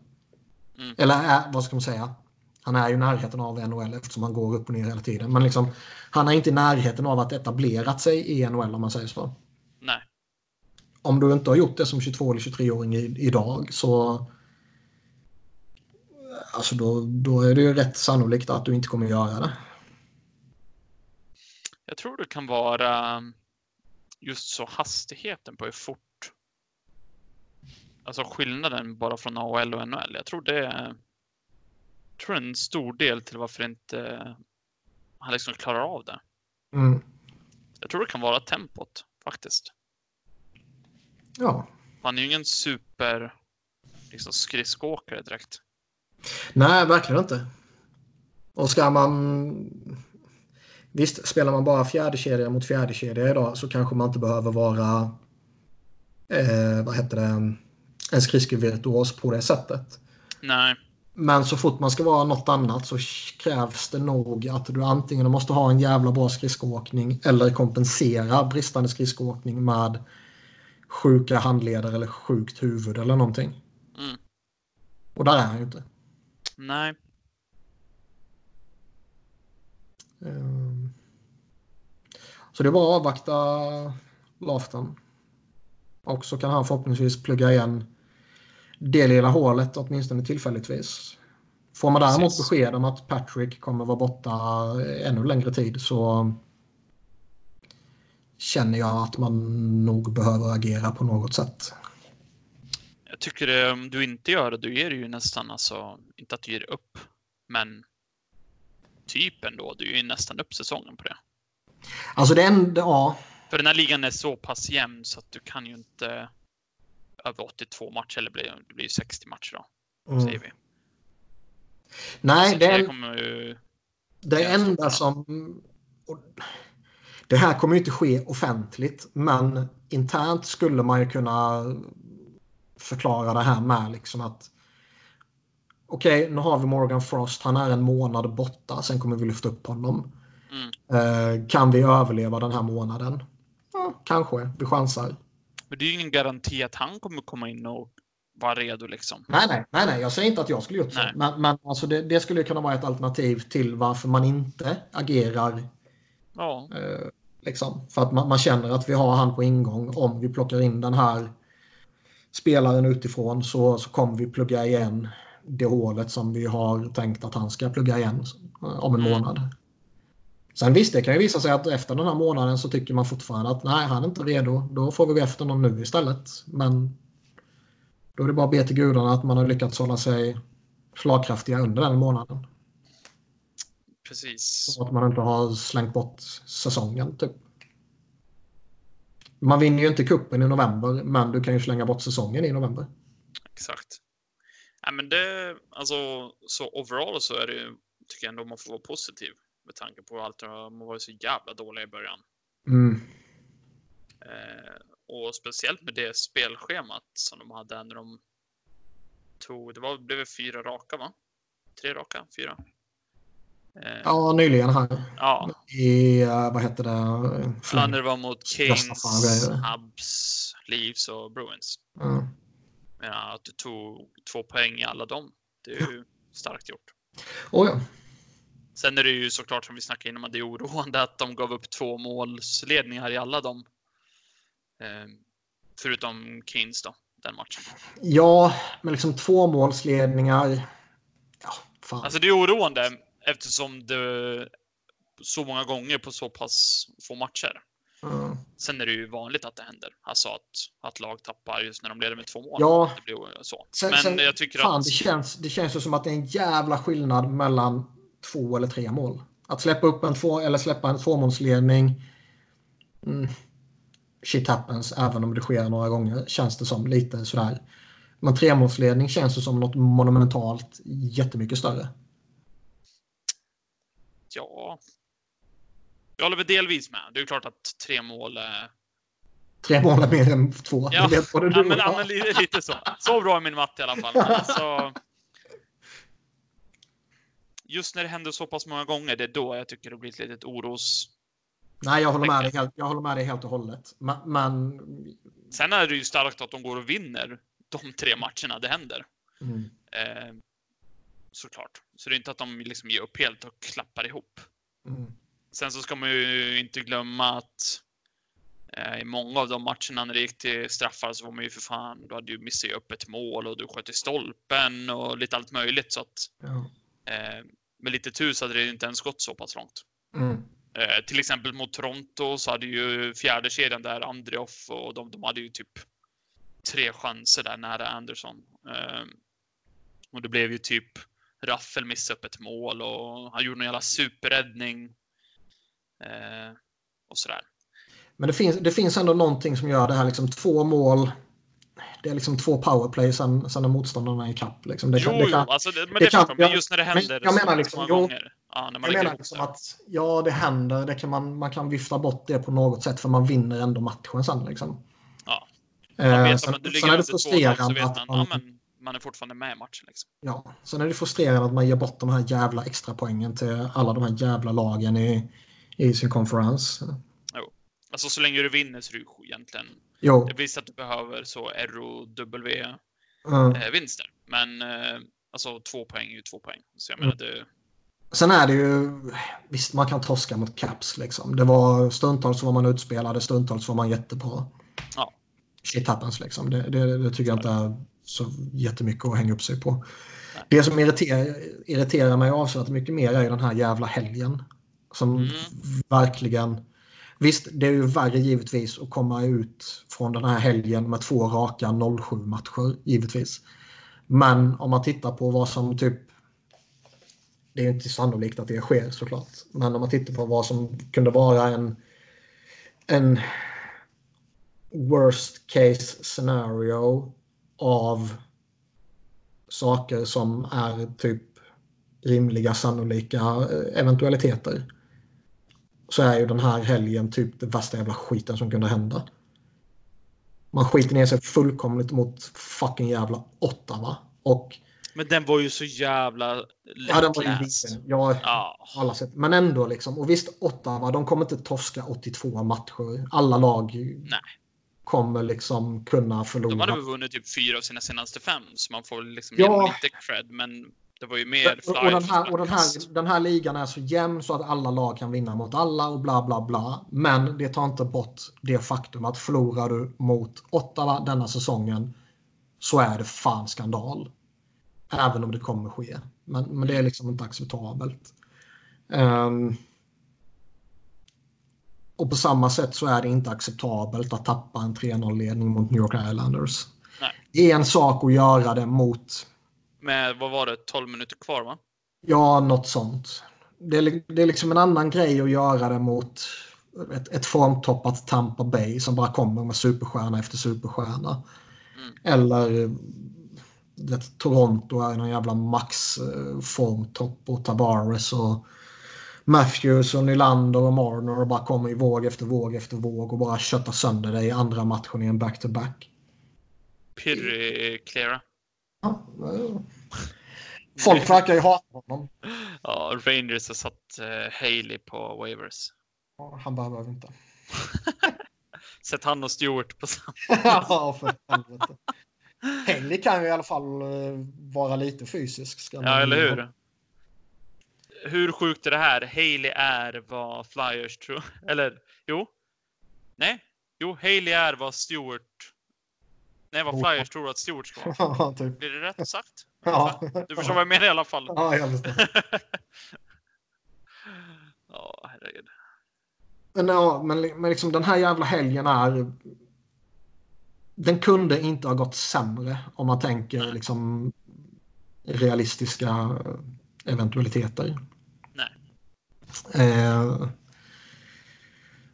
Mm. Eller är, vad ska man säga? Han är ju i närheten av NHL eftersom han går upp och ner hela tiden. Men liksom, han är inte i närheten av att etablerat sig i NHL om man säger så. Nej. Om du inte har gjort det som 22 eller 23-åring idag så Alltså då, då är det ju rätt sannolikt att du inte kommer göra det. Jag tror det kan vara just så hastigheten på hur fort. Alltså skillnaden bara från AHL och NHL. Jag tror det tror en stor del till varför inte han liksom klarar av det. Mm. Jag tror det kan vara tempot faktiskt. Ja. Han är ju ingen super liksom, skridskoåkare direkt. Nej, verkligen inte. Och ska man... Visst, spelar man bara fjärdekedja mot fjärdekedja idag så kanske man inte behöver vara... Eh, vad heter det? En skridskovirtuos på det sättet. Nej. Men så fort man ska vara något annat så krävs det nog att du antingen måste ha en jävla bra skridskoåkning eller kompensera bristande skridskoåkning med sjuka handledare eller sjukt huvud eller någonting. Mm. Och där är han ju inte. Nej. Um. Så det är bara att avvakta Lafton. Och så kan han förhoppningsvis plugga igen det lilla hålet åtminstone tillfälligtvis. Får man däremot Precis. besked om att Patrick kommer vara borta ännu längre tid så känner jag att man nog behöver agera på något sätt. Jag tycker det, om du inte gör det, då ger du ju nästan alltså, inte att du ger upp, men typ ändå, du ger ju nästan upp säsongen på det. Alltså det enda, ja. För den här ligan är så pass jämn så att du kan ju inte över 82 matcher, eller blir, det blir 60 matcher då, mm. säger vi. Nej, det, det, kommer ju... det enda som... Det här kommer ju inte ske offentligt, men internt skulle man ju kunna förklara det här med liksom att okej, okay, nu har vi Morgan Frost. Han är en månad borta. Sen kommer vi lyfta upp honom. Mm. Eh, kan vi överleva den här månaden? Ja, kanske. Vi chansar. Men det är ju ingen garanti att han kommer komma in och vara redo liksom. Nej, nej, nej, nej. jag säger inte att jag skulle gjort så. Men, men alltså det, det, skulle kunna vara ett alternativ till varför man inte agerar. Ja. Eh, liksom. För att man, man, känner att vi har han på ingång. Om vi plockar in den här spelaren utifrån så, så kommer vi plugga igen det hålet som vi har tänkt att han ska plugga igen om en mm. månad. Sen visst, det kan ju visa sig att efter den här månaden så tycker man fortfarande att nej, han är inte redo. Då får vi gå efter någon nu istället. Men då är det bara att be till gudarna att man har lyckats hålla sig slagkraftiga under den månaden. Precis. Så att man inte har slängt bort säsongen typ. Man vinner ju inte kuppen i november, men du kan ju slänga bort säsongen i november. Exakt. Nej, men det, alltså, så overall så är det tycker jag ändå man får vara positiv med tanke på allt de har varit så jävla dåliga i början. Mm. Eh, och speciellt med det spelschemat som de hade när de tog, det var, det blev fyra raka va? Tre raka? Fyra? Eh, ja, nyligen här. Ja. I, uh, vad heter det? Ja, när det var mot Kings, Hubs, Leafs och Bruins. Mm. Ja, att du tog två poäng i alla dem. Det är ju starkt gjort. Oh, ja. Sen är det ju såklart som vi snackade innan att det är oroande att de gav upp två målsledningar i alla dem. Eh, förutom Keynes då, den matchen. Ja, men liksom två målsledningar. Ja, fan. Alltså det är oroande eftersom det så många gånger på så pass få matcher. Mm. Sen är det ju vanligt att det händer. Alltså att, att lag tappar just när de leder med två mål. Ja. Det blir så. Sen, Men sen, jag tycker fan, att... Det känns, det känns ju som att det är en jävla skillnad mellan två eller tre mål. Att släppa upp en två eller släppa en tvåmålsledning. Mm, shit happens, även om det sker några gånger, känns det som lite sådär. Men tremålsledning känns det som något monumentalt jättemycket större. Ja, jag håller väl delvis med. Det är klart att tre mål är... Tre mål är mer än två. Ja, ja, men, ja men lite så. Så bra är min matte i alla fall. Alltså, just när det händer så pass många gånger, det är då jag tycker det blir ett litet oros... Nej, jag håller med dig helt, jag håller med dig helt och hållet. Men. Sen är det ju starkt att de går och vinner de tre matcherna det händer. Mm. Eh, såklart. Så det är inte att de liksom ger upp helt och klappar ihop. Mm. Sen så ska man ju inte glömma att eh, i många av de matcherna när det gick till straffar så var man ju för fan, du hade ju missat upp ett mål och du sköt i stolpen och lite allt möjligt så att ja. eh, med lite tur så hade det inte ens gått så pass långt. Mm. Eh, till exempel mot Toronto så hade ju fjärde kedjan där, Andreoff och de, de hade ju typ tre chanser där nära Anderson. Eh, och det blev ju typ Raffel missade upp ett mål och han gjorde någon jävla superräddning Eh, och sådär. Men det finns, det finns ändå någonting som gör det här liksom två mål. Det är liksom två powerplay sen, sen är motståndarna i kapp. Liksom. Det jo, det kan, jo, alltså det, men det, det kan, men just när det händer men, jag menar liksom, jo. Ja, jag menar liksom att ja, det händer. Det kan man, man kan vifta bort det på något sätt för man vinner ändå matchen sen. Liksom. Ja. Man vet, eh, sen, sen, sen är det frustrerande att man, ja, men man är fortfarande med i matchen. Liksom. Ja, sen är det frustrerande att man ger bort de här jävla extra poängen till alla de här jävla lagen i, i sin konferens. Alltså så länge du vinner så är det ju egentligen... Jo. Det visst att du behöver så ROW mm. eh, vinster. Men eh, alltså två poäng är ju två poäng. Så jag menar det... Sen är det ju, visst man kan torska mot Caps liksom. Det var stundtals var man utspelade, stundtals var man jättebra. Ja. Shit happens liksom. Det, det, det tycker jag inte är så jättemycket att hänga upp sig på. Nej. Det som irriterar, irriterar mig avsevärt mycket mer är ju den här jävla helgen. Som mm. verkligen... Visst, det är ju värre givetvis att komma ut från den här helgen med två raka 0-7 matcher, givetvis. Men om man tittar på vad som typ... Det är ju inte sannolikt att det sker såklart. Men om man tittar på vad som kunde vara en, en worst case scenario av saker som är typ rimliga sannolika eh, eventualiteter så är ju den här helgen typ det värsta jävla skiten som kunde hända. Man skiter ner sig fullkomligt mot fucking jävla Ottawa. Och men den var ju så jävla Ja, den var ju liten. Ja, ja. alla sätt. Men ändå liksom. Och visst, Ottawa, de kommer inte torska 82 matcher. Alla lag Nej. kommer liksom kunna förlora. De hade väl vunnit typ fyra av sina senaste fem, så man får liksom ja. lite cred. Men det var ju mer och, och, den, här, och den, här, den här ligan är så jämn så att alla lag kan vinna mot alla och bla bla bla. Men det tar inte bort det faktum att förlorar du mot Ottawa denna säsongen så är det fan skandal. Även om det kommer ske. Men, men det är liksom inte acceptabelt. Um, och på samma sätt så är det inte acceptabelt att tappa en 3-0-ledning mot New York Islanders. Nej. Det är en sak att göra det mot... Med, vad var det, 12 minuter kvar va? Ja, något sånt. Det är, det är liksom en annan grej att göra det mot ett, ett formtoppat Tampa Bay som bara kommer med superstjärna efter superstjärna. Mm. Eller vet, Toronto är någon jävla max-formtopp och Tavares och Matthews och Nylander och Marner och bara kommer i våg efter våg efter våg och bara köttar sönder dig i andra matchen i en back-to-back. Pirri Clara. Folk verkar ju hata honom. Ja, Rangers har satt uh, Haley på waivers. Ja, han behöver inte. Sätt han och Stewart på samma. ja, för helvete. Henry kan ju i alla fall eh, vara lite fysisk. ja, eller hur? Hur sjukt är det här? Haley är vad Flyers tror. Eller jo. Nej. Jo, Haley är vad Stewart. Nej, vad Flyers tror att Stewart ska vara. Typ. Blir det rätt sagt? Ja. Du förstår vad jag menar i alla fall. Ja, jag förstår. Ja, herregud. Men, ja, men, men liksom den här jävla helgen är den kunde inte ha gått sämre om man tänker liksom realistiska eventualiteter. Nej. Eh,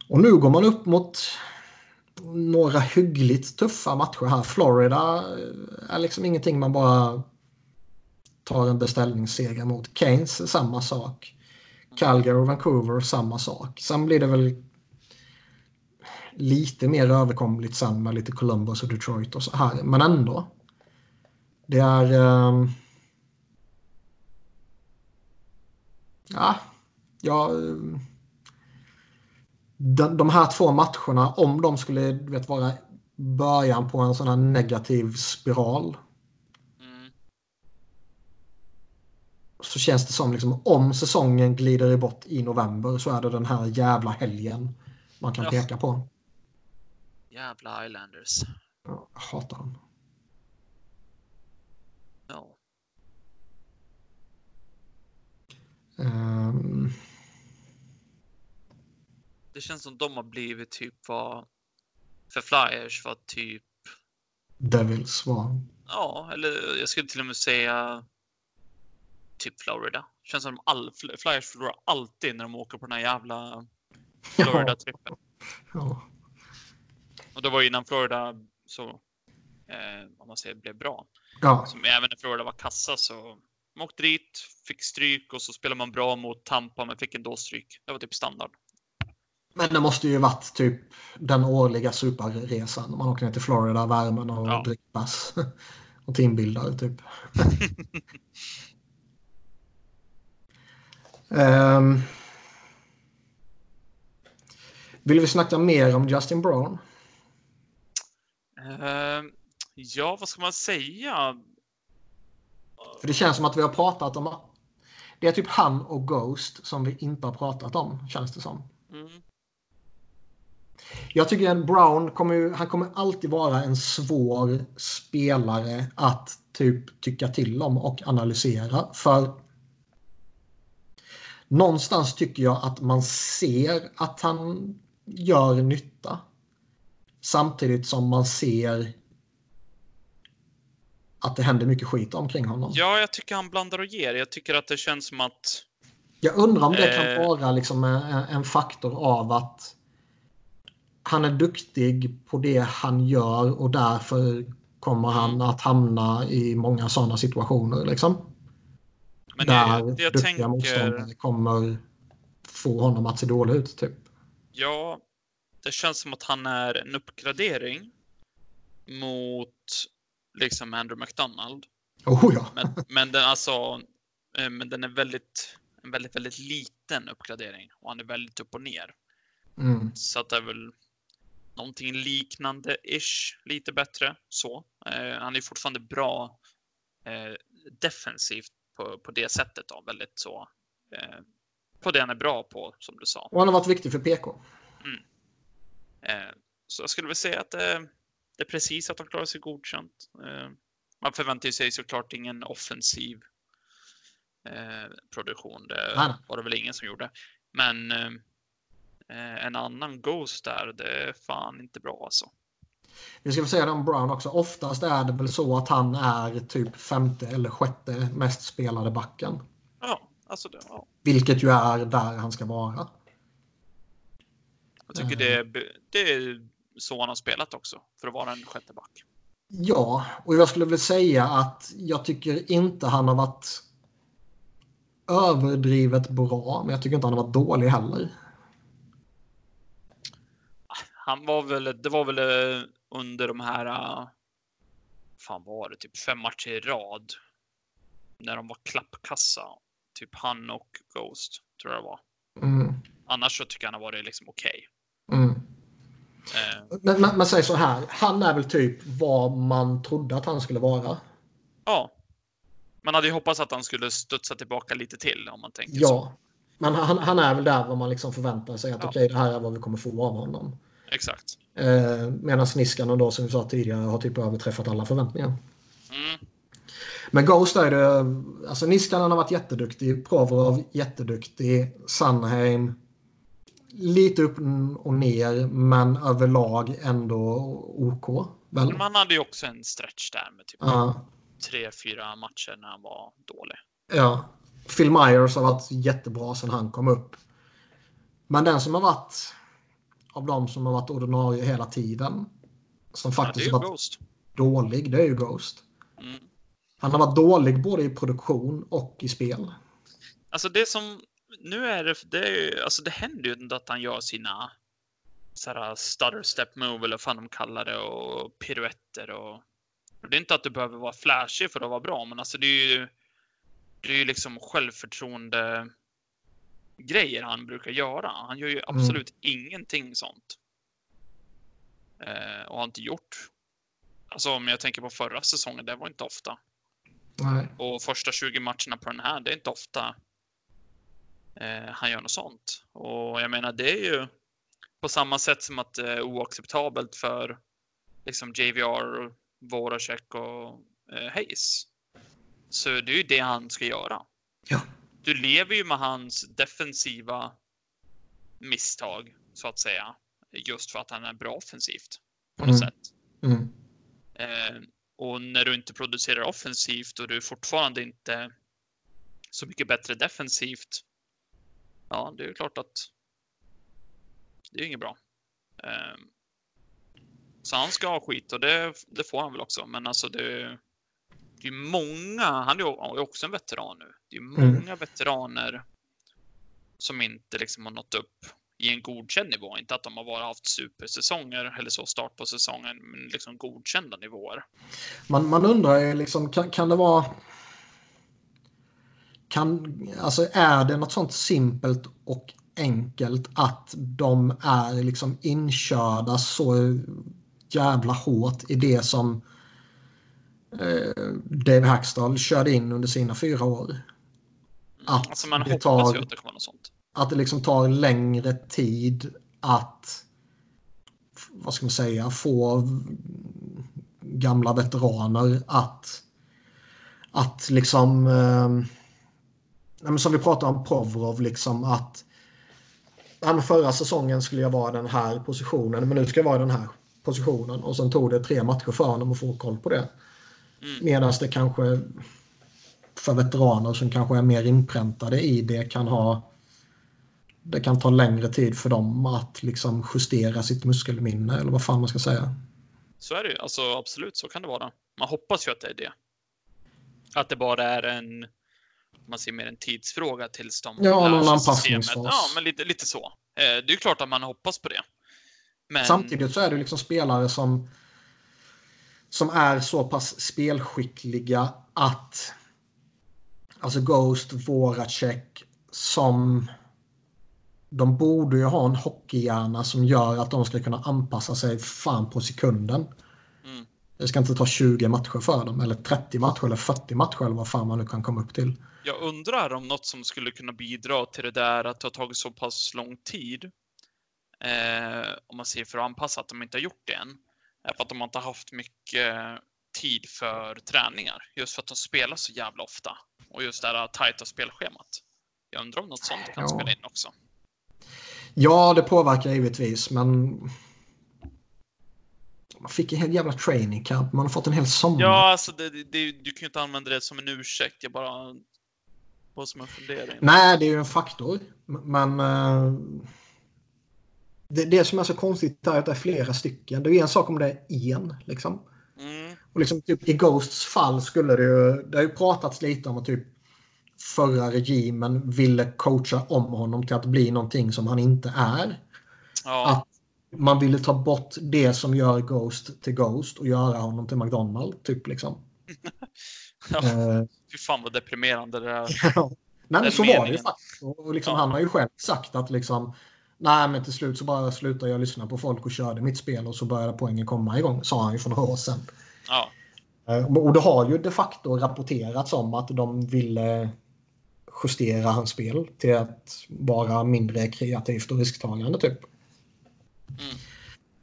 och nu går man upp mot några hyggligt tuffa matcher här. Florida eh, är liksom ingenting man bara tar en beställningsseger mot. Keynes samma sak. Calgary och Vancouver samma sak. Sen blir det väl lite mer överkomligt sen med lite Columbus och Detroit och så här. Men ändå. Det är... Um... Ja, ja ehm, de, de här två matcherna, om de skulle vet, vara början på en sån här negativ spiral. Mm. Så känns det som liksom om säsongen glider bort i november så är det den här jävla helgen man kan ja. peka på. Jävla Islanders. Ja, jag hatar dem. Ja. Um... Det känns som de har blivit typ vad för Flyers var typ Devils var. Ja, eller jag skulle till och med säga typ Florida. Känns som all, Flyers förlorar alltid när de åker på den här jävla Florida-trippen. Ja. Och det var innan Florida så, eh, om man säger, blev bra. Ja. Som även när Florida var kassa så man åkte dit, fick stryk och så spelade man bra mot Tampa men fick ändå stryk. Det var typ standard. Men det måste ju varit typ den årliga superresan. Man åker ner till Florida, värmen och ja. dricker. Och teambildar typ. um, vill vi snacka mer om Justin Brown? Uh, ja, vad ska man säga? För det känns som att vi har pratat om... Det är typ han och Ghost som vi inte har pratat om, känns det som. Mm. Jag tycker att Brown kommer, han kommer alltid vara en svår spelare att typ tycka till om och analysera. För någonstans tycker jag att man ser att han gör nytta. Samtidigt som man ser att det händer mycket skit omkring honom. Ja, jag tycker han blandar och ger. Jag tycker att det känns som att... Jag undrar om det eh... kan vara liksom en, en, faktor av att han är duktig på det han gör och därför kommer han mm. att hamna i många sådana situationer. Liksom. Men Där jag, jag duktiga tänker... motståndare kommer få honom att se dålig ut. Typ. Ja, det känns som att han är en uppgradering. mot liksom Andrew McDonald. Oh, ja. men, men, den, alltså, eh, men den är väldigt, en väldigt, väldigt liten uppgradering och han är väldigt upp och ner. Mm. Så att det är väl någonting liknande-ish, lite bättre så. Eh, han är fortfarande bra eh, defensivt på, på det sättet då, väldigt så. Eh, på det han är bra på, som du sa. Och han har varit viktig för PK. Mm. Eh, så jag skulle väl säga att det, det är precis att han klarar sig godkänt. Eh, man förväntar sig såklart ingen offensiv eh, produktion. Det var det väl ingen som gjorde. Men eh, en annan Ghost där, det är fan inte bra alltså. Vi ska väl säga det om Brown också. Oftast är det väl så att han är typ femte eller sjätte mest spelade backen. Ja, alltså det, ja. Vilket ju är där han ska vara. Jag tycker det, är, det är så han har spelat också, för att vara en sjätte back. Ja, och jag skulle väl säga att jag tycker inte han har varit överdrivet bra, men jag tycker inte han har varit dålig heller. Han var väl, det var väl eh, under de här, uh, fan var det, typ fem matcher i rad. När de var klappkassa. Typ han och Ghost, tror jag det var. Mm. Annars så tycker jag han har varit liksom okej. Mm. Eh, Men man, man säger så här, han är väl typ vad man trodde att han skulle vara. ja. Man hade ju hoppats att han skulle studsa tillbaka lite till om man tänker så. Ja, men han, han är väl där vad man liksom förväntar sig att Ja. okej, det här är vad vi kommer få av honom. Exakt. Eh, Medan Niskanen då, som vi sa tidigare, har typ överträffat alla förväntningar. Mm. Men Ghost är det, alltså Niskanen har varit jätteduktig, Provorov jätteduktig, Sunheim lite upp och ner, men överlag ändå OK. Väl? Man hade ju också en stretch där med typ Ja. tre, fyra matcher när han var dålig. Ja. Phil Myers har varit jättebra sedan han kom upp. Men den som har varit av de som har varit ordinarie hela tiden som Ja, faktiskt har varit Ghost. dålig, det är ju Ghost. Mm. Han har varit dålig både i produktion och i spel. Alltså det som, nu är det, det, är, alltså det händer ju inte att han gör sina så här stutter step move eller vad fan de kallar det och piruetter och det är inte att du behöver vara flashig för att vara bra, men alltså det är ju, det är ju liksom självförtroende grejer han brukar göra. Han gör ju absolut ingenting sånt. Eh, och har inte gjort. Alltså om jag tänker på förra säsongen, det var inte ofta. Nej. Och första 20 matcherna på den här, det är inte ofta eh, han gör något sånt. Och jag menar, det är ju på samma sätt som att det är oacceptabelt för liksom JVR, Voracek och eh, Hayes. Så det är ju det han ska göra. Ja. Du lever ju med hans defensiva misstag, så att säga. Just för att han är bra offensivt på något Mm. sätt. Mm. Eh, och när du inte producerar offensivt och du är fortfarande inte så mycket bättre defensivt. Ja, det är ju klart att det är ju inget bra. Eh, så han ska ha skit och det, det får han väl också. Men alltså det, det är många, han är också en veteran nu. Det är många Mm. veteraner som inte liksom har nått upp i en godkänd nivå. Inte att de har bara haft supersäsonger eller så start på säsongen, men liksom godkända nivåer. Man, man undrar ju liksom, kan, kan det vara... Kan, alltså är det något sånt simpelt och enkelt att de är liksom inkörda så jävla hårt i det som Dave Hackstall körde in under sina fyra år? Att alltså man det hoppas tar- ju att det kommer något sånt. att det liksom tar längre tid att vad ska man säga, få gamla veteraner att att liksom eh, som vi pratade om Provorov liksom att ja, förra säsongen skulle jag vara den här positionen men nu ska jag vara den här positionen och sen tog det tre matcher för honom att få koll på det. Mm. Medan det kanske för veteraner som kanske är mer inpräntade i det kan ha det kan ta längre tid för dem att liksom justera sitt muskelminne eller vad fan man ska säga. Så är det ju. Alltså absolut, så kan det vara. Man hoppas ju att det är det. Att det bara är en, man ser mer en tidsfråga tills de Ja, någon anpassningsfas. Ja, men lite, lite så. Eh, Det är ju klart att man hoppas på det. Men, Samtidigt så är det liksom spelare som som är så pass spelskickliga att alltså Ghost, Voracek som de borde ju ha en hockeyhjärna som gör att de ska kunna anpassa sig fan på sekunden. Mm. Det ska inte ta 20 matcher för dem, eller 30 matcher eller 40 matcher eller vad fan man nu kan komma upp till. Jag undrar om något som skulle kunna bidra till det där att det har tagit så pass lång tid. Eh, om man ser för att anpassa att de inte har gjort det än. Är för att de inte har haft mycket tid för träningar. Just för att de spelar så jävla ofta. Och just det här tajta spelschemat. Jag undrar om något sånt kan ja. spela in också. Ja, det påverkar givetvis, men man fick en hel jävla training camp. Man har fått en hel sommar. Ja, alltså det, det, du kan ju inte använda det som en ursäkt. Jag bara... Bara som en fundering. Nej, det är ju en faktor. Men... Uh, det, det som är så konstigt är att det är flera stycken. Det är en sak om det är en, liksom. Mm. Och liksom typ i Ghosts fall skulle det ju... Det har ju pratats lite om att typ förra regimen ville coacha om honom till att bli någonting som han inte är. Ja. Att man ville ta bort det som gör Ghost till Ghost och göra honom till McDonald, typ liksom. ja, uh, fy fan vad deprimerande det är. nej, men så meningen. var det ju faktiskt. Och liksom, ja. Han har ju själv sagt att liksom Nej, men till slut så bara slutade jag lyssna på folk och körde mitt spel och så började poängen komma igång, sa han ju för några år sedan. Ja. Eh, och det har ju de facto rapporterats om att de ville justera hans spel till att vara mindre kreativt och risktagande typ. Mm.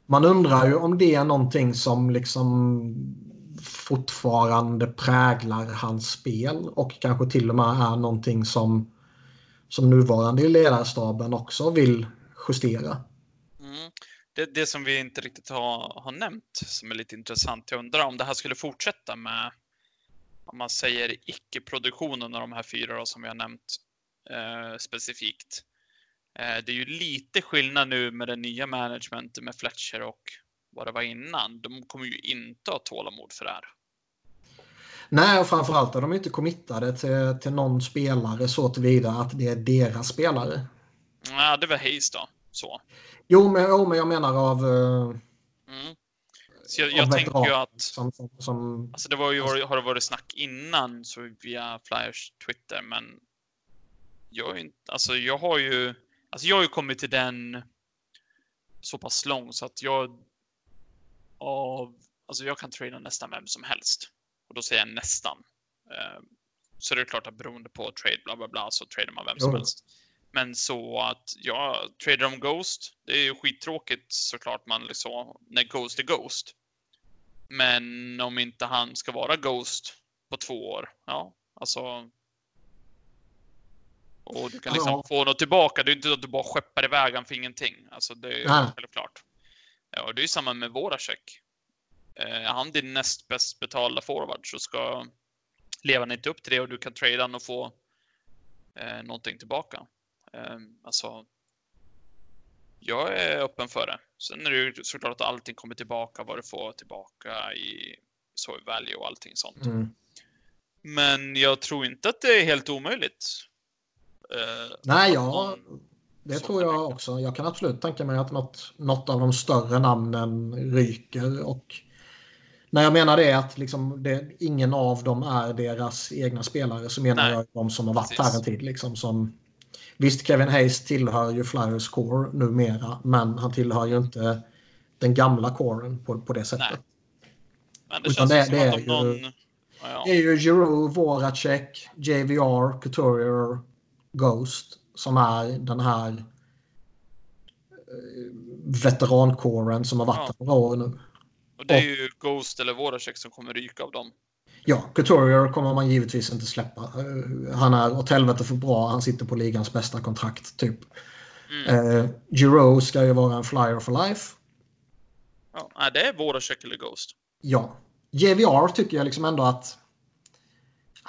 Man undrar ju om det är någonting som liksom fortfarande präglar hans spel och kanske till och med är någonting som som nuvarande i ledarstaben också vill justera. Mm. Det, det som vi inte riktigt har, har nämnt som är lite intressant. Jag undrar om det här skulle fortsätta med om man säger icke-produktionen av de här fyra då, som vi har nämnt eh, specifikt. Eh, det är ju lite skillnad nu med den nya managementet med Fletcher och vad det var innan. De kommer ju inte ha tålamod för det här. Nej, och framförallt är de inte committade till, till någon spelare så tillvida att det är deras spelare. Ja, det var Hayes då. Så. Jo, men, jo, men jag menar av... Uh, mm. Så jag, jag tänker ju att... Som, som, som, alltså det var ju, har det varit snack innan så via Flyers Twitter, men jag, inte, alltså jag har ju... Alltså jag har ju kommit till den så pass lång så att jag av, alltså jag kan trada nästan vem som helst. Och då säger jag nästan. Uh, så det är klart att beroende på trade, bla bla bla, så tradar man vem jo. som helst. Men så att jag tradar om Ghost. Det är ju skittråkigt såklart man liksom, när Ghost är Ghost. Men om inte han ska vara Ghost på två år, ja, alltså. Och du kan liksom ja. få något tillbaka. Det är inte så att du bara skeppar iväg han för ingenting. Alltså det är ju självklart. Ja, och det är ju samma med våra check. Eh, han din näst bäst betalda forward så ska leva han inte upp till det och du kan trada och få eh, någonting tillbaka. Ehm, alltså, jag är öppen för det. Sen är det ju såklart att allting kommer tillbaka, vad du får tillbaka i så value och allting sånt. Mm. Men jag tror inte att det är helt omöjligt. Uh, Nej, ja, det tror jag också. Jag kan absolut tänka mig att något, något av de större namnen ryker. Och när jag menar det att liksom det, ingen av dem är deras egna spelare så menar Nej. jag de som har varit Precis. här en tid. Liksom, som Visst, Kevin Hayes tillhör ju Flyers core numera, men han tillhör ju inte den gamla coren på, på det sättet. Nej. Men det Utan känns det, som det att om någon... Ja, Det är ju Giroux, Voracek, JVR, Couturier, Ghost som är den här eh, veterancoren som har varit ja. några år nu. Och det är ju Ghost eller Voracek som kommer ryka av dem. Ja, Couturier kommer man givetvis inte släppa. Eh, han är åt helvete för bra. Han sitter på ligans bästa kontrakt, typ. Mm. Eh, Giro ska ju vara en flyer for life. Ja, det är Voracek eller Ghost. Ja. JVR tycker jag liksom ändå att...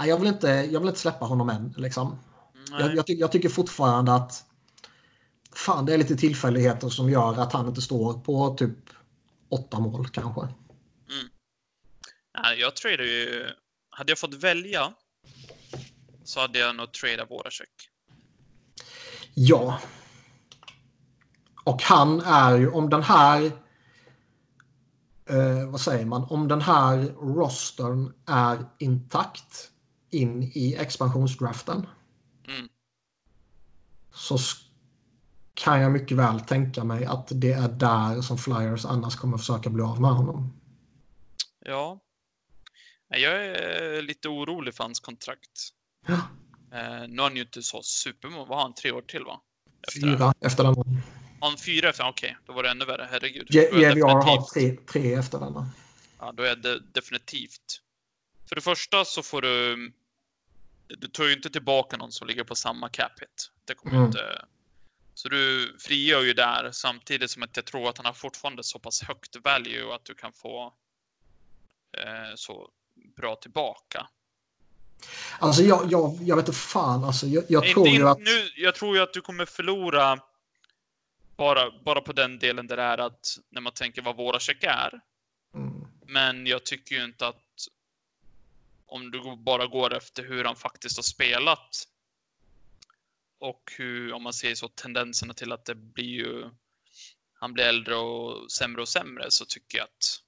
Jag vill inte, jag vill inte släppa honom än. Liksom. Jag, jag, ty jag, tycker fortfarande att fan, det är lite tillfälligheter som gör att han inte står på typ åtta mål kanske. Nej, jag tradar ju... Hade jag fått välja så hade jag nog tradat Voracek. Ja. Och han är ju, om den här... eh, vad säger man, om den här rostern är intakt in i expansionsdraften. Mm. Så kan jag mycket väl tänka mig att det är där som Flyers annars kommer försöka bli av med honom. Ja. Jag är lite orolig för hans kontrakt. Ja. Eh, nu har han ju inte så supermånga. Vad har han? Tre år till va? Efter fyra efter den. Har han fyra efter? Okej, okay. då var det ännu värre. Herregud. JVR har tre, tre efter denna. Ja, då är det definitivt. För det första så får du... Du tar ju inte tillbaka någon som ligger på samma cap hit. Det kommer mm. inte... Så du frigör ju där samtidigt som att jag tror att han har fortfarande så pass högt value att du kan få eh, så bra tillbaka. Alltså jag, jag, jag vet inte fan. Alltså jag, jag tror ju att... Nu, jag tror ju att du kommer förlora bara, bara på den delen där det är att när man tänker vad våra check är. Mm. Men jag tycker ju inte att om du bara går efter hur han faktiskt har spelat och hur, om man ser så, tendenserna till att det blir ju han blir äldre och sämre och sämre så tycker jag att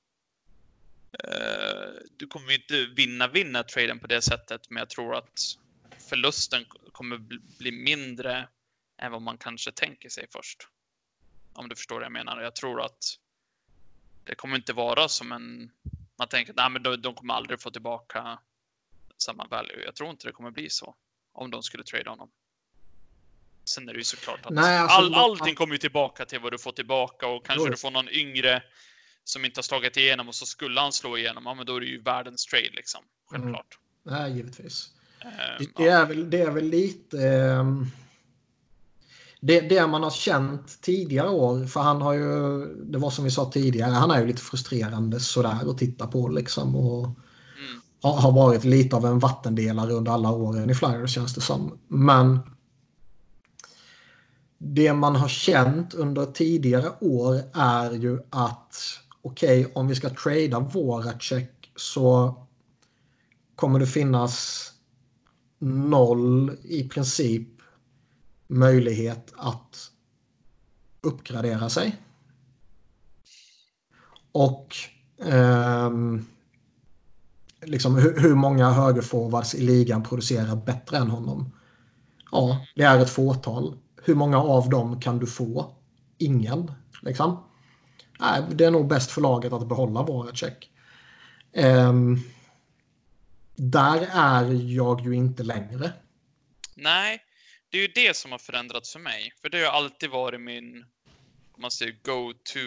du kommer inte vinna vinna traden på det sättet, men jag tror att förlusten kommer bli mindre än vad man kanske tänker sig först. Om du förstår vad jag menar. Jag tror att det kommer inte vara som en... Man tänker att men de, kommer aldrig få tillbaka samma value. Jag tror inte det kommer bli så om de skulle trade honom. Sen är det ju såklart att nej, alltså, all, allting kommer ju tillbaka till vad du får tillbaka och kanske jo. du får någon yngre som inte har slagit igenom och så skulle han slå igenom. Ja, men då är det ju världens trade liksom. Självklart. Mm. Nej, givetvis. Um, det, ja. är väl, det är väl lite... Um det, det man har känt tidigare år, för han har ju, det var som vi sa tidigare, han är ju lite frustrerande sådär att titta på liksom. Och mm. har varit lite av en vattendelare under alla åren i Flyers känns det som. Men det man har känt under tidigare år är ju att okej, okay, om vi ska trada våra check så kommer det finnas noll i princip möjlighet att uppgradera sig. Och eh, liksom hur, hur många högerforwards i ligan producerar bättre än honom? Ja, det är ett fåtal. Hur många av dem kan du få? Ingen. Liksom. Nej, det är nog bäst för laget att behålla våra check. Um, där är jag ju inte längre. Nej, det är ju det som har förändrats för mig. För det har alltid varit min, om man säger go-to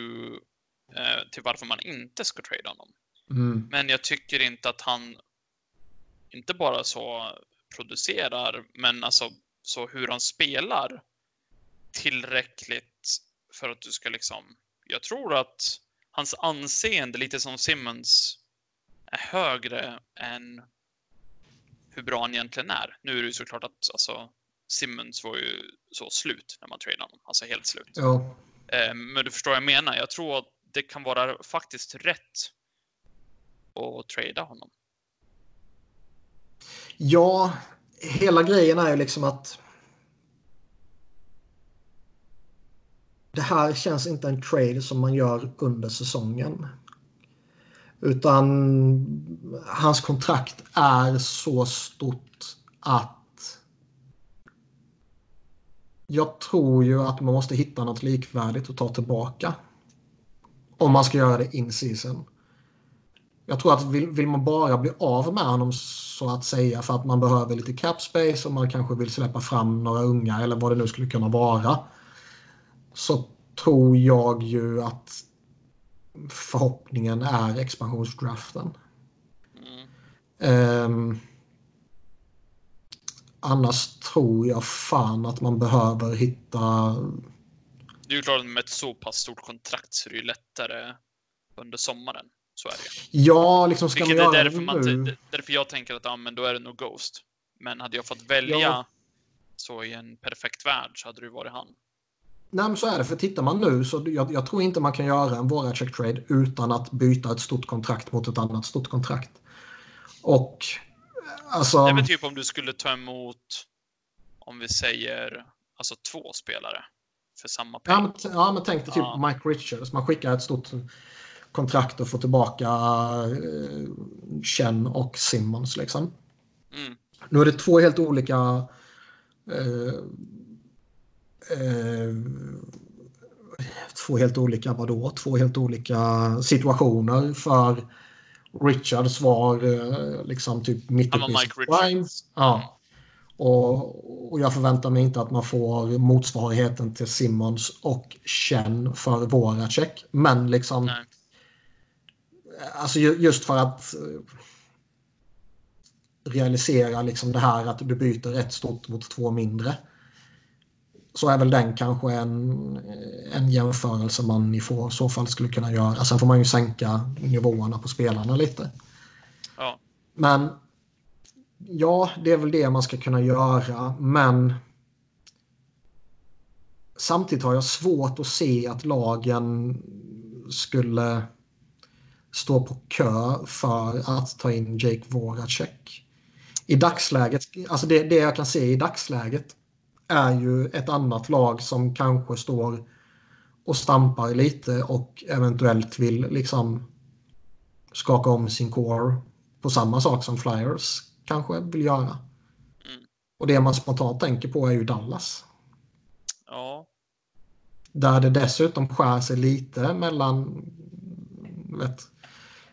eh, till varför man inte ska trada honom. Mm. Men jag tycker inte att han inte bara så producerar, men alltså så hur han spelar tillräckligt för att du ska liksom... Jag tror att hans anseende, lite som Simmons, är högre än hur bra han egentligen är. Nu är det ju såklart att alltså, Simmons var ju så slut när man tradade honom. Alltså helt slut. Ja. Eh, men du förstår vad jag menar. Jag tror att det kan vara faktiskt rätt att trada honom. Ja, hela grejen är ju liksom att det här känns inte en trade som man gör under säsongen. Utan hans kontrakt är så stort att jag tror ju att man måste hitta något likvärdigt och ta tillbaka. Om man ska göra det in season. Jag tror att vill, vill, man bara bli av med honom så att säga för att man behöver lite cap space och man kanske vill släppa fram några unga eller vad det nu skulle kunna vara. Så tror jag ju att förhoppningen är expansionsdraften. Mm. Um, Annars tror jag fan att man behöver hitta... Det är ju klart med ett så pass stort kontrakt så är det ju lättare under sommaren. Så är det Ja, liksom ska Vilket man göra är därför, man, nu? därför jag tänker att ja, men då är det nog Ghost. Men hade jag fått välja ja. så i en perfekt värld så hade det varit han. Nej, men så är det. För tittar man nu så jag, jag tror inte man kan göra en våra check trade utan att byta ett stort kontrakt mot ett annat stort kontrakt. Och Alltså... Det är väl typ om du skulle ta emot, om vi säger, alltså två spelare för samma peng. Ja, men, ja, men tänk dig typ ja. Mike Richards. Man skickar ett stort kontrakt och få tillbaka eh, Chen och Simmons. Liksom. Mm. Nu är det två helt olika eh, eh, två helt olika vadå? Två helt olika situationer för Richards var eh, liksom typ mitt uppe i Ja. Och, och, jag förväntar mig inte att man får motsvarigheten till Simmons och Chen för Voracek. Men liksom... Nej. Alltså just för att eh, realisera liksom det här att du byter ett stort mot två mindre. Så är väl den kanske en, en jämförelse man i så fall skulle kunna göra. Sen får man ju sänka nivåerna på spelarna lite. Ja. Men ja, det är väl det man ska kunna göra. Men samtidigt har jag svårt att se att lagen skulle stå på kö för att ta in Jake Voracek. I dagsläget, alltså det, det jag kan se i dagsläget är ju ett annat lag som kanske står och stampar lite och eventuellt vill liksom skaka om sin core på samma sak som Flyers kanske vill göra. Mm. Och det man spontant tänker på är ju Dallas. Ja. Där det dessutom skär sig lite mellan vet,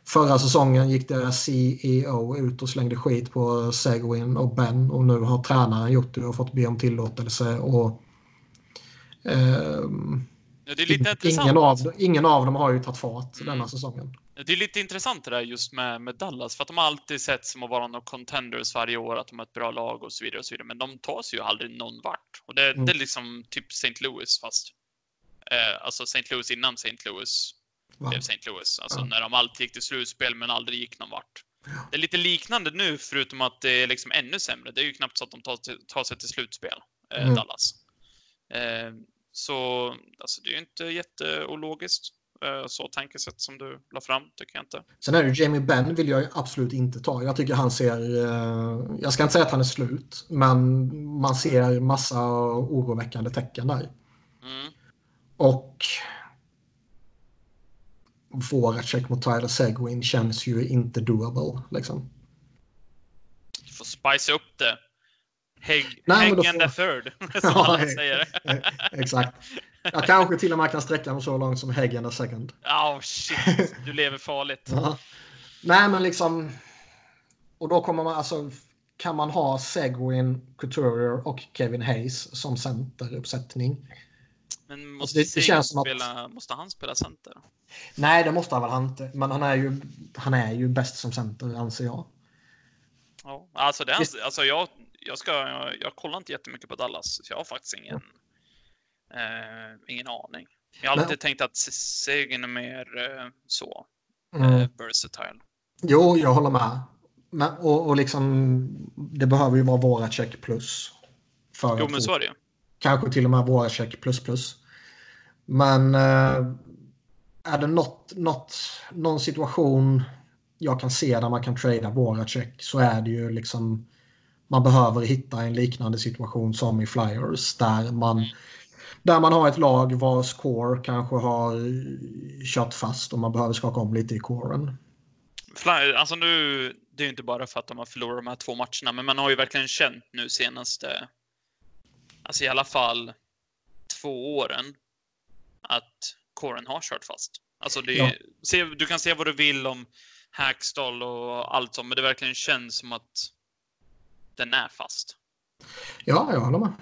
Förra säsongen gick deras CEO ut och slängde skit på Seguin och Ben och nu har tränaren gjort det och fått be om tillåtelse. Och, eh, det är lite ingen, av, ingen av dem har ju tagit fart mm. denna säsongen. Det är lite intressant det där just med, med Dallas, för att de har alltid sett som att vara några contenders varje år, att de har ett bra lag och så vidare. och så vidare. Men de tar sig ju aldrig någon vart. Och det, mm. det är liksom typ St. Louis fast. Eh, alltså St. Louis innan St. Louis blev St. Louis. Alltså ja. när de alltid gick till slutspel men aldrig gick någon vart. Ja. Det är lite liknande nu förutom att det är liksom ännu sämre. Det är ju knappt så att de tar, tar sig till slutspel, eh, mm. Dallas. Eh, så alltså, det är ju inte jätteologiskt. Eh, så tankesätt som du la fram, tycker jag inte. Sen är det Jamie Benn vill jag absolut inte ta. Jag tycker han ser, eh, jag ska inte säga att han är slut, men man ser massa oroväckande tecken där. Mm. Och Voracek mot Tyler Seguin känns ju inte doable. Liksom. Du får spice upp det. Hägg, Nej, hägg får... third, som ja, alla säger. exakt. Jag kanske till och med kan sträcka mig så långt som Hägg and second. Oh shit, du lever farligt. ja. Nej, men liksom... Och då kommer man alltså... Kan man ha Seguin, Couturier och Kevin Hayes som centeruppsättning? Men måste, det, det känns som spela, att... måste han spela center? Nej, det måste han väl inte. Men han är ju, han är ju bäst som center, anser jag. Ja, alltså, det, alltså jag, jag, ska, jag, jag kollar inte jättemycket på Dallas, så jag har faktiskt ingen, eh, ingen aning. Jag har alltid men... tänkt att Seguin är mer eh, så, mm. eh, versatile. Jo, jag håller med. Men, och, och liksom, det behöver ju vara våra check plus. För jo, men så är det ju. Kanske till och med våra check plus plus. Men eh, är det något, något, någon situation jag kan se där man kan trada våra check så är det ju liksom man behöver hitta en liknande situation som i Flyers där man där man har ett lag vars core kanske har kört fast och man behöver skaka om lite i coren. Flyers, alltså nu, det är ju inte bara för att de har förlorat de här två matcherna, men man har ju verkligen känt nu senaste, alltså i alla fall två åren, att kåren har kört fast. Alltså det, ja. se, du kan säga vad du vill om Hackstall och allt sånt, men det verkligen känns som att den är fast. Ja, jag håller med.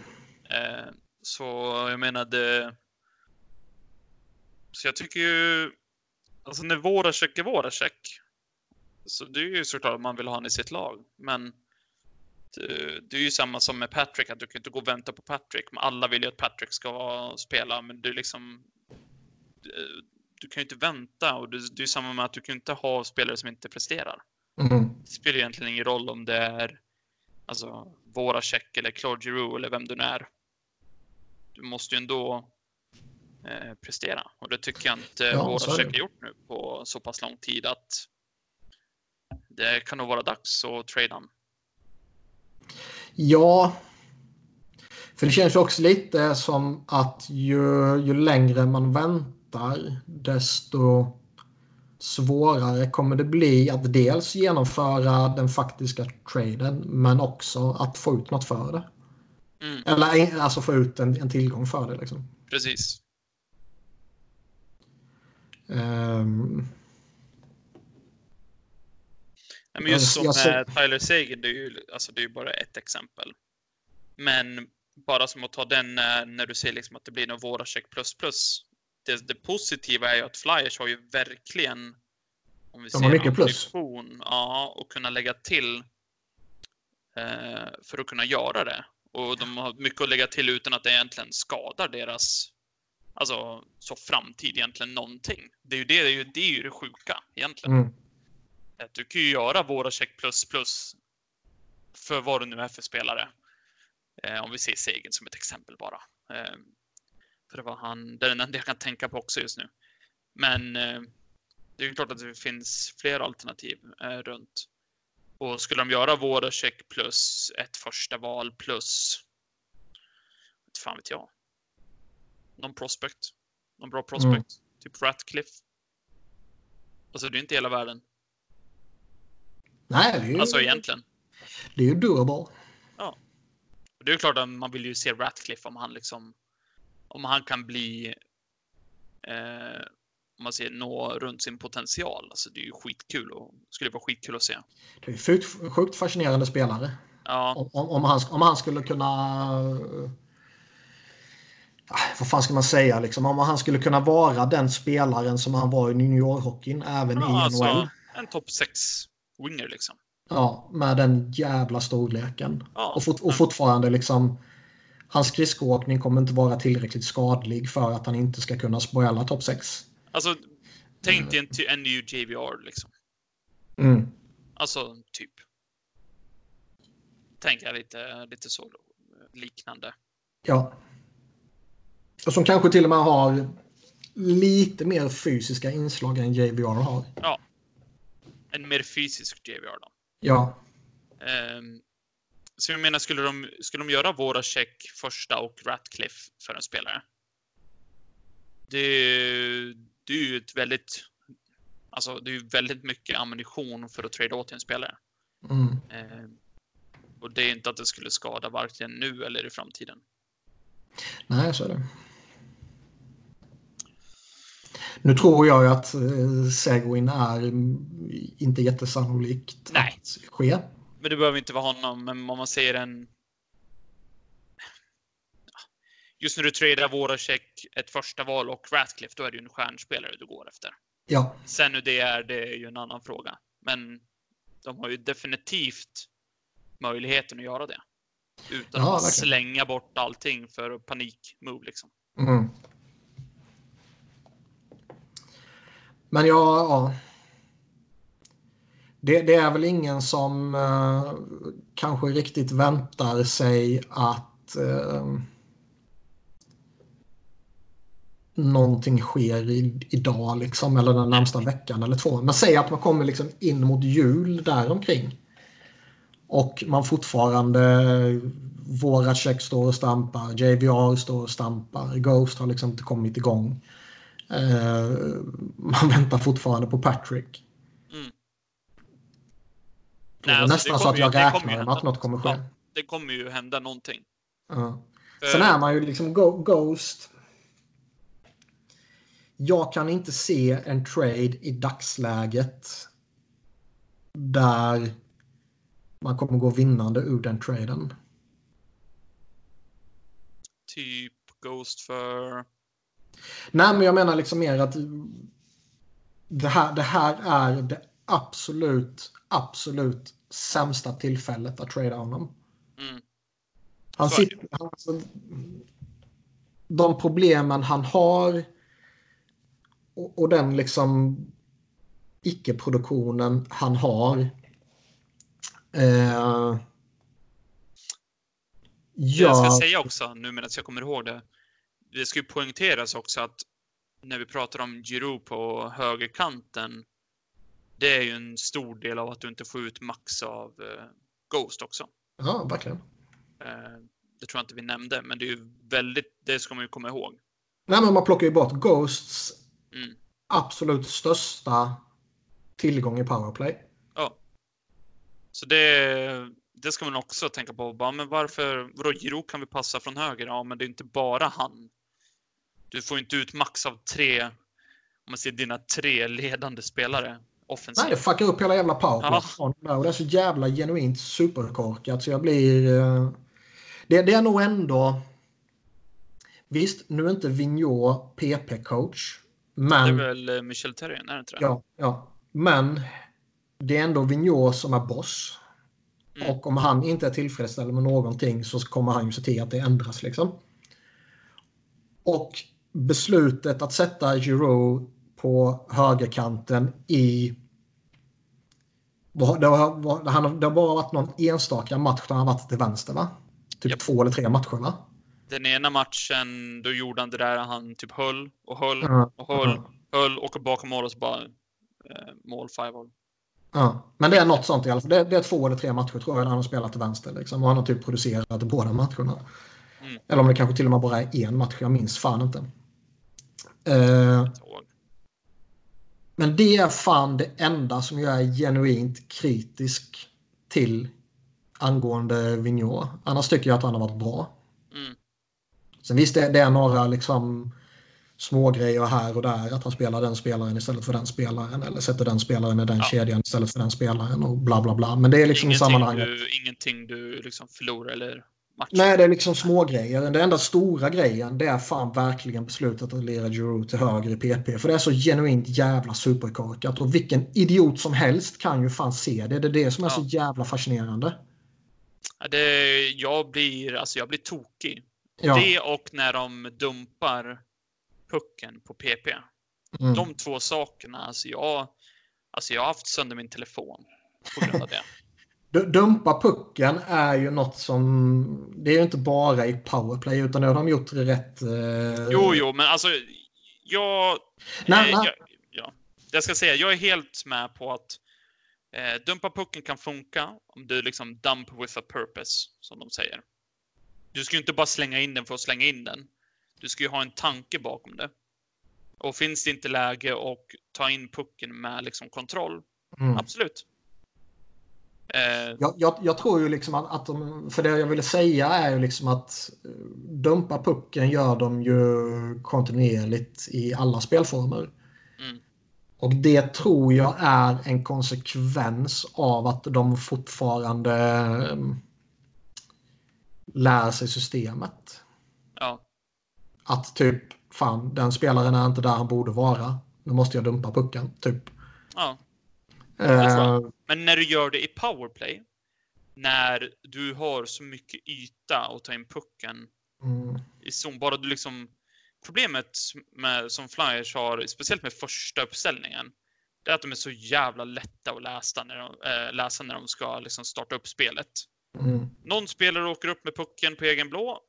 Eh, så jag menade... Så jag tycker ju... Alltså när Voracek är Voracek, så det är ju såklart att man vill ha honom i sitt lag, men det, det, är ju samma som med Patrick, att du kan inte gå och vänta på Patrick. Men alla vill ju att Patrick ska spela, men du liksom du kan ju inte vänta och det, det är samma med att du kan inte ha spelare som inte presterar. Mm. Det spelar egentligen ingen roll om det är alltså våra check eller Claude Giroux eller vem du nu är. Du måste ju ändå eh, prestera och det tycker jag inte ja, våra check har gjort nu på så pass lång tid att det kan nog vara dags att trada. Ja, för det känns också lite som att ju, ju längre man väntar, desto svårare kommer det bli att dels genomföra den faktiska traden men också att få ut något för det. Mm. Eller alltså få ut en, en tillgång för det. Liksom. Precis. Um, men just som jag, Tyler Sagan, det är ju alltså, det är bara ett exempel. Men bara som att ta den när du ser liksom att det blir någon Voracek plus plus. Det, det positiva är ju att Flyers har ju verkligen om vi De har mycket plus. Ja, och kunna lägga till eh, för att kunna göra det. Och de har mycket att lägga till utan att det egentligen skadar deras alltså, så framtid egentligen någonting. Det är ju det, det, är ju, det, är ju det sjuka egentligen. Mm. Du kan ju göra våra check plus plus för vad det nu är för spelare. Eh, om vi ser Segen som ett exempel bara. Eh, för det var han, det är den enda jag kan tänka på också just nu. Men eh, det är ju klart att det finns fler alternativ eh, runt. Och skulle de göra Voracek plus ett första val plus, inte fan vet jag, någon prospect, någon bra prospect, mm. typ Ratcliffe. Alltså det är inte hela världen. Nej, det är ju... Alltså egentligen. Det är ju doable. Ja. Det är ju klart att man vill ju se Ratcliffe om han liksom, om han kan bli eh, om man säger, nå runt sin potential. Alltså det är ju skitkul och skulle vara skitkul att se. Det är sjukt, sjukt fascinerande spelare. Ja. Om, om, han, om han skulle kunna... Äh, vad fan ska man säga liksom? Om han skulle kunna vara den spelaren som han var i New York-hockeyn även ja, i alltså, NHL. En topp 6 winger liksom. Ja, med den jävla storleken. Ja, och, fort, och fortfarande liksom... Hans skridskoåkning kommer inte vara tillräckligt skadlig för att han inte ska kunna spoila topp 6. Alltså, tänk dig en, en ny JVR liksom. Mm. Alltså, typ. Tänker jag lite, lite så liknande. Ja. Och som kanske till och med har lite mer fysiska inslag än JVR har. Ja. En mer fysisk JVR då. Ja. Um, så jag menar, skulle de, skulle de göra våra check första och Ratcliffe för en spelare? Det, det är ju ett väldigt, alltså det är ju väldigt mycket ammunition för att trada åt en spelare. Mm. Eh, och det är inte att det skulle skada varken nu eller i framtiden. Nej, så är det. Nu tror jag att eh, Seguin är inte jättesannolikt Nej. att ske. Men det behöver inte vara honom, men om man ser en just när du tradar Voracek ett första val och Ratcliffe, då är det ju en stjärnspelare du går efter. Ja. Sen hur det är, det är ju en annan fråga. Men de har ju definitivt möjligheten att göra det. Utan ja, att verkligen. slänga bort allting för panik-move liksom. Mm. Men ja, ja. Det, det, är väl ingen som eh, kanske riktigt väntar sig att eh, någonting sker i, idag liksom, eller den närmsta veckan eller två. Men säg att man kommer liksom in mot jul däromkring. Och man fortfarande, våra check står och stampar, JVR står och stampar, Ghost har liksom inte kommit igång. Eh, man väntar fortfarande på Patrick. Mm. Är alltså, nästan så att jag ju, räknar med att något kommer ske. Ja, det kommer ju hända någonting. Ja. Sen är man ju liksom Ghost jag kan inte se en trade i dagsläget där man kommer gå vinnande ur den traden. Typ Ghost för? Nej, men jag menar liksom mer att det här, det här är det absolut, absolut sämsta tillfället att trada honom. Mm. Han sitter, alltså, de problemen han har och, och den liksom icke-produktionen han har. Eh, ja. Jag ska säga också, nu medan jag kommer ihåg det. Det ska ju poängteras också att när vi pratar om Giroud på högerkanten. Det är ju en stor del av att du inte får ut max av eh, Ghost också. Ja, verkligen. Eh, det tror jag inte vi nämnde, men det är ju väldigt, det ska man ju komma ihåg. Nej, men man plockar ju bort Ghosts mm. absolut största tillgång i powerplay. Ja. Så det, det ska man också tänka på. Bara, men varför, vadå, Giro kan vi passa från höger? Ja, men det är inte bara han. Du får inte ut max av tre, om man ser dina tre ledande spelare offensivt. Nej, det fuckar upp hela jävla powerplay. Ja. Det är så jävla genuint superkorkat så jag blir... Uh... Det, det är nog ändå... Visst, nu är inte Vigneault PP-coach. Men... Det är väl eh, Michel Terrien, är det inte det? Ja, ja. Men det är ändå Vigneault som är boss. Mm. Och om han inte är tillfredsställd med någonting så kommer han ju se till att det ändras. Liksom. Och beslutet att sätta Giroud på högerkanten i... Det har, har, det har bara varit någon enstaka match där han varit till vänster va? Typ yep. två eller tre matcher va? Den ena matchen då gjorde han det där han typ höll och höll och höll, mm. höll och bakom mål och så bara eh, mål, five håll. Ja, men det är något sånt i alla fall. Det, det är två eller tre matcher tror jag där han har spelat till vänster. Liksom, och han har typ producerat båda matcherna. Mm. Eller om det kanske till och med bara är en match, jag minns fan inte. Uh, men det är fan det enda som jag är genuint kritisk till angående Vigneault. Annars tycker jag att han har varit bra. Mm. Sen visst, det, det är några liksom små grejer här och där. Att han spelar den spelaren istället för den spelaren. Eller sätter den spelaren i den ja. kedjan istället för den spelaren och bla bla bla. Men det är liksom ingenting sammanhanget. Du, ingenting du liksom förlorar eller match. Nej, det är liksom små grejer. Den enda stora grejen det är fan verkligen beslutet att lira Giroud till höger i PP. För det är så genuint jävla superkorkat. Och vilken idiot som helst kan ju fan se det. Det är det som är ja. så jävla fascinerande. Det, jag, blir, alltså jag blir tokig. Ja. Det och när de dumpar pucken på PP. Mm. De två sakerna, alltså jag, alltså jag har haft sönder min telefon på grund av det. Dumpa pucken är ju något som... Det är ju inte bara i powerplay utan det har de gjort rätt... Eh... Jo, jo, men alltså jag... Nej, eh, nej. Jag, ja, jag ska säga, jag är helt med på att eh, dumpa pucken kan funka om du liksom dump with a purpose, som de säger. Du ska ju inte bara slänga in den för att slänga in den. Du ska ju ha en tanke bakom det. Och finns det inte läge att ta in pucken med liksom kontroll, mm. absolut. Eh. Jag, jag, jag, tror ju liksom att, att de, för det jag ville säga är ju liksom att eh, dumpa pucken gör de ju kontinuerligt i alla spelformer. Mm. Och det tror jag är en konsekvens av att de fortfarande um, lär sig systemet. Ja. Att typ, fan, den spelaren är inte där han borde vara. Nu måste jag dumpa pucken, typ. Ja. Uh, Men när du gör det i powerplay, när du har så mycket yta att ta in pucken mm. i zon, bara du liksom... Problemet med, som Flyers har, speciellt med första uppställningen, det är att de är så jävla lätta att läsa när de, äh, läsa när de ska liksom starta upp spelet. Mm. Någon spelare åker upp med pucken på egen blå,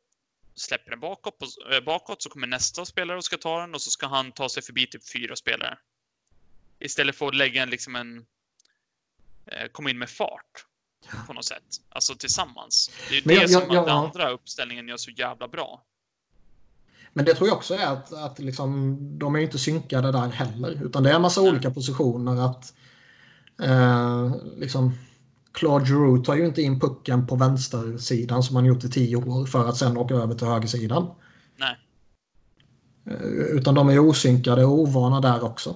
släpper den bakåt, på, äh, bakåt, så kommer nästa spelare och ska ta den och så ska han ta sig förbi typ fyra spelare. Istället för att lägga en, liksom en komma in med fart på något sätt. Alltså tillsammans. Det är det jag, som jag, den andra uppställningen gör så jävla bra. Men det tror jag också är att, att liksom, de är inte synkade där heller. Utan det är en massa Nej. olika positioner. att eh, liksom, Claude Giroux tar ju inte in pucken på vänstersidan som han gjort i tio år för att sen åka över till högersidan. Nej. Eh, utan de är osynkade och ovana där också.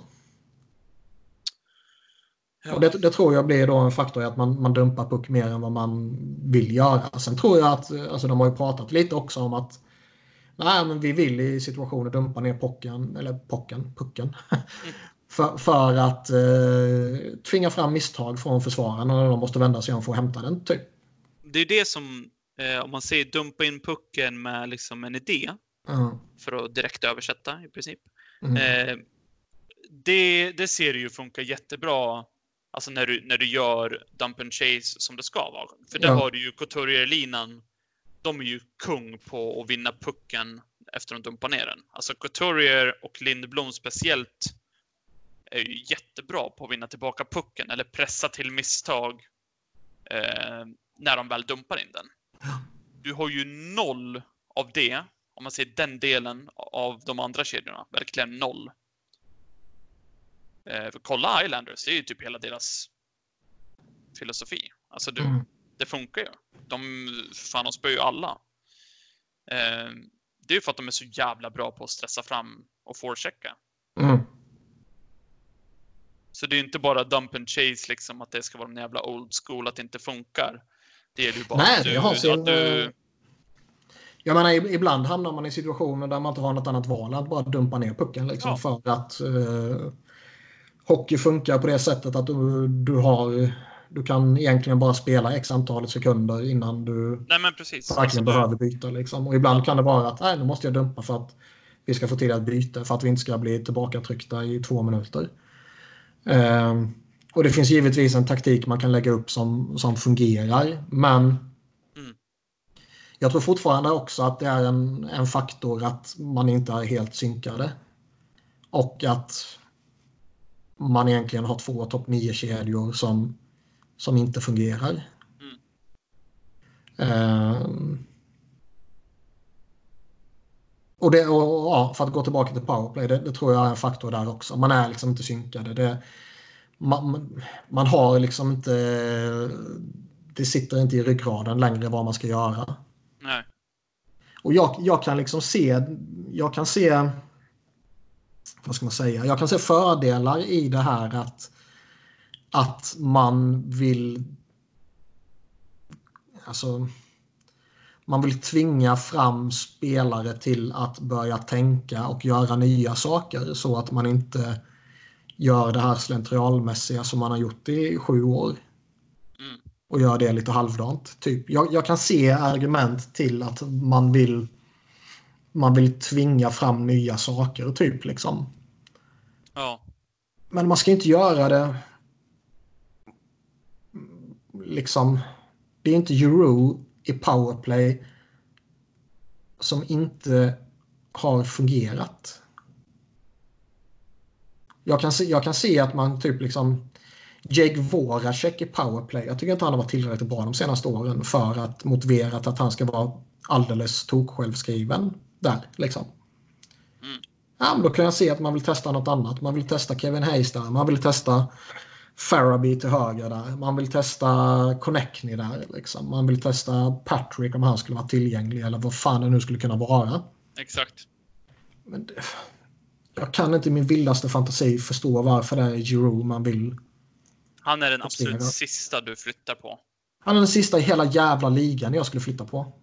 Ja. Och det, det, tror jag blir då en faktor i att man, man dumpar puck mer än vad man vill göra. Sen tror jag att, alltså de har ju pratat lite också om att nej, men vi vill i situationer dumpa ner pucken, eller pucken, pucken. Mm. för, för att eh, tvinga fram misstag från försvararna när de måste vända sig om för att hämta den. Typ. Det är det som, eh, om man säger dumpa in pucken med liksom en idé, mm. för att direkt översätta i princip. Mm. Eh, det, det ser ju funka jättebra Alltså när du, när du gör dump and chase som det ska vara. För där ja. har du ju Couturier-linan. De är ju kung på att vinna pucken efter att dumpa ner den. Alltså Couturier och Lindblom speciellt är ju jättebra på att vinna tillbaka pucken eller pressa till misstag eh, när de väl dumpar in den. Du har ju noll av det, om man ser den delen av de andra kedjorna, verkligen noll. Eh, kolla Islanders, det är ju typ hela deras filosofi. Alltså du, mm. det funkar ju. De, fan, de spöar ju alla. Eh, det är ju för att de är så jävla bra på att stressa fram och forechecka. Mm. Så det är inte bara dump and chase, liksom att det ska vara en jävla old school, att det inte funkar. Det är ju bara Nej, att du, har sin, du... Eh, jag menar, ibland hamnar man i situationer där man inte har något annat val att bara dumpa ner pucken. Liksom, ja. För att uh, hockey funkar på det sättet att du, du har du kan egentligen bara spela x antal sekunder innan du nej, men precis. verkligen alltså, behöver byta. Liksom. Och ibland kan det vara att nej, nu måste jag dumpa för att vi ska få till ett byte för att vi inte ska bli tillbakatryckta i två minuter. Um, och det finns givetvis en taktik man kan lägga upp som, som fungerar. Men mm. jag tror fortfarande också att det är en, en faktor att man inte är helt synkade. Och att man egentligen har två topp 9-kedjor som, som inte fungerar. Mm. Och, det, och ja, för att gå tillbaka till powerplay, det, det, tror jag är en faktor där också. Man är liksom inte synkade. Det, man, man har liksom inte... Det sitter inte i ryggraden längre vad man ska göra. Nej. Och jag, jag kan liksom se... Jag kan se... Vad ska man säga? Jag kan se fördelar i det här att, att man vill... Alltså man vill tvinga fram spelare till att börja tänka och göra nya saker så att man inte gör det här slentrialmässiga som man har gjort i sju år. Mm. Och gör det lite halvdant. Typ. Jag, jag, kan se argument till att man vill man vill tvinga fram nya saker typ liksom. Ja. Men man ska inte göra det liksom. Det är inte Euro i powerplay som inte har fungerat. Jag kan se, jag kan se att man typ liksom Jake Voracek i powerplay. Jag tycker inte han har varit tillräckligt bra de senaste åren för att motivera att han ska vara alldeles toksjälvskriven där. Liksom. Mm. Ja, men då kan jag se att man vill testa något annat. Man vill testa Kevin Hayes där. Man vill testa Faraby till höger där. Man vill testa Connectney där. Liksom. Man vill testa Patrick om han skulle vara tillgänglig eller vad fan det nu skulle kunna vara. Exakt. Men det, jag kan inte i min vildaste fantasi förstå varför det är Giroud man vill. Han är den absolut sista du flyttar på. Han är den sista i hela jävla ligan jag skulle flytta på.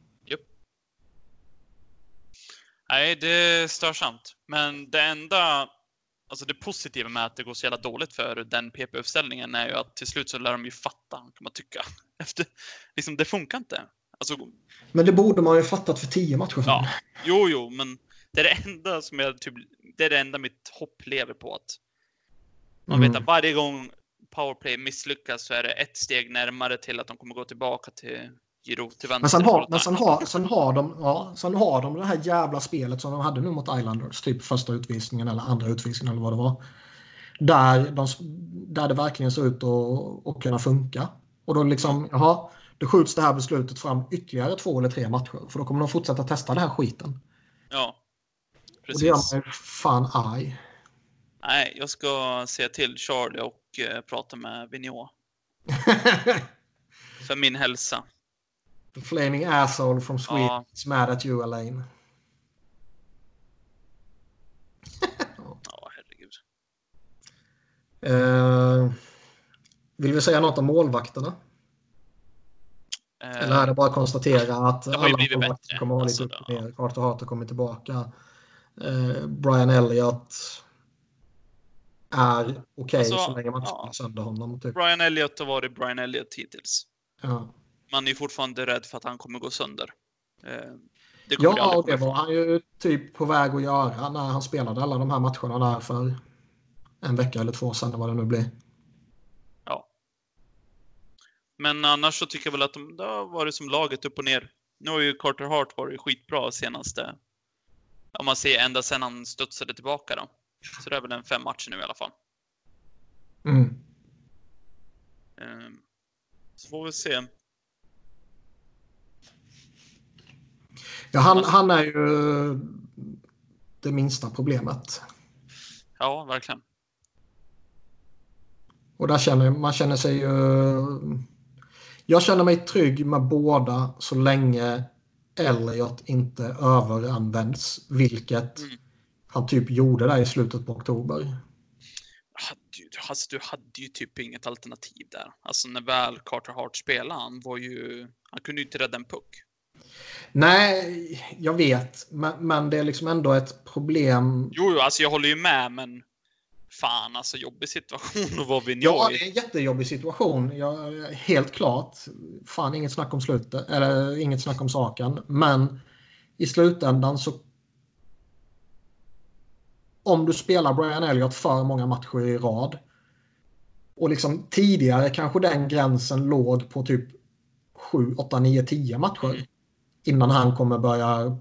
Nej, det är störsamt. Men det enda alltså det positiva med att det går så jävla dåligt för den PP-uppställningen är ju att till slut så lär de ju fatta, kan man tycka. Efter, liksom, det funkar inte. Alltså, men det borde man ju fattat för tio matcher sedan. Ja, jo, jo, men det är det enda som jag typ, det är det enda mitt hopp lever på att man mm. vet att varje gång powerplay misslyckas så är det ett steg närmare till att de kommer gå tillbaka till Giro till vänster. Men sen har, men sen har, sen har, de, ja, sen har de det här jävla spelet som de hade nu mot Islanders. Typ första utvisningen eller andra utvisningen eller vad det var. Där, de, där det verkligen ser ut att, att kunna funka. Och då liksom, jaha, då skjuts det här beslutet fram ytterligare två eller tre matcher. För då kommer de fortsätta testa den här skiten. Ja, precis. Och det gör mig fan arg. Nej, jag ska se till Charlie och uh, prata med Vigneault. För min hälsa. The flaming asshole from Sweden ja. is mad at you, Elaine. ja, herregud. Uh, vill vi säga något om målvakterna? Uh, Eller är det bara att konstatera att alla målvakter kommer att ha lite alltså, upp och ner. Carter Hart har kommit tillbaka. Uh, Brian Elliott är okej okay, alltså, så länge man inte ja. sönder honom. Typ. Brian Elliott har varit Brian Elliott hittills. Ja man är fortfarande rädd för att han kommer gå sönder. Eh, det ja, och det var han ju typ på väg att göra när han spelade alla de här matcherna där för en vecka eller två sedan, vad det nu blir. Ja. Men annars så tycker jag väl att de, det har varit som laget upp och ner. Nu har ju Carter Hart varit skitbra senaste, om man ser ända sedan han studsade tillbaka då. Så det är väl en fem matcher nu i alla fall. Mm. Ehm, så får vi se. Ja, han, han är ju det minsta problemet. Ja, verkligen. Och där känner man känner sig ju... Jag känner mig trygg med båda så länge Elliot inte överanvänds. Vilket mm. han typ gjorde där i slutet på oktober. Alltså, du hade ju typ inget alternativ där. Alltså när väl Carter Hart spelade, han var ju... Han kunde ju inte rädda en puck. Nej, jag vet. Men, men det är liksom ändå ett problem. Jo, alltså jag håller ju med, men fan alltså jobbig situation att vara vid Ja, det är en jättejobbig situation. Jag, helt klart. Fan, inget snack om slutet. Eller inget snack om saken. Men i slutändan så om du spelar Brian Elliott för många matcher i rad och liksom tidigare kanske den gränsen låg på typ 7, 8, 9, 10 matcher innan han kommer börja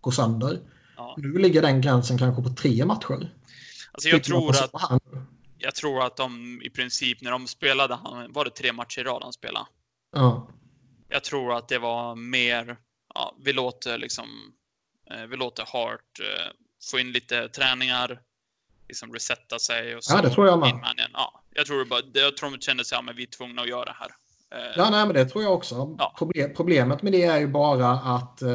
gå sönder. Ja. Nu ligger den gränsen kanske på tre matcher. Alltså jag, tror att, jag tror att de i princip när de spelade, var det tre matcher i rad han spelade? Ja. Jag tror att det var mer, ja, vi låter liksom, eh, vi låter Hart eh, få in lite träningar, liksom resetta sig och så. Ja, det tror jag med. Ja, jag tror, bara, jag tror de kände sig, ja men vi är tvungna att göra det här. Eh, ja, nej, men det tror jag också. Ja. Problem, problemet med det är ju bara att... Uh...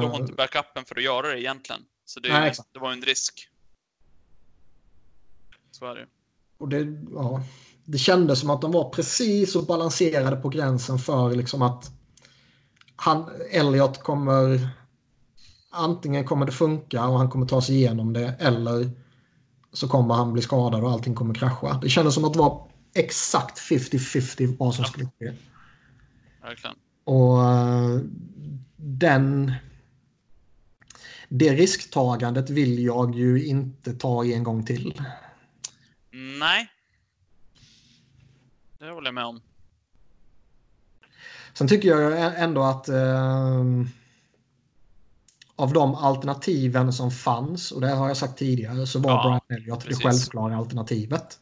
De har inte backupen för att göra det egentligen. Så det, nej, det var en risk. Så är det Och det, ja, det kändes som att de var precis och balanserade på gränsen för liksom att han, Elliot kommer antingen kommer det funka och han kommer ta sig igenom det eller så kommer han bli skadad och allting kommer krascha. Det kändes som att det var exakt 50-50 vad som ja. skulle ske. Verkligen. Och uh, den... Det risktagandet vill jag ju inte ta en gång till. Nej. Det håller jag med om. Sen tycker jag ändå att uh, av de alternativen som fanns, och det har jag sagt tidigare, så var ja, Brian Elliott det självklara alternativet.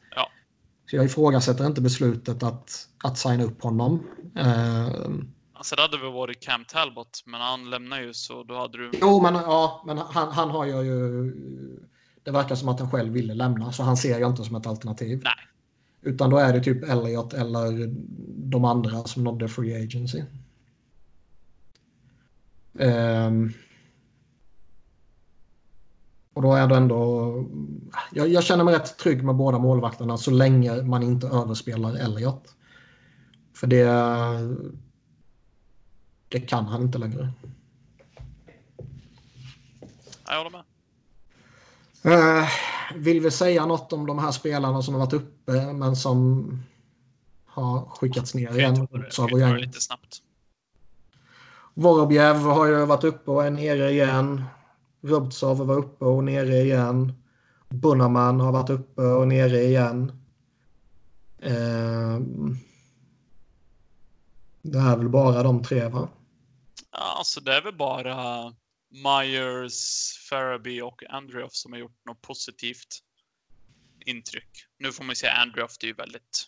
Så jag ifrågasätter inte beslutet att, att signa upp honom. Uh, alltså det hade väl varit Cam Talbot, men han lämnar ju så då hade du... Jo, men, ja, men han, han har ju... Det verkar som att han själv ville lämna, så han ser jag inte som ett alternativ. Nej. Utan då är det typ Elliot eller de andra som nådde Free Agency. Um, och då är det ändå... Jag, jag, känner mig rätt trygg med båda målvakterna så länge man inte överspelar Elliot. För det... Det kan han inte längre. Jag håller med. Uh, vill vi säga något om de här spelarna som har varit uppe men som har skickats ner igen? Lite snabbt. Vorobjev har ju varit uppe och är nere igen. Rubtsov var uppe och nere igen. Bunnaman har varit uppe och nere igen. Eh, det är väl bara de tre, va? Ja, alltså det är väl bara Myers, Faraby och Andreoff som har gjort något positivt intryck. Nu får man ju säga Andreoff, det är ju väldigt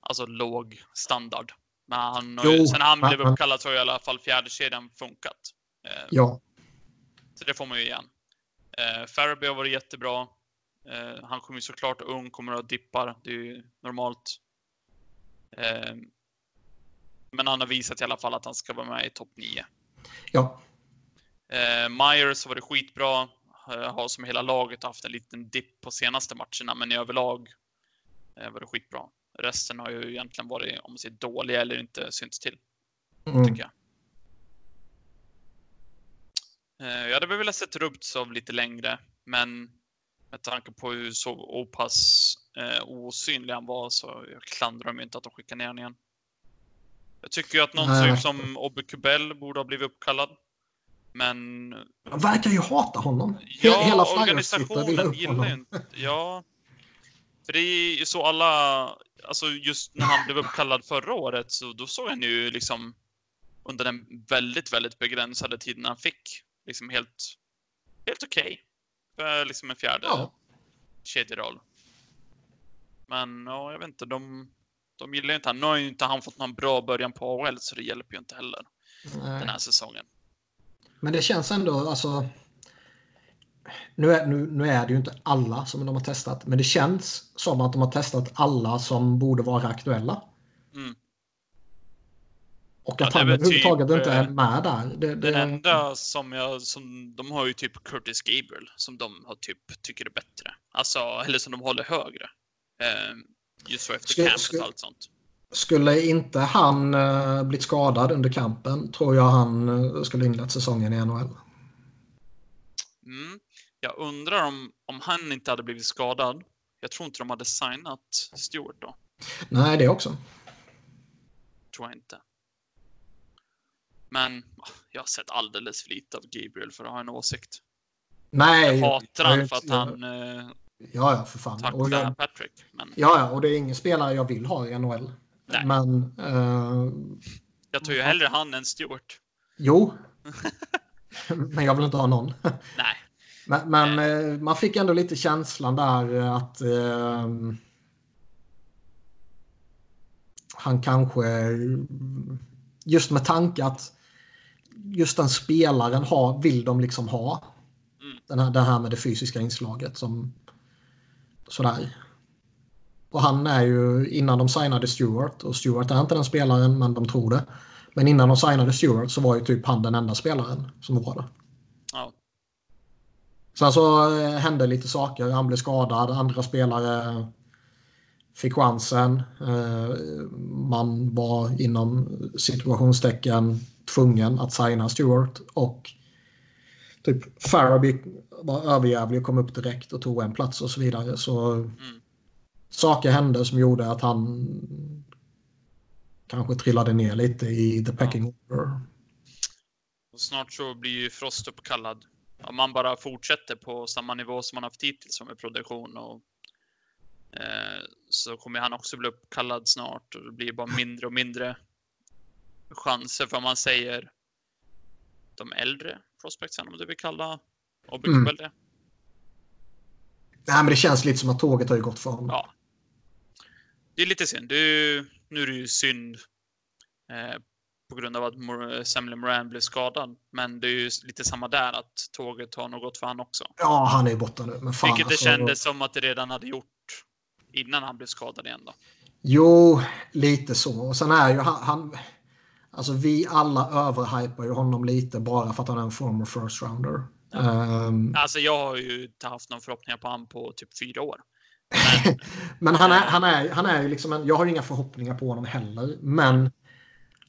alltså låg standard. Men han har ju, sen han blev uppkallad så har i alla fall fjärde kedjan funkat. Eh, ja. Så det får man ju igen. Eh, Faraby har varit jättebra. Eh, han kommer ju såklart ung, kommer att dippar. Det är ju normalt. Eh, men han har visat i alla fall att han ska vara med i topp 9. Ja. Eh, Myers har varit skitbra. Eh, har som hela laget haft en liten dipp på senaste matcherna, men i överlag eh, var det skitbra. Resten har ju egentligen varit, om man säger dåliga eller inte synts till. Mm. Tycker jag. Eh, jag hade väl velat sett Rubtsov lite längre, men med tanke på hur så opass eh, osynlig han var så jag klandrar mig inte att de skickar ner honom igen. Jag tycker ju att någon typ som Obbe Kubel borde ha blivit uppkallad. Men... Han verkar ju hata honom. Ja, Hela organisationen gillar ju inte... Ja. För det är ju så alla... Alltså just när han blev uppkallad förra året så då såg han ju liksom under den väldigt, väldigt begränsade tiden han fick liksom helt, helt okej. Okay. För liksom en fjärde ja. kedjeroll. Men ja, jag vet inte, de, de gillar ju inte han. Nu har ju inte han fått någon bra början på AHL så det hjälper ju inte heller Nej. den här säsongen. Men det känns ändå, alltså. nu är, nu, nu är det ju inte alla som de har testat, men det känns som att de har testat alla som borde vara aktuella. Mm. Och att ja, han överhuvudtaget typ, inte är med där. Det, det... Den enda som jag, som de har ju typ Curtis Gabriel som de har typ tycker är bättre. Alltså, eller som de håller högre. Eh, just för efter campet och allt sånt. Skulle inte han uh, blivit skadad under kampen tror jag han uh, skulle inlett säsongen i NHL. Mm. Jag undrar om, om han inte hade blivit skadad. Jag tror inte de hade signat Stewart då. Nej, det också. Tror jag inte. Men jag har sett alldeles för lite av Gabriel för att ha en åsikt. Nej. Jag hatar han för att han eh, ja, ja, för fan. tacklar jag, Patrick. Men... Ja, ja, och det är ingen spelare jag vill ha i NHL. Nej. Men... Uh, jag tar ju hellre han än Stewart. Jo. men jag vill inte ha någon. Nej. Men, men uh, man fick ändå lite känslan där att uh, han kanske just med tanke att just den spelaren har, vill de liksom ha. Mm. Den, här, den här med det fysiska inslaget som sådär. Och han är ju innan de signade Stewart och Stewart är inte den spelaren men de tror det. Men innan de signade Stewart så var ju typ han den enda spelaren som var det. Ja. Sen så eh, hände lite saker. Han blev skadad. Andra spelare fick chansen. Eh, man var inom situationstecken tvungen att signa Stewart och typ Faraby var överjävlig och kom upp direkt och tog en plats och så vidare. Så mm. saker hände som gjorde att han kanske trillade ner lite i the pecking ja. order. Och snart så blir ju Frost uppkallad. Om man bara fortsätter på samma nivå som man haft hittills med produktion och eh, så kommer han också bli uppkallad snart och det blir bara mindre och mindre chanser för man säger de äldre prospectsen om du vill kalla mm. det. Nej, men det känns lite som att tåget har ju gått för honom. Ja. Det är lite synd. Är, nu är det ju synd eh, på grund av att Samuel Moran blev skadad. Men det är ju lite samma där att tåget har nog gått för han också. Ja, han är borta nu. Men fan, Vilket det alltså, kändes som att det redan hade gjort innan han blev skadad igen då. Jo, lite så. Och sen är ju han, han Alltså vi alla överhypar ju honom lite bara för att han är en former first rounder. Ja. Um, alltså jag har ju inte haft någon förhoppningar på honom på typ fyra år. Men, men han, är, han, är, han är ju liksom en, jag har inga förhoppningar på honom heller. Men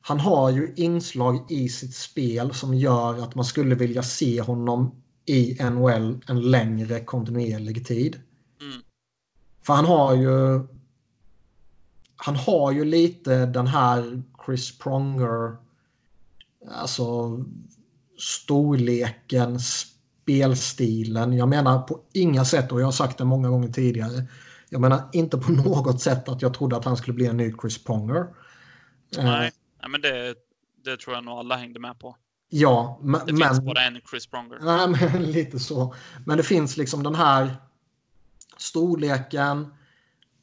han har ju inslag i sitt spel som gör att man skulle vilja se honom i NHL en längre kontinuerlig tid. Mm. För han har ju han har ju lite den här Chris Pronger alltså storleken, spelstilen. Jag menar på inga sätt, och jag har sagt det många gånger tidigare, jag menar inte på något sätt att jag trodde att han skulle bli en ny Chris Pronger. Nej, eh, men det, det tror jag nog alla hängde med på. Ja, men... Det finns bara en Chris Pronger. Nej, men lite så. Men det finns liksom den här storleken,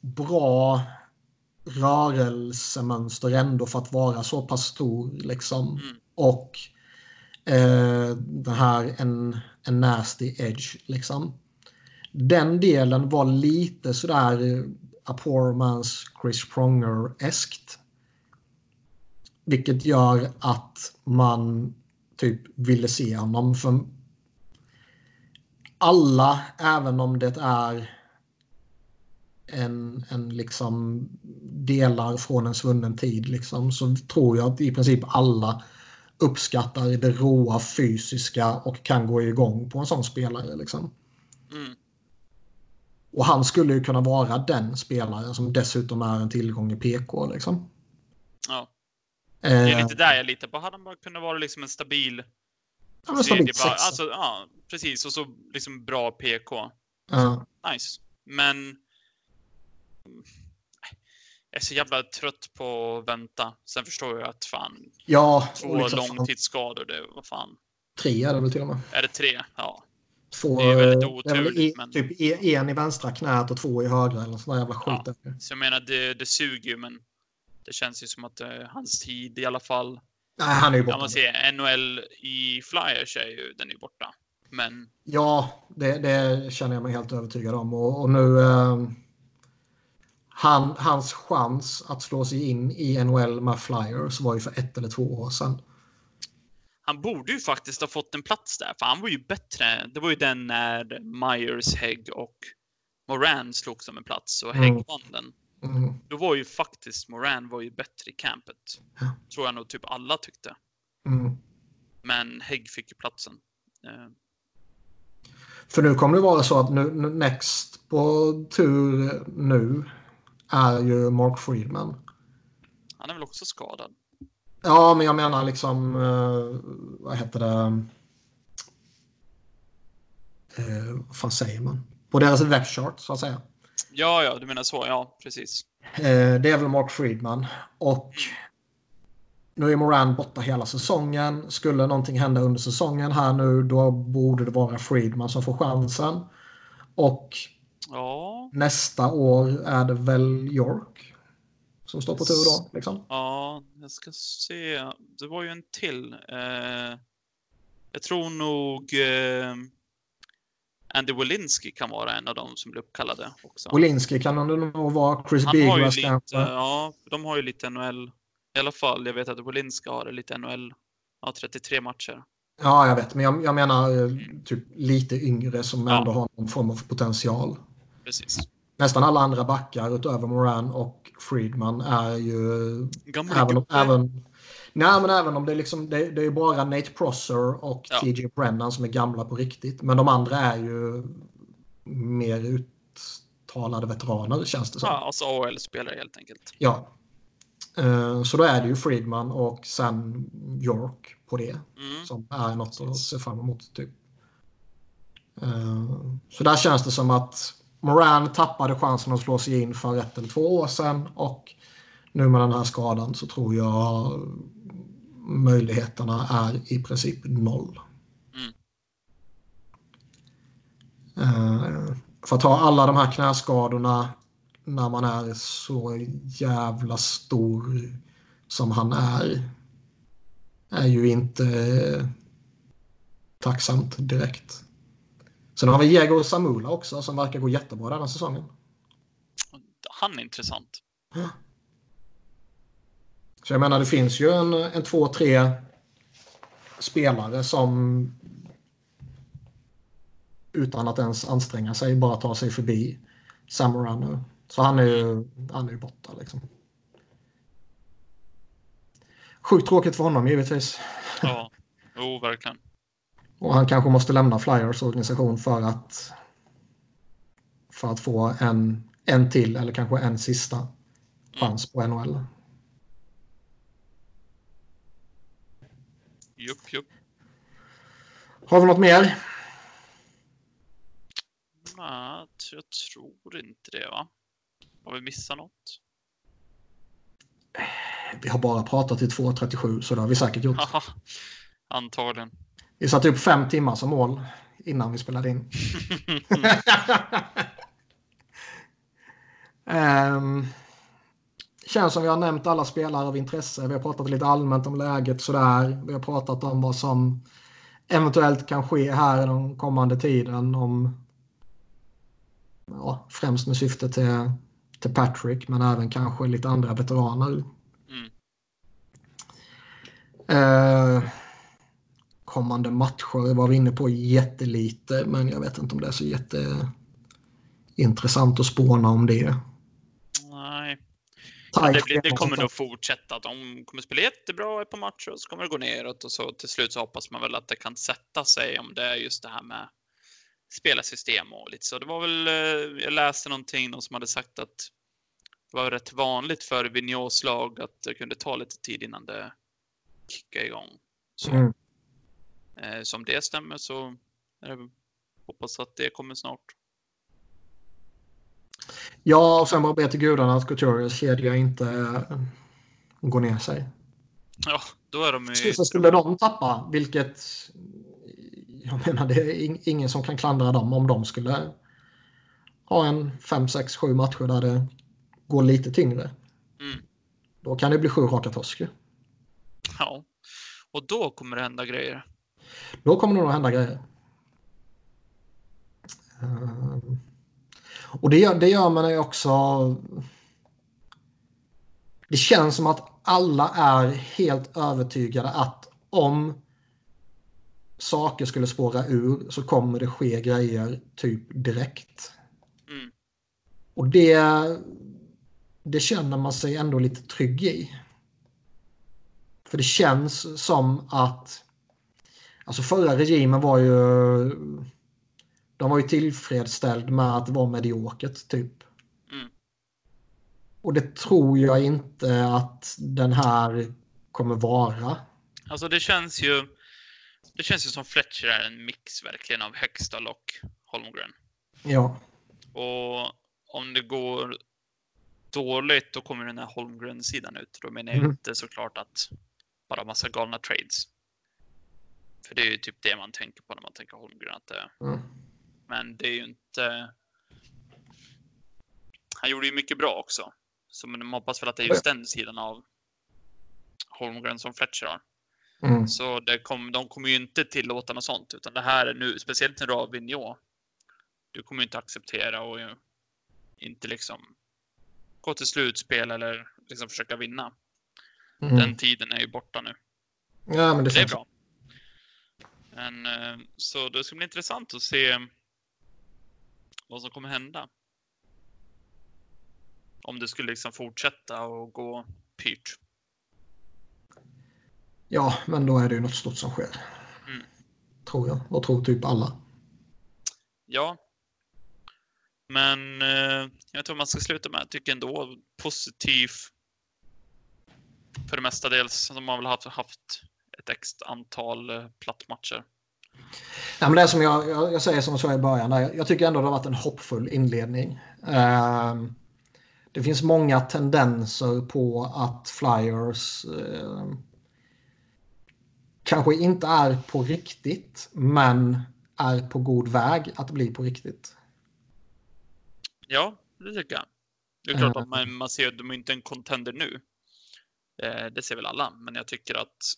bra rörelsemönster ändå för att vara så pass stor. Liksom. Mm. Och eh, den här en, en nasty edge. Liksom. Den delen var lite sådär Apormans Chris Pronger-eskt. Vilket gör att man typ ville se honom. För alla, även om det är en, en liksom delar från en svunnen tid liksom, så tror jag att i princip alla uppskattar det råa fysiska och kan gå igång på en sån spelare. Liksom. Mm. Och han skulle ju kunna vara den spelaren som dessutom är en tillgång i PK. Liksom. Ja. Det är lite där jag litar på. Hade han bara kunnat vara liksom en stabil... Ja, men stabil bara, alltså, ja, precis. Och så liksom bra PK. Ja. Nice. Men jag är så jävla trött på att vänta. Sen förstår jag att fan. Ja, två liksom, långtidsskador, det vad fan. Tre är det väl till och med. Är det tre? Ja. Två, det är väldigt oturligt. Är men... Typ en i vänstra knät och två i högra eller sån jävla skit. Ja. Så jag menar, det, det suger ju, men det känns ju som att det, hans tid i alla fall. Nej, han är ju borta. man säger, NHL i Flyers är ju, den är borta. Men... Ja, det, det känner jag mig helt övertygad om. Och, och nu... Eh, han, hans chans att slå sig in i NHL med Flyers var ju för ett eller två år sedan. Han borde ju faktiskt ha fått en plats där, för han var ju bättre. Det var ju den när Myers, Hägg och Moran slog som en plats och Hägg mm. vann den. Mm. Då var ju faktiskt Moran var ju bättre i campet. Ja. Tror jag nog typ alla tyckte. Mm. Men Hägg fick ju platsen. Eh. För nu kommer det vara så att nu, Next på tur nu är ju Mark Friedman. Han är väl också skadad? Ja, men jag menar liksom, uh, vad heter det? Uh, vad fan säger man? På deras webchart så att säga. Ja, ja, du menar så. Ja, precis. Uh, det är väl Mark Friedman. Och nu är Moran borta hela säsongen. Skulle någonting hända under säsongen här nu då borde det vara Friedman som får chansen. Och ja. Nästa år är det väl York som står på tur då. Liksom. Ja, jag ska se. Det var ju en till. Eh, jag tror nog eh, Andy Wolinski kan vara en av dem som blir uppkallade också. Wolinski kan det nog vara. Chris Bigras kanske. Ja, de har ju lite NHL. I alla fall, jag vet att Wolinski har lite NHL. Ja, 33 matcher. Ja, jag vet. Men jag, jag menar eh, typ lite yngre som ja. ändå har någon form av potential. Precis. Nästan alla andra backar utöver Moran och Friedman är ju... Gamla även, även, nej, men även om det är, liksom, det, det är bara Nate Prosser och ja. TJ Brennan som är gamla på riktigt. Men de andra är ju mer uttalade veteraner känns det som. Ja, alltså AHL-spelare helt enkelt. Ja. Uh, så då är det ju Friedman och sen York på det. Mm. Som är något att se fram emot. Typ. Uh, så där känns det som att Moran tappade chansen att slå sig in för ett eller två år sedan och nu med den här skadan så tror jag möjligheterna är i princip noll. Mm. Uh, för att ha alla de här knäskadorna när man är så jävla stor som han är är ju inte tacksamt direkt. Sen har vi Diego Samula också som verkar gå jättebra den här säsongen. Han är intressant. Så jag menar det finns ju en, en två, tre spelare som utan att ens anstränga sig bara tar sig förbi Sam nu. Så han är ju, han är ju borta liksom. Sjukt tråkigt för honom givetvis. Ja, jo verkligen. Och han kanske måste lämna Flyers organisation för att för att få en, en till eller kanske en sista chans på NHL. Jupp, jupp. Har vi något mer? Nej, jag tror inte det va? Har vi missat något? Vi har bara pratat i 2.37 så det har vi säkert gjort. Antagligen. Vi satte upp fem timmar som mål innan vi spelade in. um, känns som vi har nämnt alla spelare av intresse. Vi har pratat lite allmänt om läget sådär. Vi har pratat om vad som eventuellt kan ske här den kommande tiden. Om, ja, främst med syfte till, till Patrick men även kanske lite andra veteraner. Mm. Uh, kommande matcher var vi inne på jättelite, men jag vet inte om det är så jätteintressant att spåna om det. Nej. Det, blir, det, kommer nog fortsätta. De kommer spela jättebra på matcher och så kommer det gå neråt och så till slut så hoppas man väl att det kan sätta sig om det är just det här med spelarsystem och lite så. Det var väl, eh, jag läste någonting, någon som hade sagt att det var rätt vanligt för Vigneaus lag att det kunde ta lite tid innan det kickade igång. Så. Mm. Eh, som det stämmer så det, hoppas att det kommer snart. Ja, och sen bara be till gudarna att Couturiers kedja inte äh, går ner sig. Ja, då är de ju... Så skulle de tappa, vilket... Jag menar, det är ingen som kan klandra dem om de skulle ha en 5, 6, 7 matcher där det går lite tyngre. Mm. Då kan det bli sju raka torsk Ja, och då kommer det hända grejer. Då kommer det nog hända grejer. Uh, och det gör, det gör man ju också... Det känns som att alla är helt övertygade att om saker skulle spåra ur så kommer det ske grejer typ direkt. Mm. Och det, det känner man sig ändå lite trygg i. För det känns som att alltså förra regimen var ju de var ju tillfredsställd med att vara mediokert typ. Mm. Och det tror jag inte att den här kommer vara. Alltså det känns ju det känns ju som Fletcher är en mix verkligen av Hextall och Holmgren. Ja. Och om det går dåligt, då kommer den här Holmgren-sidan ut. Då menar jag mm. inte såklart att bara massa galna trades. För det är ju typ det man tänker på när man tänker Holmgren. Att det... Mm. Men det är ju inte... Han gjorde ju mycket bra också. Så man hoppas väl att det är just den sidan av Holmgren som Fletcher har. Mm. Så det kom, de kommer ju inte tillåta något sånt, utan det här är nu, speciellt när du har Vigneault. Du kommer inte acceptera och inte liksom gå till slutspel eller liksom försöka vinna. Mm. Den tiden är ju borta nu. Ja, men det, det är bra. Men, eh, så det ska bli intressant att se vad som kommer hända. Om det skulle liksom fortsätta och gå pyrt. Ja, men då är det ju något stort som sker. Mm. Tror jag. Och tror typ alla. Ja. Men eh, jag tror man ska sluta med. Jag tycker ändå positiv för det mesta dels. De har väl haft, haft ett extra antal eh, plattmatcher. Ja, men det är som jag, jag, jag säger som jag sa i början. Jag, jag, tycker ändå det har varit en hoppfull inledning. Uh, det finns många tendenser på att Flyers uh, kanske inte är på riktigt, men är på god väg att bli på riktigt. Ja, det tycker jag. Det är klart att man, man ser att de är inte en contender nu. Eh, det ser väl alla, men jag tycker att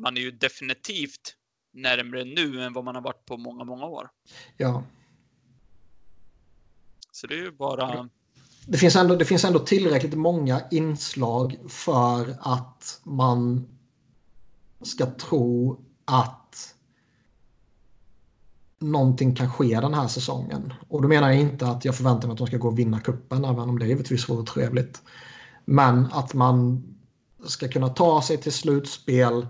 man är ju definitivt närmre nu än vad man har varit på många, många år. Ja. Så det är ju bara... Det finns, ändå, det finns ändå tillräckligt många inslag för att man ska tro att någonting kan ske den här säsongen. Och då menar jag inte att jag förväntar mig att de ska gå och vinna kuppen även om det givetvis vore trevligt. Men att man ska kunna ta sig till slutspel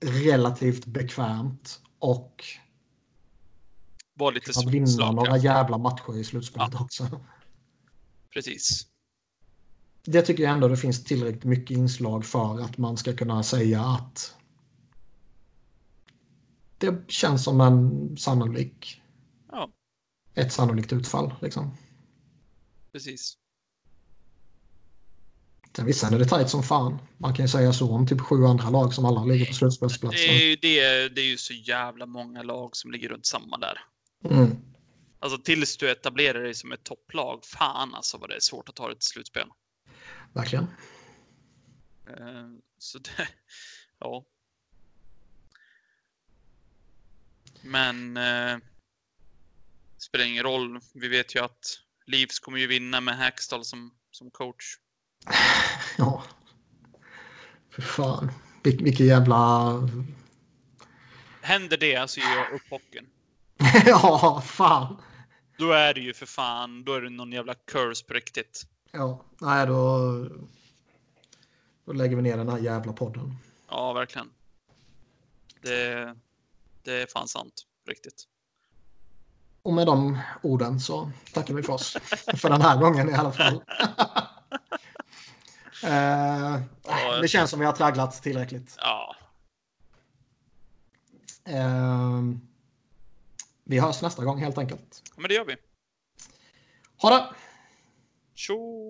relativt bekvämt och var lite att vinna några jävla matcher i slutspelet ja. också. Precis. Det tycker jag ändå det finns tillräckligt mycket inslag för att man ska kunna säga att det känns som en sannolik ja. ett sannolikt utfall. Liksom. Precis. Sen visst är det tajt som fan. Man kan ju säga så om typ sju andra lag som alla ligger på slutspelsplatsen. Det är ju, det, det är ju så jävla många lag som ligger runt samma där. Mm. Alltså tills du etablerar dig som ett topplag, fan alltså vad det är svårt att ta ett slutspel. Verkligen. Uh, så det, ja. Men uh, spelar ingen roll. Vi vet ju att Leafs kommer ju vinna med Hackstall som, som coach. Ja. För fan. Vil vilken jävla... Händer det så ger jag upp hockeyn. ja, fan. Då är det ju för fan, då är det någon jävla curse på riktigt. Ja, nej då... Då lägger vi ner den här jävla podden. Ja, verkligen. Det, det är fan sant. Riktigt. Och med de orden så tackar vi för oss. för den här gången i alla fall. Ja, det känns som vi har tragglat tillräckligt. Ja. Uh, vi hörs nästa gång helt enkelt. Men det gör vi. Ha det! Tjo!